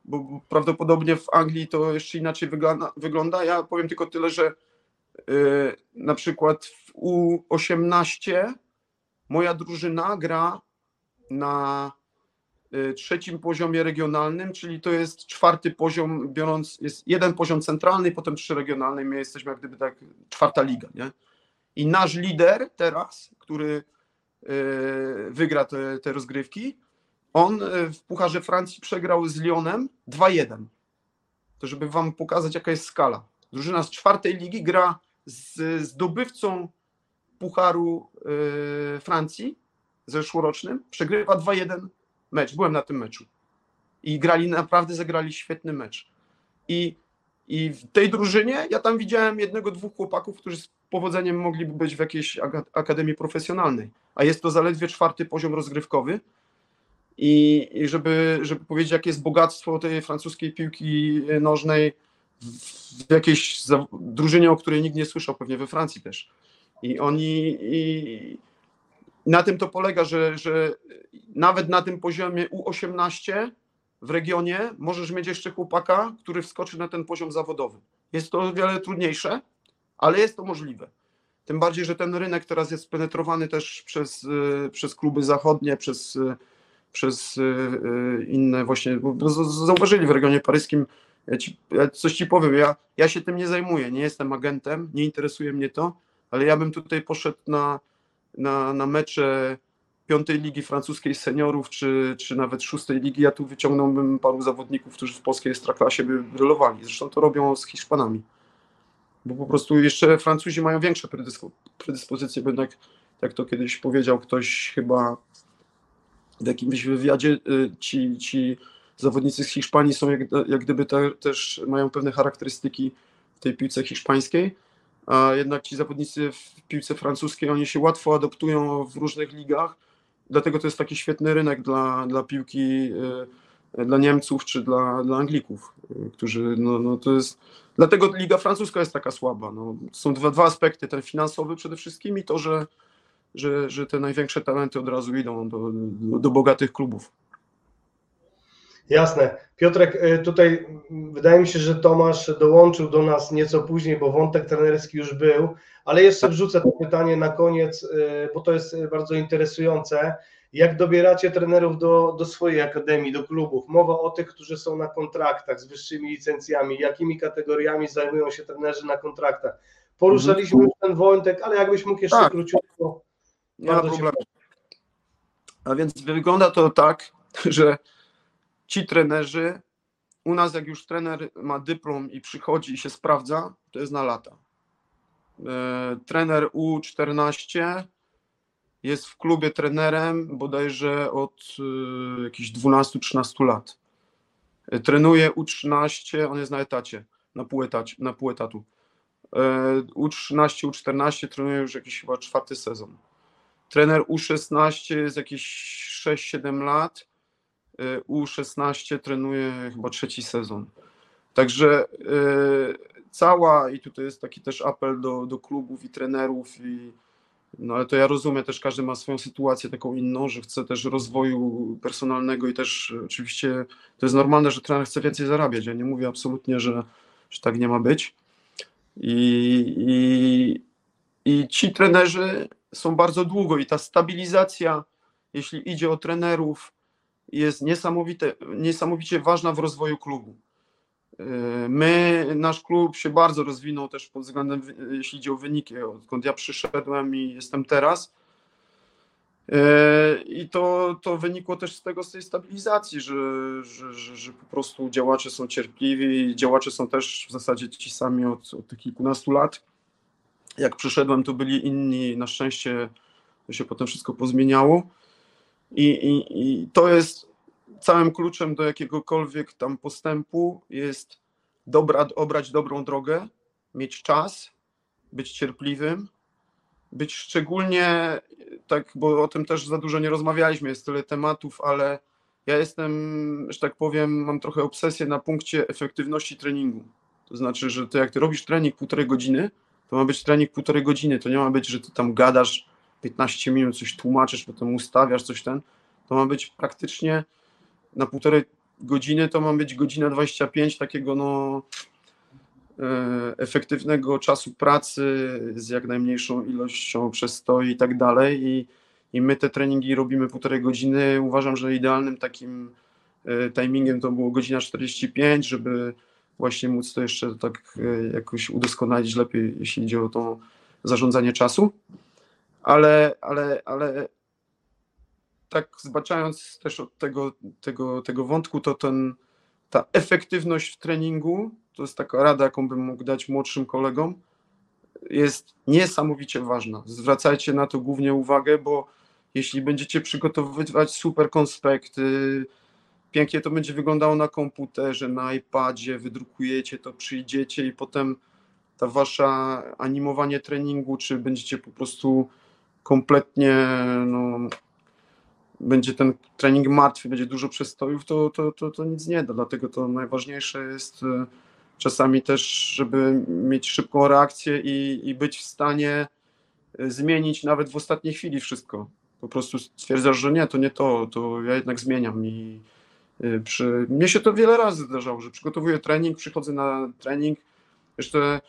bo prawdopodobnie w Anglii to jeszcze inaczej wygląda. wygląda. Ja powiem tylko tyle, że yy, na przykład w U18 moja drużyna gra na Y, trzecim poziomie regionalnym, czyli to jest czwarty poziom, biorąc, jest jeden poziom centralny, potem trzy regionalne, my jesteśmy jak gdyby tak czwarta liga, nie? I nasz lider teraz, który wygra te, te rozgrywki, on y, w Pucharze Francji przegrał z Lyonem 2-1. To żeby wam pokazać, jaka jest skala. Drużyna z czwartej ligi gra z zdobywcą Pucharu Francji zeszłorocznym, przegrywa 2-1 mecz, byłem na tym meczu. I grali, naprawdę zagrali świetny mecz. I, I w tej drużynie ja tam widziałem jednego, dwóch chłopaków, którzy z powodzeniem mogliby być w jakiejś akademii profesjonalnej. A jest to zaledwie czwarty poziom rozgrywkowy. I, i żeby, żeby powiedzieć, jakie jest bogactwo tej francuskiej piłki nożnej w, jakiejś drużynie, o której nikt nie słyszał, pewnie we Francji też. I oni i, na tym to polega, że, że nawet na tym poziomie U18 w regionie możesz mieć jeszcze chłopaka, który wskoczy na ten poziom zawodowy. Jest to o wiele trudniejsze, ale jest to możliwe. Tym bardziej, że ten rynek teraz jest penetrowany też przez, y, przez kluby zachodnie, przez, y, przez y, inne właśnie, zauważyli w regionie paryskim, ja, ci, coś ci powiem, ja, ja się tym nie zajmuję, nie jestem agentem, nie interesuje mnie to, ale ja bym tutaj poszedł na, na, na mecze piątej ligi francuskiej seniorów, czy, czy nawet szóstej ligi, ja tu wyciągnąłbym paru zawodników, którzy w polskiej ekstraklasie by brylowali. Zresztą to robią z Hiszpanami. Bo po prostu jeszcze Francuzi mają większe predyspozycje, bo jednak, jak to kiedyś powiedział ktoś chyba w jakimś wywiadzie, y, ci, ci zawodnicy z Hiszpanii są jak, jak gdyby te, też mają pewne charakterystyki w tej piłce hiszpańskiej, a jednak ci zawodnicy w piłce francuskiej, oni się łatwo adoptują w różnych ligach, dlatego to jest taki świetny rynek dla, dla piłki e, dla Niemców czy dla, dla Anglików, e, którzy, no, no to jest, dlatego Liga Francuska jest taka słaba. No, są dwa, dwa aspekty, ten finansowy przede wszystkim i to, że, że, że te największe talenty od razu idą do, do, do bogatych klubów. Jasne. Piotrek, y, tutaj wydaje mi się, że Tomasz dołączył do nas nieco później, bo wątek trenerski już był, ale jeszcze wrzucę to pytanie na koniec, y, bo to jest bardzo interesujące. Jak dobieracie trenerów do, do swojej akademii, do klubów? Mowa o tych, którzy są na kontraktach z wyższymi licencjami. Jakimi kategoriami zajmują się trenerzy na kontraktach? Poruszaliśmy już ten wątek, ale jakbyś mógł jeszcze Tak. króciutko. Nie ma problemu. A więc wygląda to tak, że ci trenerzy, u nas jak już trener ma dyplom i przychodzi i się sprawdza, to jest na lata. E, Trener U14 jest w klubie trenerem bodajże od e, jakichś 12-13 lat. E, Trenuje U13, on jest na etacie, na pół, na pół etatu. E, U13, U14 trenuje już jakiś chyba czwarty sezon. Trener U16 jest jakieś 6-7 lat. y, U16 trenuje chyba trzeci sezon. Także y, cała, i tutaj jest taki też apel do, do klubów i trenerów, i, no ale to ja rozumiem, też każdy ma swoją sytuację taką inną, że chce też rozwoju personalnego i też y, oczywiście to jest normalne, że trener chce więcej zarabiać. Ja nie mówię absolutnie, że, że tak nie ma być. I, i, I ci trenerzy są bardzo długo i ta stabilizacja, jeśli idzie o trenerów, jest niesamowite, niesamowicie ważna w rozwoju klubu. My, nasz klub się bardzo rozwinął też pod względem, jeśli idzie o wyniki, odkąd ja przyszedłem i jestem teraz. Yy, I to, to wynikło też z tego, z tej stabilizacji, że, że, że, że po prostu działacze są cierpliwi, działacze są też w zasadzie ci sami od, od kilkunastu lat jak przyszedłem, to byli inni. Na szczęście to się potem wszystko pozmieniało. I, i, I to jest całym kluczem do jakiegokolwiek tam postępu jest dobra, obrać dobrą drogę, mieć czas, być cierpliwym, być szczególnie tak, bo o tym też za dużo nie rozmawialiśmy, jest tyle tematów, ale ja jestem, że tak powiem, mam trochę obsesję na punkcie efektywności treningu. To znaczy, że to jak ty robisz trening półtorej godziny, to ma być trening półtorej godziny. To nie ma być, że ty tam gadasz 15 minut, coś tłumaczysz, potem ustawiasz coś ten. To ma być praktycznie na półtorej godziny, to ma być godzina 25 takiego no e, efektywnego czasu pracy z jak najmniejszą ilością przestoi i tak dalej. I, I my te treningi robimy półtorej godziny. Uważam, że idealnym takim e, timingiem to było godzina 45, żeby właśnie móc to jeszcze tak e, jakoś udoskonalić lepiej, jeśli idzie o to zarządzanie czasu. Ale, ale, ale tak zbaczając też od tego, tego, tego wątku, to ten, ta efektywność w treningu, to jest taka rada, jaką bym mógł dać młodszym kolegom, jest niesamowicie ważna. Zwracajcie na to głównie uwagę, bo jeśli będziecie przygotowywać super konspekty, pięknie to będzie wyglądało na komputerze, na iPadzie, wydrukujecie to, przyjdziecie i potem ta wasza animowanie treningu, czy będziecie po prostu kompletnie, no, będzie ten trening martwy, będzie dużo przestojów, to, to, to, to nic nie da. Dlatego to najważniejsze jest e, czasami też, żeby mieć szybką reakcję i, i być w stanie e, zmienić nawet w ostatniej chwili wszystko. Po prostu stwierdzasz, że nie, to nie to, to ja jednak zmieniam i y, przy... Mnie się to wiele razy zdarzało, że przygotowuję trening, przychodzę na trening, jeszcze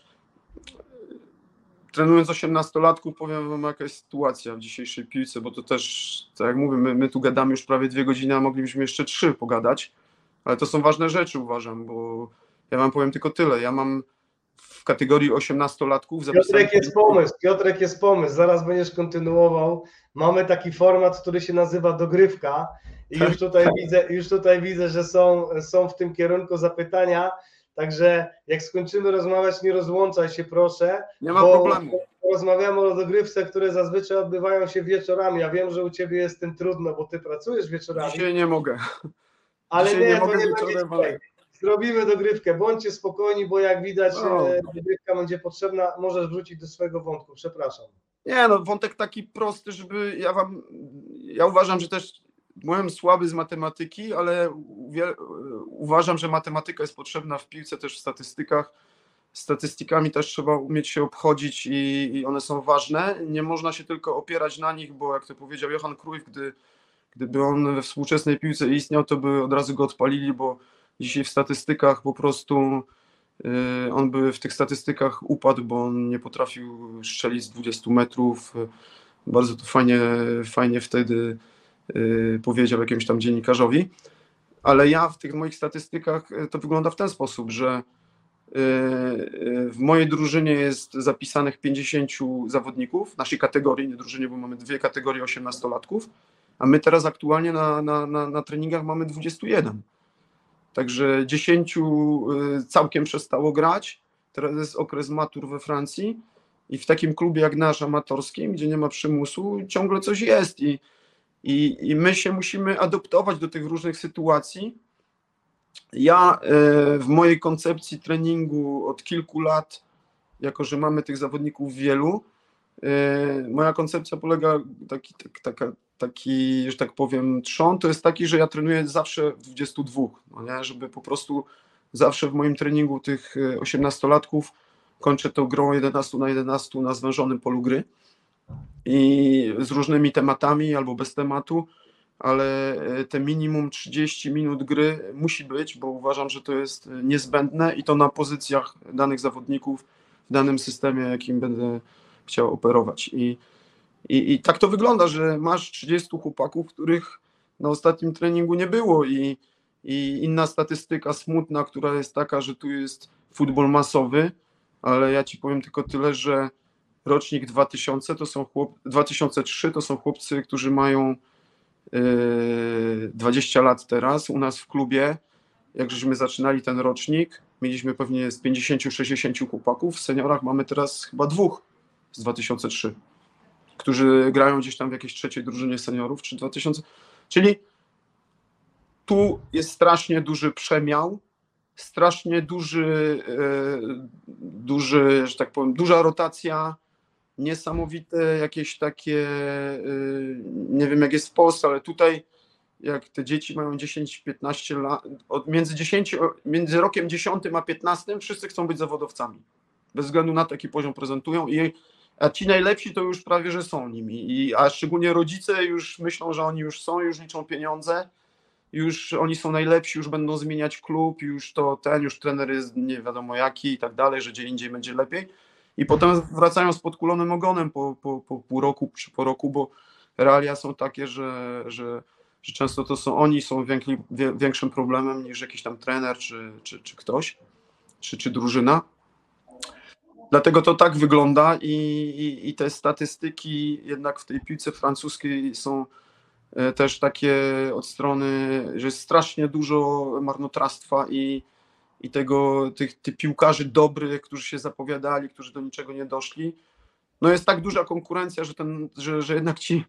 trenując 18-latków, powiem wam jaka jest sytuacja w dzisiejszej piłce, bo to też, tak jak mówię, my, my tu gadamy już prawie dwie godziny, a moglibyśmy jeszcze trzy pogadać, ale to są ważne rzeczy uważam, bo ja wam powiem tylko tyle, ja mam w kategorii 18-latków Piotrek jest pomysł, Piotrek jest pomysł, zaraz będziesz kontynuował. Mamy taki format, który się nazywa dogrywka. I już tutaj widzę, już tutaj widzę, że są, są w tym kierunku zapytania, także jak skończymy rozmawiać, nie rozłączaj się proszę. Nie ma problemu. Rozmawiamy o dogrywce, które zazwyczaj odbywają się wieczorami. Ja wiem, że u Ciebie jest tym trudno, bo Ty pracujesz wieczorami, Dzisiaj nie mogę. ale dzisiaj nie, nie to mogę nie wieczorem, będzie ale-. Zrobimy dogrywkę, bądźcie spokojni, bo jak widać No. e, dogrywka będzie potrzebna. Możesz wrócić do swojego wątku, przepraszam. Nie, no wątek taki prosty, żeby ja wam, ja uważam, że też byłem słaby z matematyki, ale uważam, że matematyka jest potrzebna w piłce, też w statystykach. Statystykami też trzeba umieć się obchodzić i, i one są ważne. Nie można się tylko opierać na nich, bo jak to powiedział Johan Cruyff, gdy Gdyby on we współczesnej piłce istniał, to by od razu go odpalili, bo dzisiaj w statystykach po prostu y, on by w tych statystykach upadł, bo on nie potrafił strzelić z 20 metrów. Bardzo to fajnie, fajnie wtedy powiedział jakiemuś tam dziennikarzowi. Ale ja w tych moich statystykach y, to wygląda w ten sposób, że w mojej drużynie jest zapisanych 50 zawodników, naszej kategorii, nie drużynie, bo mamy dwie kategorie 18-latków, a my teraz aktualnie na, na, na, na treningach mamy 21. Także 10 y, całkiem przestało grać. Teraz jest okres matur we Francji i w takim klubie jak nasz amatorskim, gdzie nie ma przymusu, ciągle coś jest i, i, i my się musimy adaptować do tych różnych sytuacji. Ja y, w mojej koncepcji treningu od kilku lat, jako że mamy tych zawodników wielu, y, moja koncepcja polega taki, tak, taka, taki, że tak powiem, trzon to jest taki, że ja trenuję zawsze w 22, no nie? żeby po prostu zawsze w moim treningu tych 18-latków kończę tą grą 11 na 11 na zwężonym polu gry i z różnymi tematami albo bez tematu, ale e, te minimum 30 minut gry musi być, bo uważam, że to jest niezbędne i to na pozycjach danych zawodników w danym systemie, jakim będę chciał operować. I i, I tak to wygląda, że masz 30 chłopaków, których na ostatnim treningu nie było i, i inna statystyka smutna, która jest taka, że tu jest futbol masowy, ale ja ci powiem tylko tyle, że rocznik 2000 to są chłop, 2003 to są chłopcy, którzy mają yy, 20 lat teraz u nas w klubie. Jak żeśmy zaczynali ten rocznik, mieliśmy pewnie z 50-60 chłopaków, w seniorach mamy teraz chyba dwóch z 2003 którzy grają gdzieś tam w jakiejś trzeciej drużynie seniorów, czy 2000. Czyli tu jest strasznie duży przemiał, strasznie duży, e, duży, że tak powiem, duża rotacja, niesamowite jakieś takie, e, nie wiem jak jest w Polsce, ale tutaj jak te dzieci mają 10-15 lat, od między, 10, między rokiem 10 a 15 wszyscy chcą być zawodowcami. Bez względu na to, jaki poziom prezentują i a ci najlepsi to już prawie, że są nimi. I, a szczególnie rodzice już myślą, że oni już są, już liczą pieniądze, już oni są najlepsi, już będą zmieniać klub, już to ten, już trener jest nie wiadomo jaki i tak dalej, że gdzie indziej będzie lepiej. I potem wracają z podkulonym ogonem po, po, po pół roku czy po roku, bo realia są takie, że, że, że często to są oni są większym problemem niż jakiś tam trener czy, czy, czy ktoś, czy, czy drużyna. Dlatego to tak wygląda i, i, i, te statystyki jednak w tej piłce francuskiej są e, też takie od strony, że jest strasznie dużo marnotrawstwa i, i tego, tych, tych piłkarzy dobrych, którzy się zapowiadali, którzy do niczego nie doszli. No jest tak duża konkurencja, że, ten, że, że jednak ci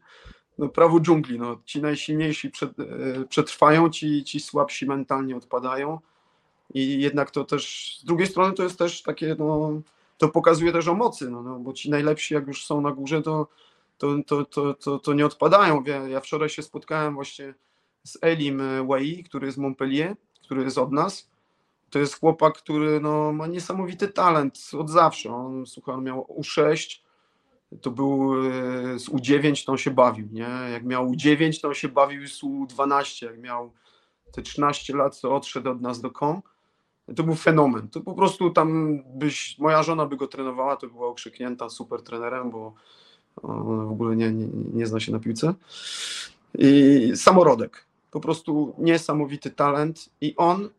no prawo dżungli, no, ci najsilniejsi przed, e, przetrwają, ci, ci słabsi mentalnie odpadają i jednak to też, z drugiej strony to jest też takie no, to pokazuje też o mocy, no, no, bo ci najlepsi jak już są na górze, to, to, to, to, to, to nie odpadają. Ja, ja wczoraj się spotkałem właśnie z Elim Wei, który jest z Montpellier, który jest od nas. To jest chłopak, który no, ma niesamowity talent od zawsze. On, słuchaj, on miał U6, to był e, z U9, to on się bawił, nie? Jak miał U9, to on się bawił z U12, jak miał te 13 lat, to odszedł od nas do KOM to był fenomen. To po prostu tam byś, moja żona by go trenowała, to była okrzyknięta super trenerem, bo on w ogóle nie, nie, nie zna się na piłce. I samorodek. Po prostu niesamowity talent i on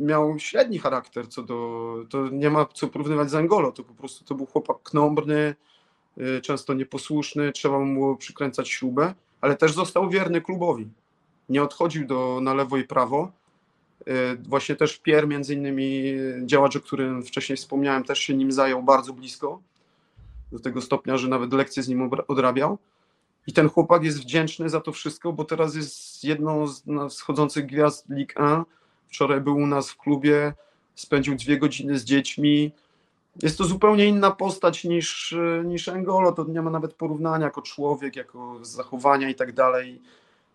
miał średni charakter co do, to nie ma co porównywać z Angolo, to po prostu to był chłopak knombrny, y, często nieposłuszny, trzeba mu przykręcać śrubę, ale też został wierny klubowi. Nie odchodził do, na lewo i prawo, Y, właśnie też Pier, między innymi działacz, o którym wcześniej wspomniałem, też się nim zajął bardzo blisko, do tego stopnia, że nawet lekcje z nim odrabiał. I ten chłopak jest wdzięczny za to wszystko, bo teraz jest jedną z wschodzących gwiazd League 1. Wczoraj był u nas w klubie, spędził dwie godziny z dziećmi. Jest to zupełnie inna postać niż, niż Engolo. To nie ma nawet porównania jako człowiek, jako zachowania i tak dalej.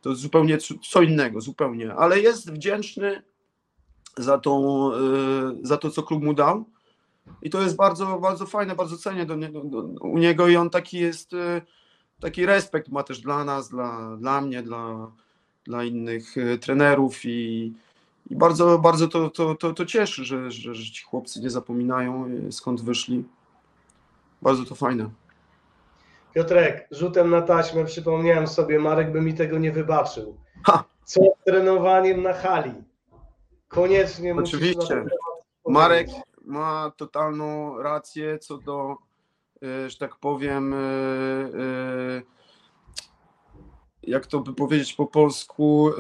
To zupełnie co innego, zupełnie. Ale jest wdzięczny za, tą, y, za to, co klub mu dał. I to jest bardzo, bardzo fajne, bardzo cenię do do, u niego i on taki jest, y, taki respekt ma też dla nas, dla, dla mnie, dla, dla innych e, trenerów i, i bardzo, bardzo to, to, to, to cieszy, że, że, że ci chłopcy nie zapominają e, skąd wyszli. Bardzo to fajne. Piotrek, rzutem na taśmę przypomniałem sobie, Marek by mi tego nie wybaczył. Ha! Co z trenowaniem na hali? Koniecznie Oczywiście. Marek ma totalną rację co do, e, że tak powiem, e, jak to by powiedzieć po polsku,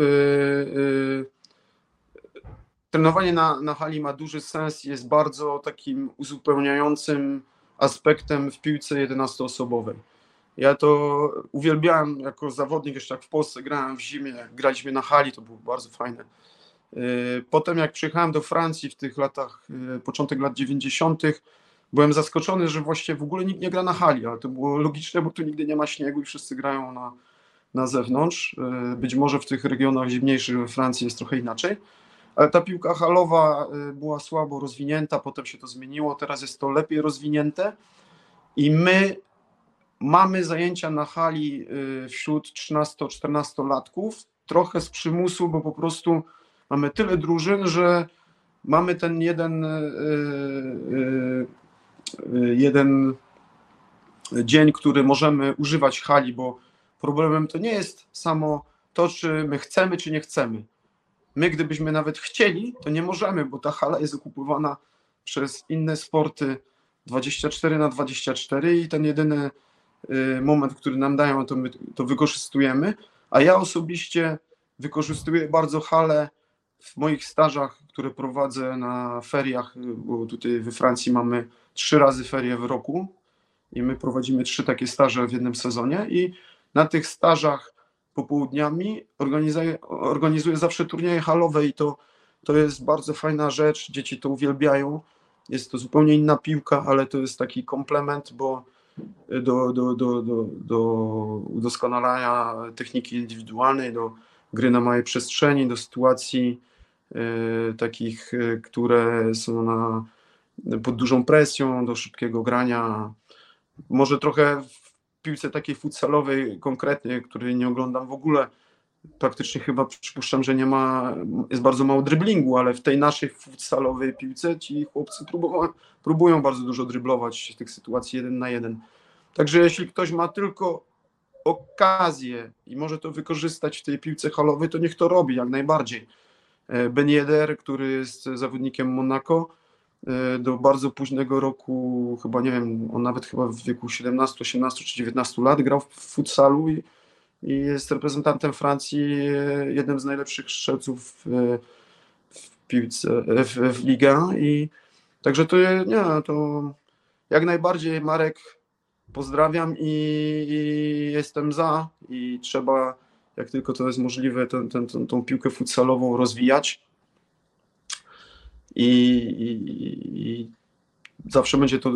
trenowanie na, na hali ma duży sens, jest bardzo takim uzupełniającym aspektem w piłce 11-osobowej. Ja to uwielbiałem jako zawodnik, jeszcze jak w Polsce grałem w zimie, graliśmy na hali, to było bardzo fajne. Yy, Potem jak przyjechałem do Francji w tych latach, yy, początek lat 90., byłem zaskoczony, że właściwie w ogóle nikt nie gra na hali, ale to było logiczne, bo tu nigdy nie ma śniegu i wszyscy grają na, na zewnątrz. Yy, Być może w tych regionach zimniejszych we Francji jest trochę inaczej, ale ta piłka halowa yy, była słabo rozwinięta, potem się to zmieniło, teraz jest to lepiej rozwinięte i my mamy zajęcia na hali yy, wśród 13-14 latków, trochę z przymusu, bo po prostu mamy tyle drużyn, że mamy ten jeden, yy, jeden dzień, który możemy używać hali, bo problemem to nie jest samo to, czy my chcemy, czy nie chcemy. My, gdybyśmy nawet chcieli, to nie możemy, bo ta hala jest okupowana przez inne sporty 24 na 24 i ten jedyny y, moment, który nam dają, to my to wykorzystujemy. A ja osobiście wykorzystuję bardzo halę w moich stażach, które prowadzę na feriach, y, bo tutaj we Francji mamy trzy razy ferie w roku i my prowadzimy trzy takie staże w jednym sezonie i na tych stażach popołudniami organizuję, organizuję zawsze turnieje halowe i to, to jest bardzo fajna rzecz, dzieci to uwielbiają. Jest to zupełnie inna piłka, ale to jest taki komplement, bo do, do, do, do, do udoskonalania techniki indywidualnej, do gry na małej przestrzeni, do sytuacji e, takich, e, które są na, pod dużą presją, do szybkiego grania. Może trochę piłce takiej futsalowej konkretnie, której nie oglądam w ogóle, praktycznie chyba przypuszczam, że nie ma, jest bardzo mało dryblingu, ale w tej naszej futsalowej piłce ci chłopcy próbują, próbują bardzo dużo dryblować w tych sytuacji jeden na jeden. Także jeśli ktoś ma tylko okazję i może to wykorzystać w tej piłce halowej, to niech to robi jak najbardziej. E, Ben Yedder, który jest zawodnikiem Monaco, do bardzo późnego roku, chyba nie wiem, on nawet chyba w wieku 17, 18 czy 19 lat grał w futsalu i, i jest reprezentantem Francji, e, jednym z najlepszych strzelców w, w piłce, w, w ligę. I także to nie, to jak najbardziej Marek pozdrawiam i, i jestem za. I trzeba jak tylko to jest możliwe tę, tę, tę, tą piłkę futsalową rozwijać i, i, i zawsze będzie to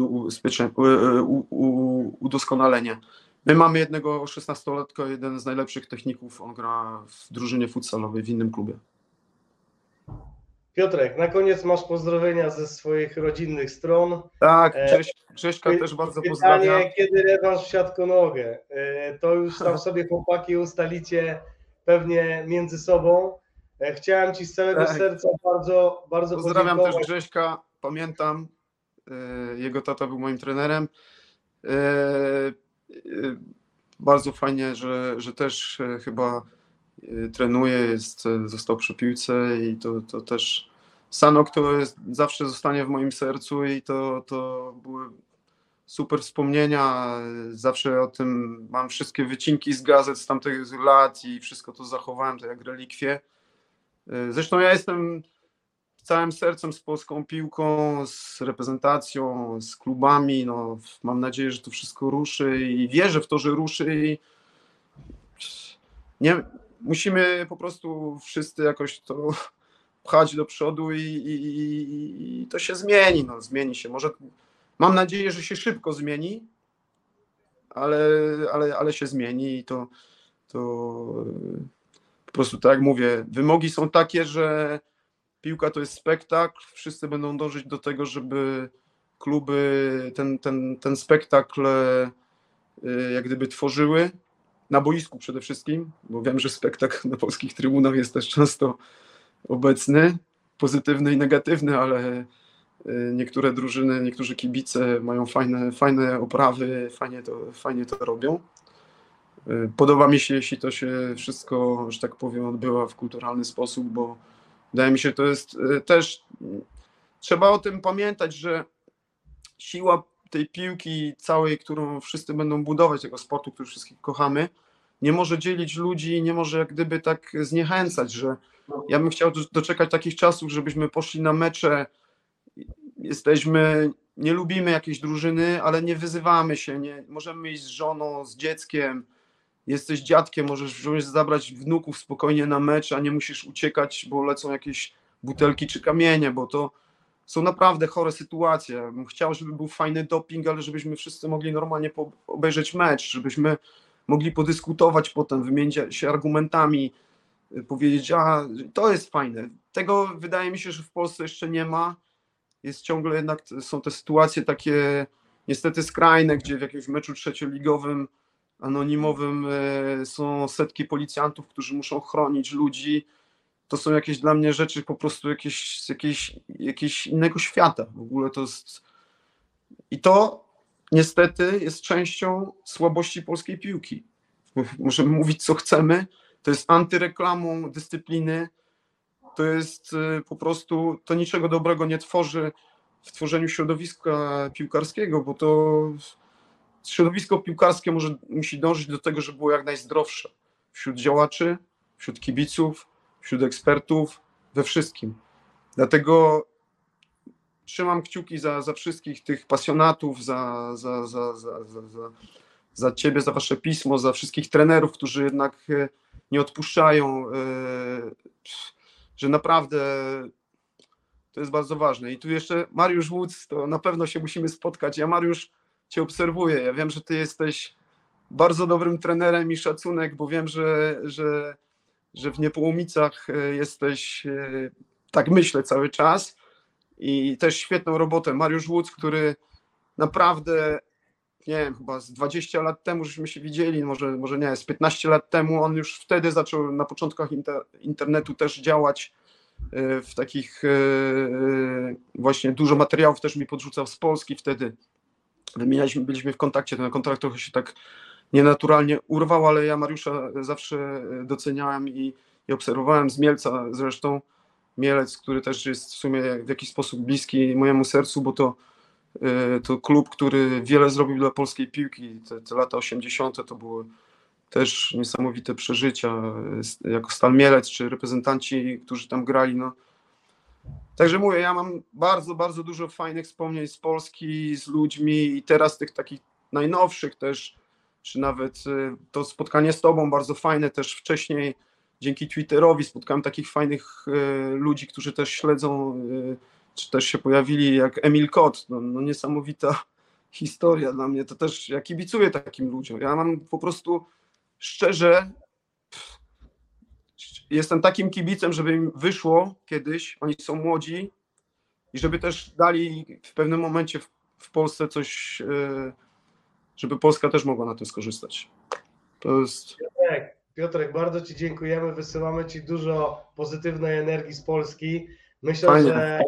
udoskonalenie. My mamy jednego 16-latka, jeden z najlepszych techników, on gra w drużynie futsalowej w innym klubie. Piotrek, na koniec masz pozdrowienia ze swoich rodzinnych stron. Tak, E, Grześ, Grześka też bardzo. Pytanie, kiedy rewanż w siatkonogę? E, To już tam [LAUGHS] sobie chłopaki ustalicie pewnie między sobą. E, Chciałem Ci z całego Tak. serca bardzo, bardzo Pozdrawiam też podziękować. Grześka, pamiętam, e, jego tata był moim trenerem. E, Bardzo fajnie, że, że też chyba trenuje, jest, został przy piłce i to, to też Sanok to jest, zawsze zostanie w moim sercu i to, to były super wspomnienia. Zawsze o tym mam wszystkie wycinki z gazet z tamtych lat i wszystko to zachowałem, to jak relikwie. E, Zresztą ja jestem całym sercem z polską piłką, z reprezentacją, z klubami. No, mam nadzieję, że to wszystko ruszy i wierzę w to, że ruszy. I nie, musimy po prostu wszyscy jakoś to [LAUGHS] pchać do przodu i, i, i- to się zmieni. No, zmieni się. Może mam nadzieję, że się szybko zmieni, ale, ale, ale się zmieni i to, to prostu tak jak mówię, wymogi są takie, że piłka to jest spektakl, wszyscy będą dążyć do tego, żeby kluby ten, ten, ten spektakl e, jak gdyby tworzyły na boisku przede wszystkim, bo wiem, że spektakl na polskich trybunach jest też często obecny, pozytywny i negatywny, ale y, niektóre drużyny, niektórzy kibice mają fajne, fajne oprawy, fajnie to, fajnie to robią. Y, Podoba mi się, jeśli to się wszystko, że tak powiem, odbywa w kulturalny sposób, bo wydaje mi się, to jest y, też. Trzeba o tym pamiętać, że siła tej piłki całej, którą wszyscy będą budować, tego sportu, który wszystkich kochamy, nie może dzielić ludzi, nie może jak gdyby tak zniechęcać, że ja bym chciał do- doczekać takich czasów, żebyśmy poszli na mecze, jesteśmy, nie lubimy jakiejś drużyny, ale nie wyzywamy się, nie, możemy iść z żoną, z dzieckiem, jesteś dziadkiem, możesz możesz zabrać wnuków spokojnie na mecz, a nie musisz uciekać, bo lecą jakieś butelki czy kamienie, bo to są naprawdę chore sytuacje. Chciał, żeby był fajny doping, ale żebyśmy wszyscy mogli normalnie obejrzeć mecz, żebyśmy mogli podyskutować potem, wymienić się argumentami, y, powiedzieć, a to jest fajne. Tego wydaje mi się, że w Polsce jeszcze nie ma. Jest ciągle jednak, są te sytuacje takie niestety skrajne, gdzie w jakimś meczu trzecioligowym, anonimowym e, są setki policjantów, którzy muszą chronić ludzi. To są jakieś dla mnie rzeczy po prostu jakieś, z jakieś, jakieś innego świata. W ogóle to jest. I to niestety jest częścią słabości polskiej piłki. Możemy mówić, co chcemy. To jest antyreklamą dyscypliny. To jest y, po prostu, to niczego dobrego nie tworzy w tworzeniu środowiska piłkarskiego, bo to środowisko piłkarskie może, musi dążyć do tego, żeby było jak najzdrowsze wśród działaczy, wśród kibiców, wśród ekspertów, we wszystkim. Dlatego trzymam kciuki za, za wszystkich tych pasjonatów, za, za, za, za, za, za, za ciebie, za wasze pismo, za wszystkich trenerów, którzy jednak e, nie odpuszczają, e, że naprawdę to jest bardzo ważne. I tu jeszcze Mariusz Wódz, to na pewno się musimy spotkać. Ja Mariusz cię obserwuję. Ja wiem, że ty jesteś bardzo dobrym trenerem i szacunek, bo wiem, że, że, że w Niepołomicach e, jesteś, e, tak myślę cały czas i też świetną robotę. Mariusz Wódz, który naprawdę, nie wiem, chyba z 20 lat temu żeśmy się widzieli, może, może nie, z 15 lat temu, on już wtedy zaczął na początkach inter, internetu też działać e, w takich właśnie dużo materiałów też mi podrzucał z Polski wtedy wymienialiśmy, byliśmy w kontakcie, ten kontrakt trochę się tak nienaturalnie urwał, ale ja Mariusza zawsze doceniałem i, i obserwowałem z Mielca zresztą. Mielec, który też jest w sumie w jakiś sposób bliski mojemu sercu, bo to, y, to klub, który wiele zrobił dla polskiej piłki. Te, te lata 80. to były też niesamowite przeżycia, y, jako Stal Mielec, czy reprezentanci, którzy tam grali. No, Także mówię, ja mam bardzo, bardzo dużo fajnych wspomnień z Polski, z ludźmi i teraz tych takich najnowszych też, czy nawet y, to spotkanie z Tobą bardzo fajne też wcześniej, dzięki Twitterowi spotkałem takich fajnych y, ludzi, którzy też śledzą, y, czy też się pojawili, jak Emil Kot, no, no niesamowita [LAUGHS] historia dla mnie, to też ja kibicuję takim ludziom, ja mam po prostu szczerze jestem takim kibicem, żeby im wyszło kiedyś, oni są młodzi i żeby też dali w pewnym momencie w, w Polsce coś, e, żeby Polska też mogła na tym skorzystać. To jest. Piotrek, Piotrek, bardzo Ci dziękujemy. Wysyłamy Ci dużo pozytywnej energii z Polski. Myślę, Fajnie. że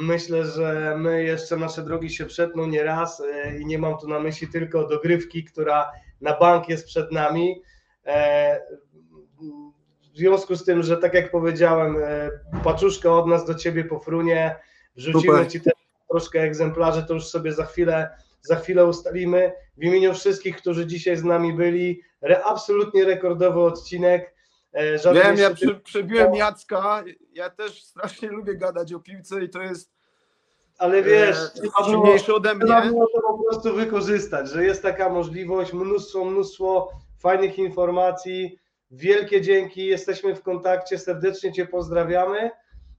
myślę, że my jeszcze nasze drogi się przetną nie raz e, i nie mam tu na myśli tylko dogrywki, która na bank jest przed nami. W związku z tym, że tak jak powiedziałem, e, paczuszka od nas do Ciebie po frunie, wrzucimy Super. Ci też troszkę egzemplarzy, to już sobie za chwilę, za chwilę ustalimy. W imieniu wszystkich, którzy dzisiaj z nami byli, re, absolutnie rekordowy odcinek. E, żaden Wiem, ja prze, przebiłem Jacka. Ja też strasznie lubię gadać o piłce i to jest Ale wiesz, e, trzeba było, silniejszy ode trzeba mnie. było to po prostu wykorzystać, że jest taka możliwość, mnóstwo, mnóstwo fajnych informacji. Wielkie dzięki, jesteśmy w kontakcie, serdecznie Cię pozdrawiamy.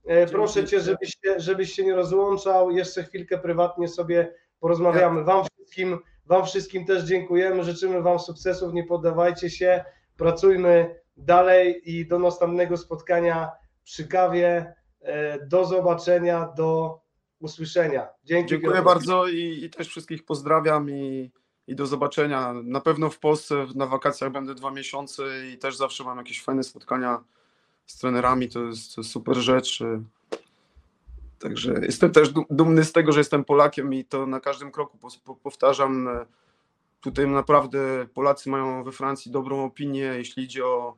E, Proszę Cię, żebyś się, żebyś się nie rozłączał, jeszcze chwilkę prywatnie sobie porozmawiamy. Wam wszystkim, Wam wszystkim też dziękujemy, życzymy Wam sukcesów, nie poddawajcie się, pracujmy dalej i do następnego spotkania przy kawie. E, Do zobaczenia, do usłyszenia. Dzięki. Dziękuję bardzo i, i też wszystkich pozdrawiam i i do zobaczenia. Na pewno w Polsce na wakacjach będę dwa miesiące i też zawsze mam jakieś fajne spotkania z trenerami, to jest, to jest super rzecz. Także jestem też du- dumny z tego, że jestem Polakiem i to na każdym kroku powtarzam. Tutaj naprawdę Polacy mają we Francji dobrą opinię, jeśli idzie o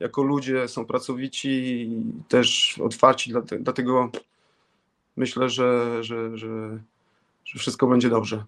jako ludzie, są pracowici i też otwarci, dlate- dlatego myślę, że, że, że, że wszystko będzie dobrze.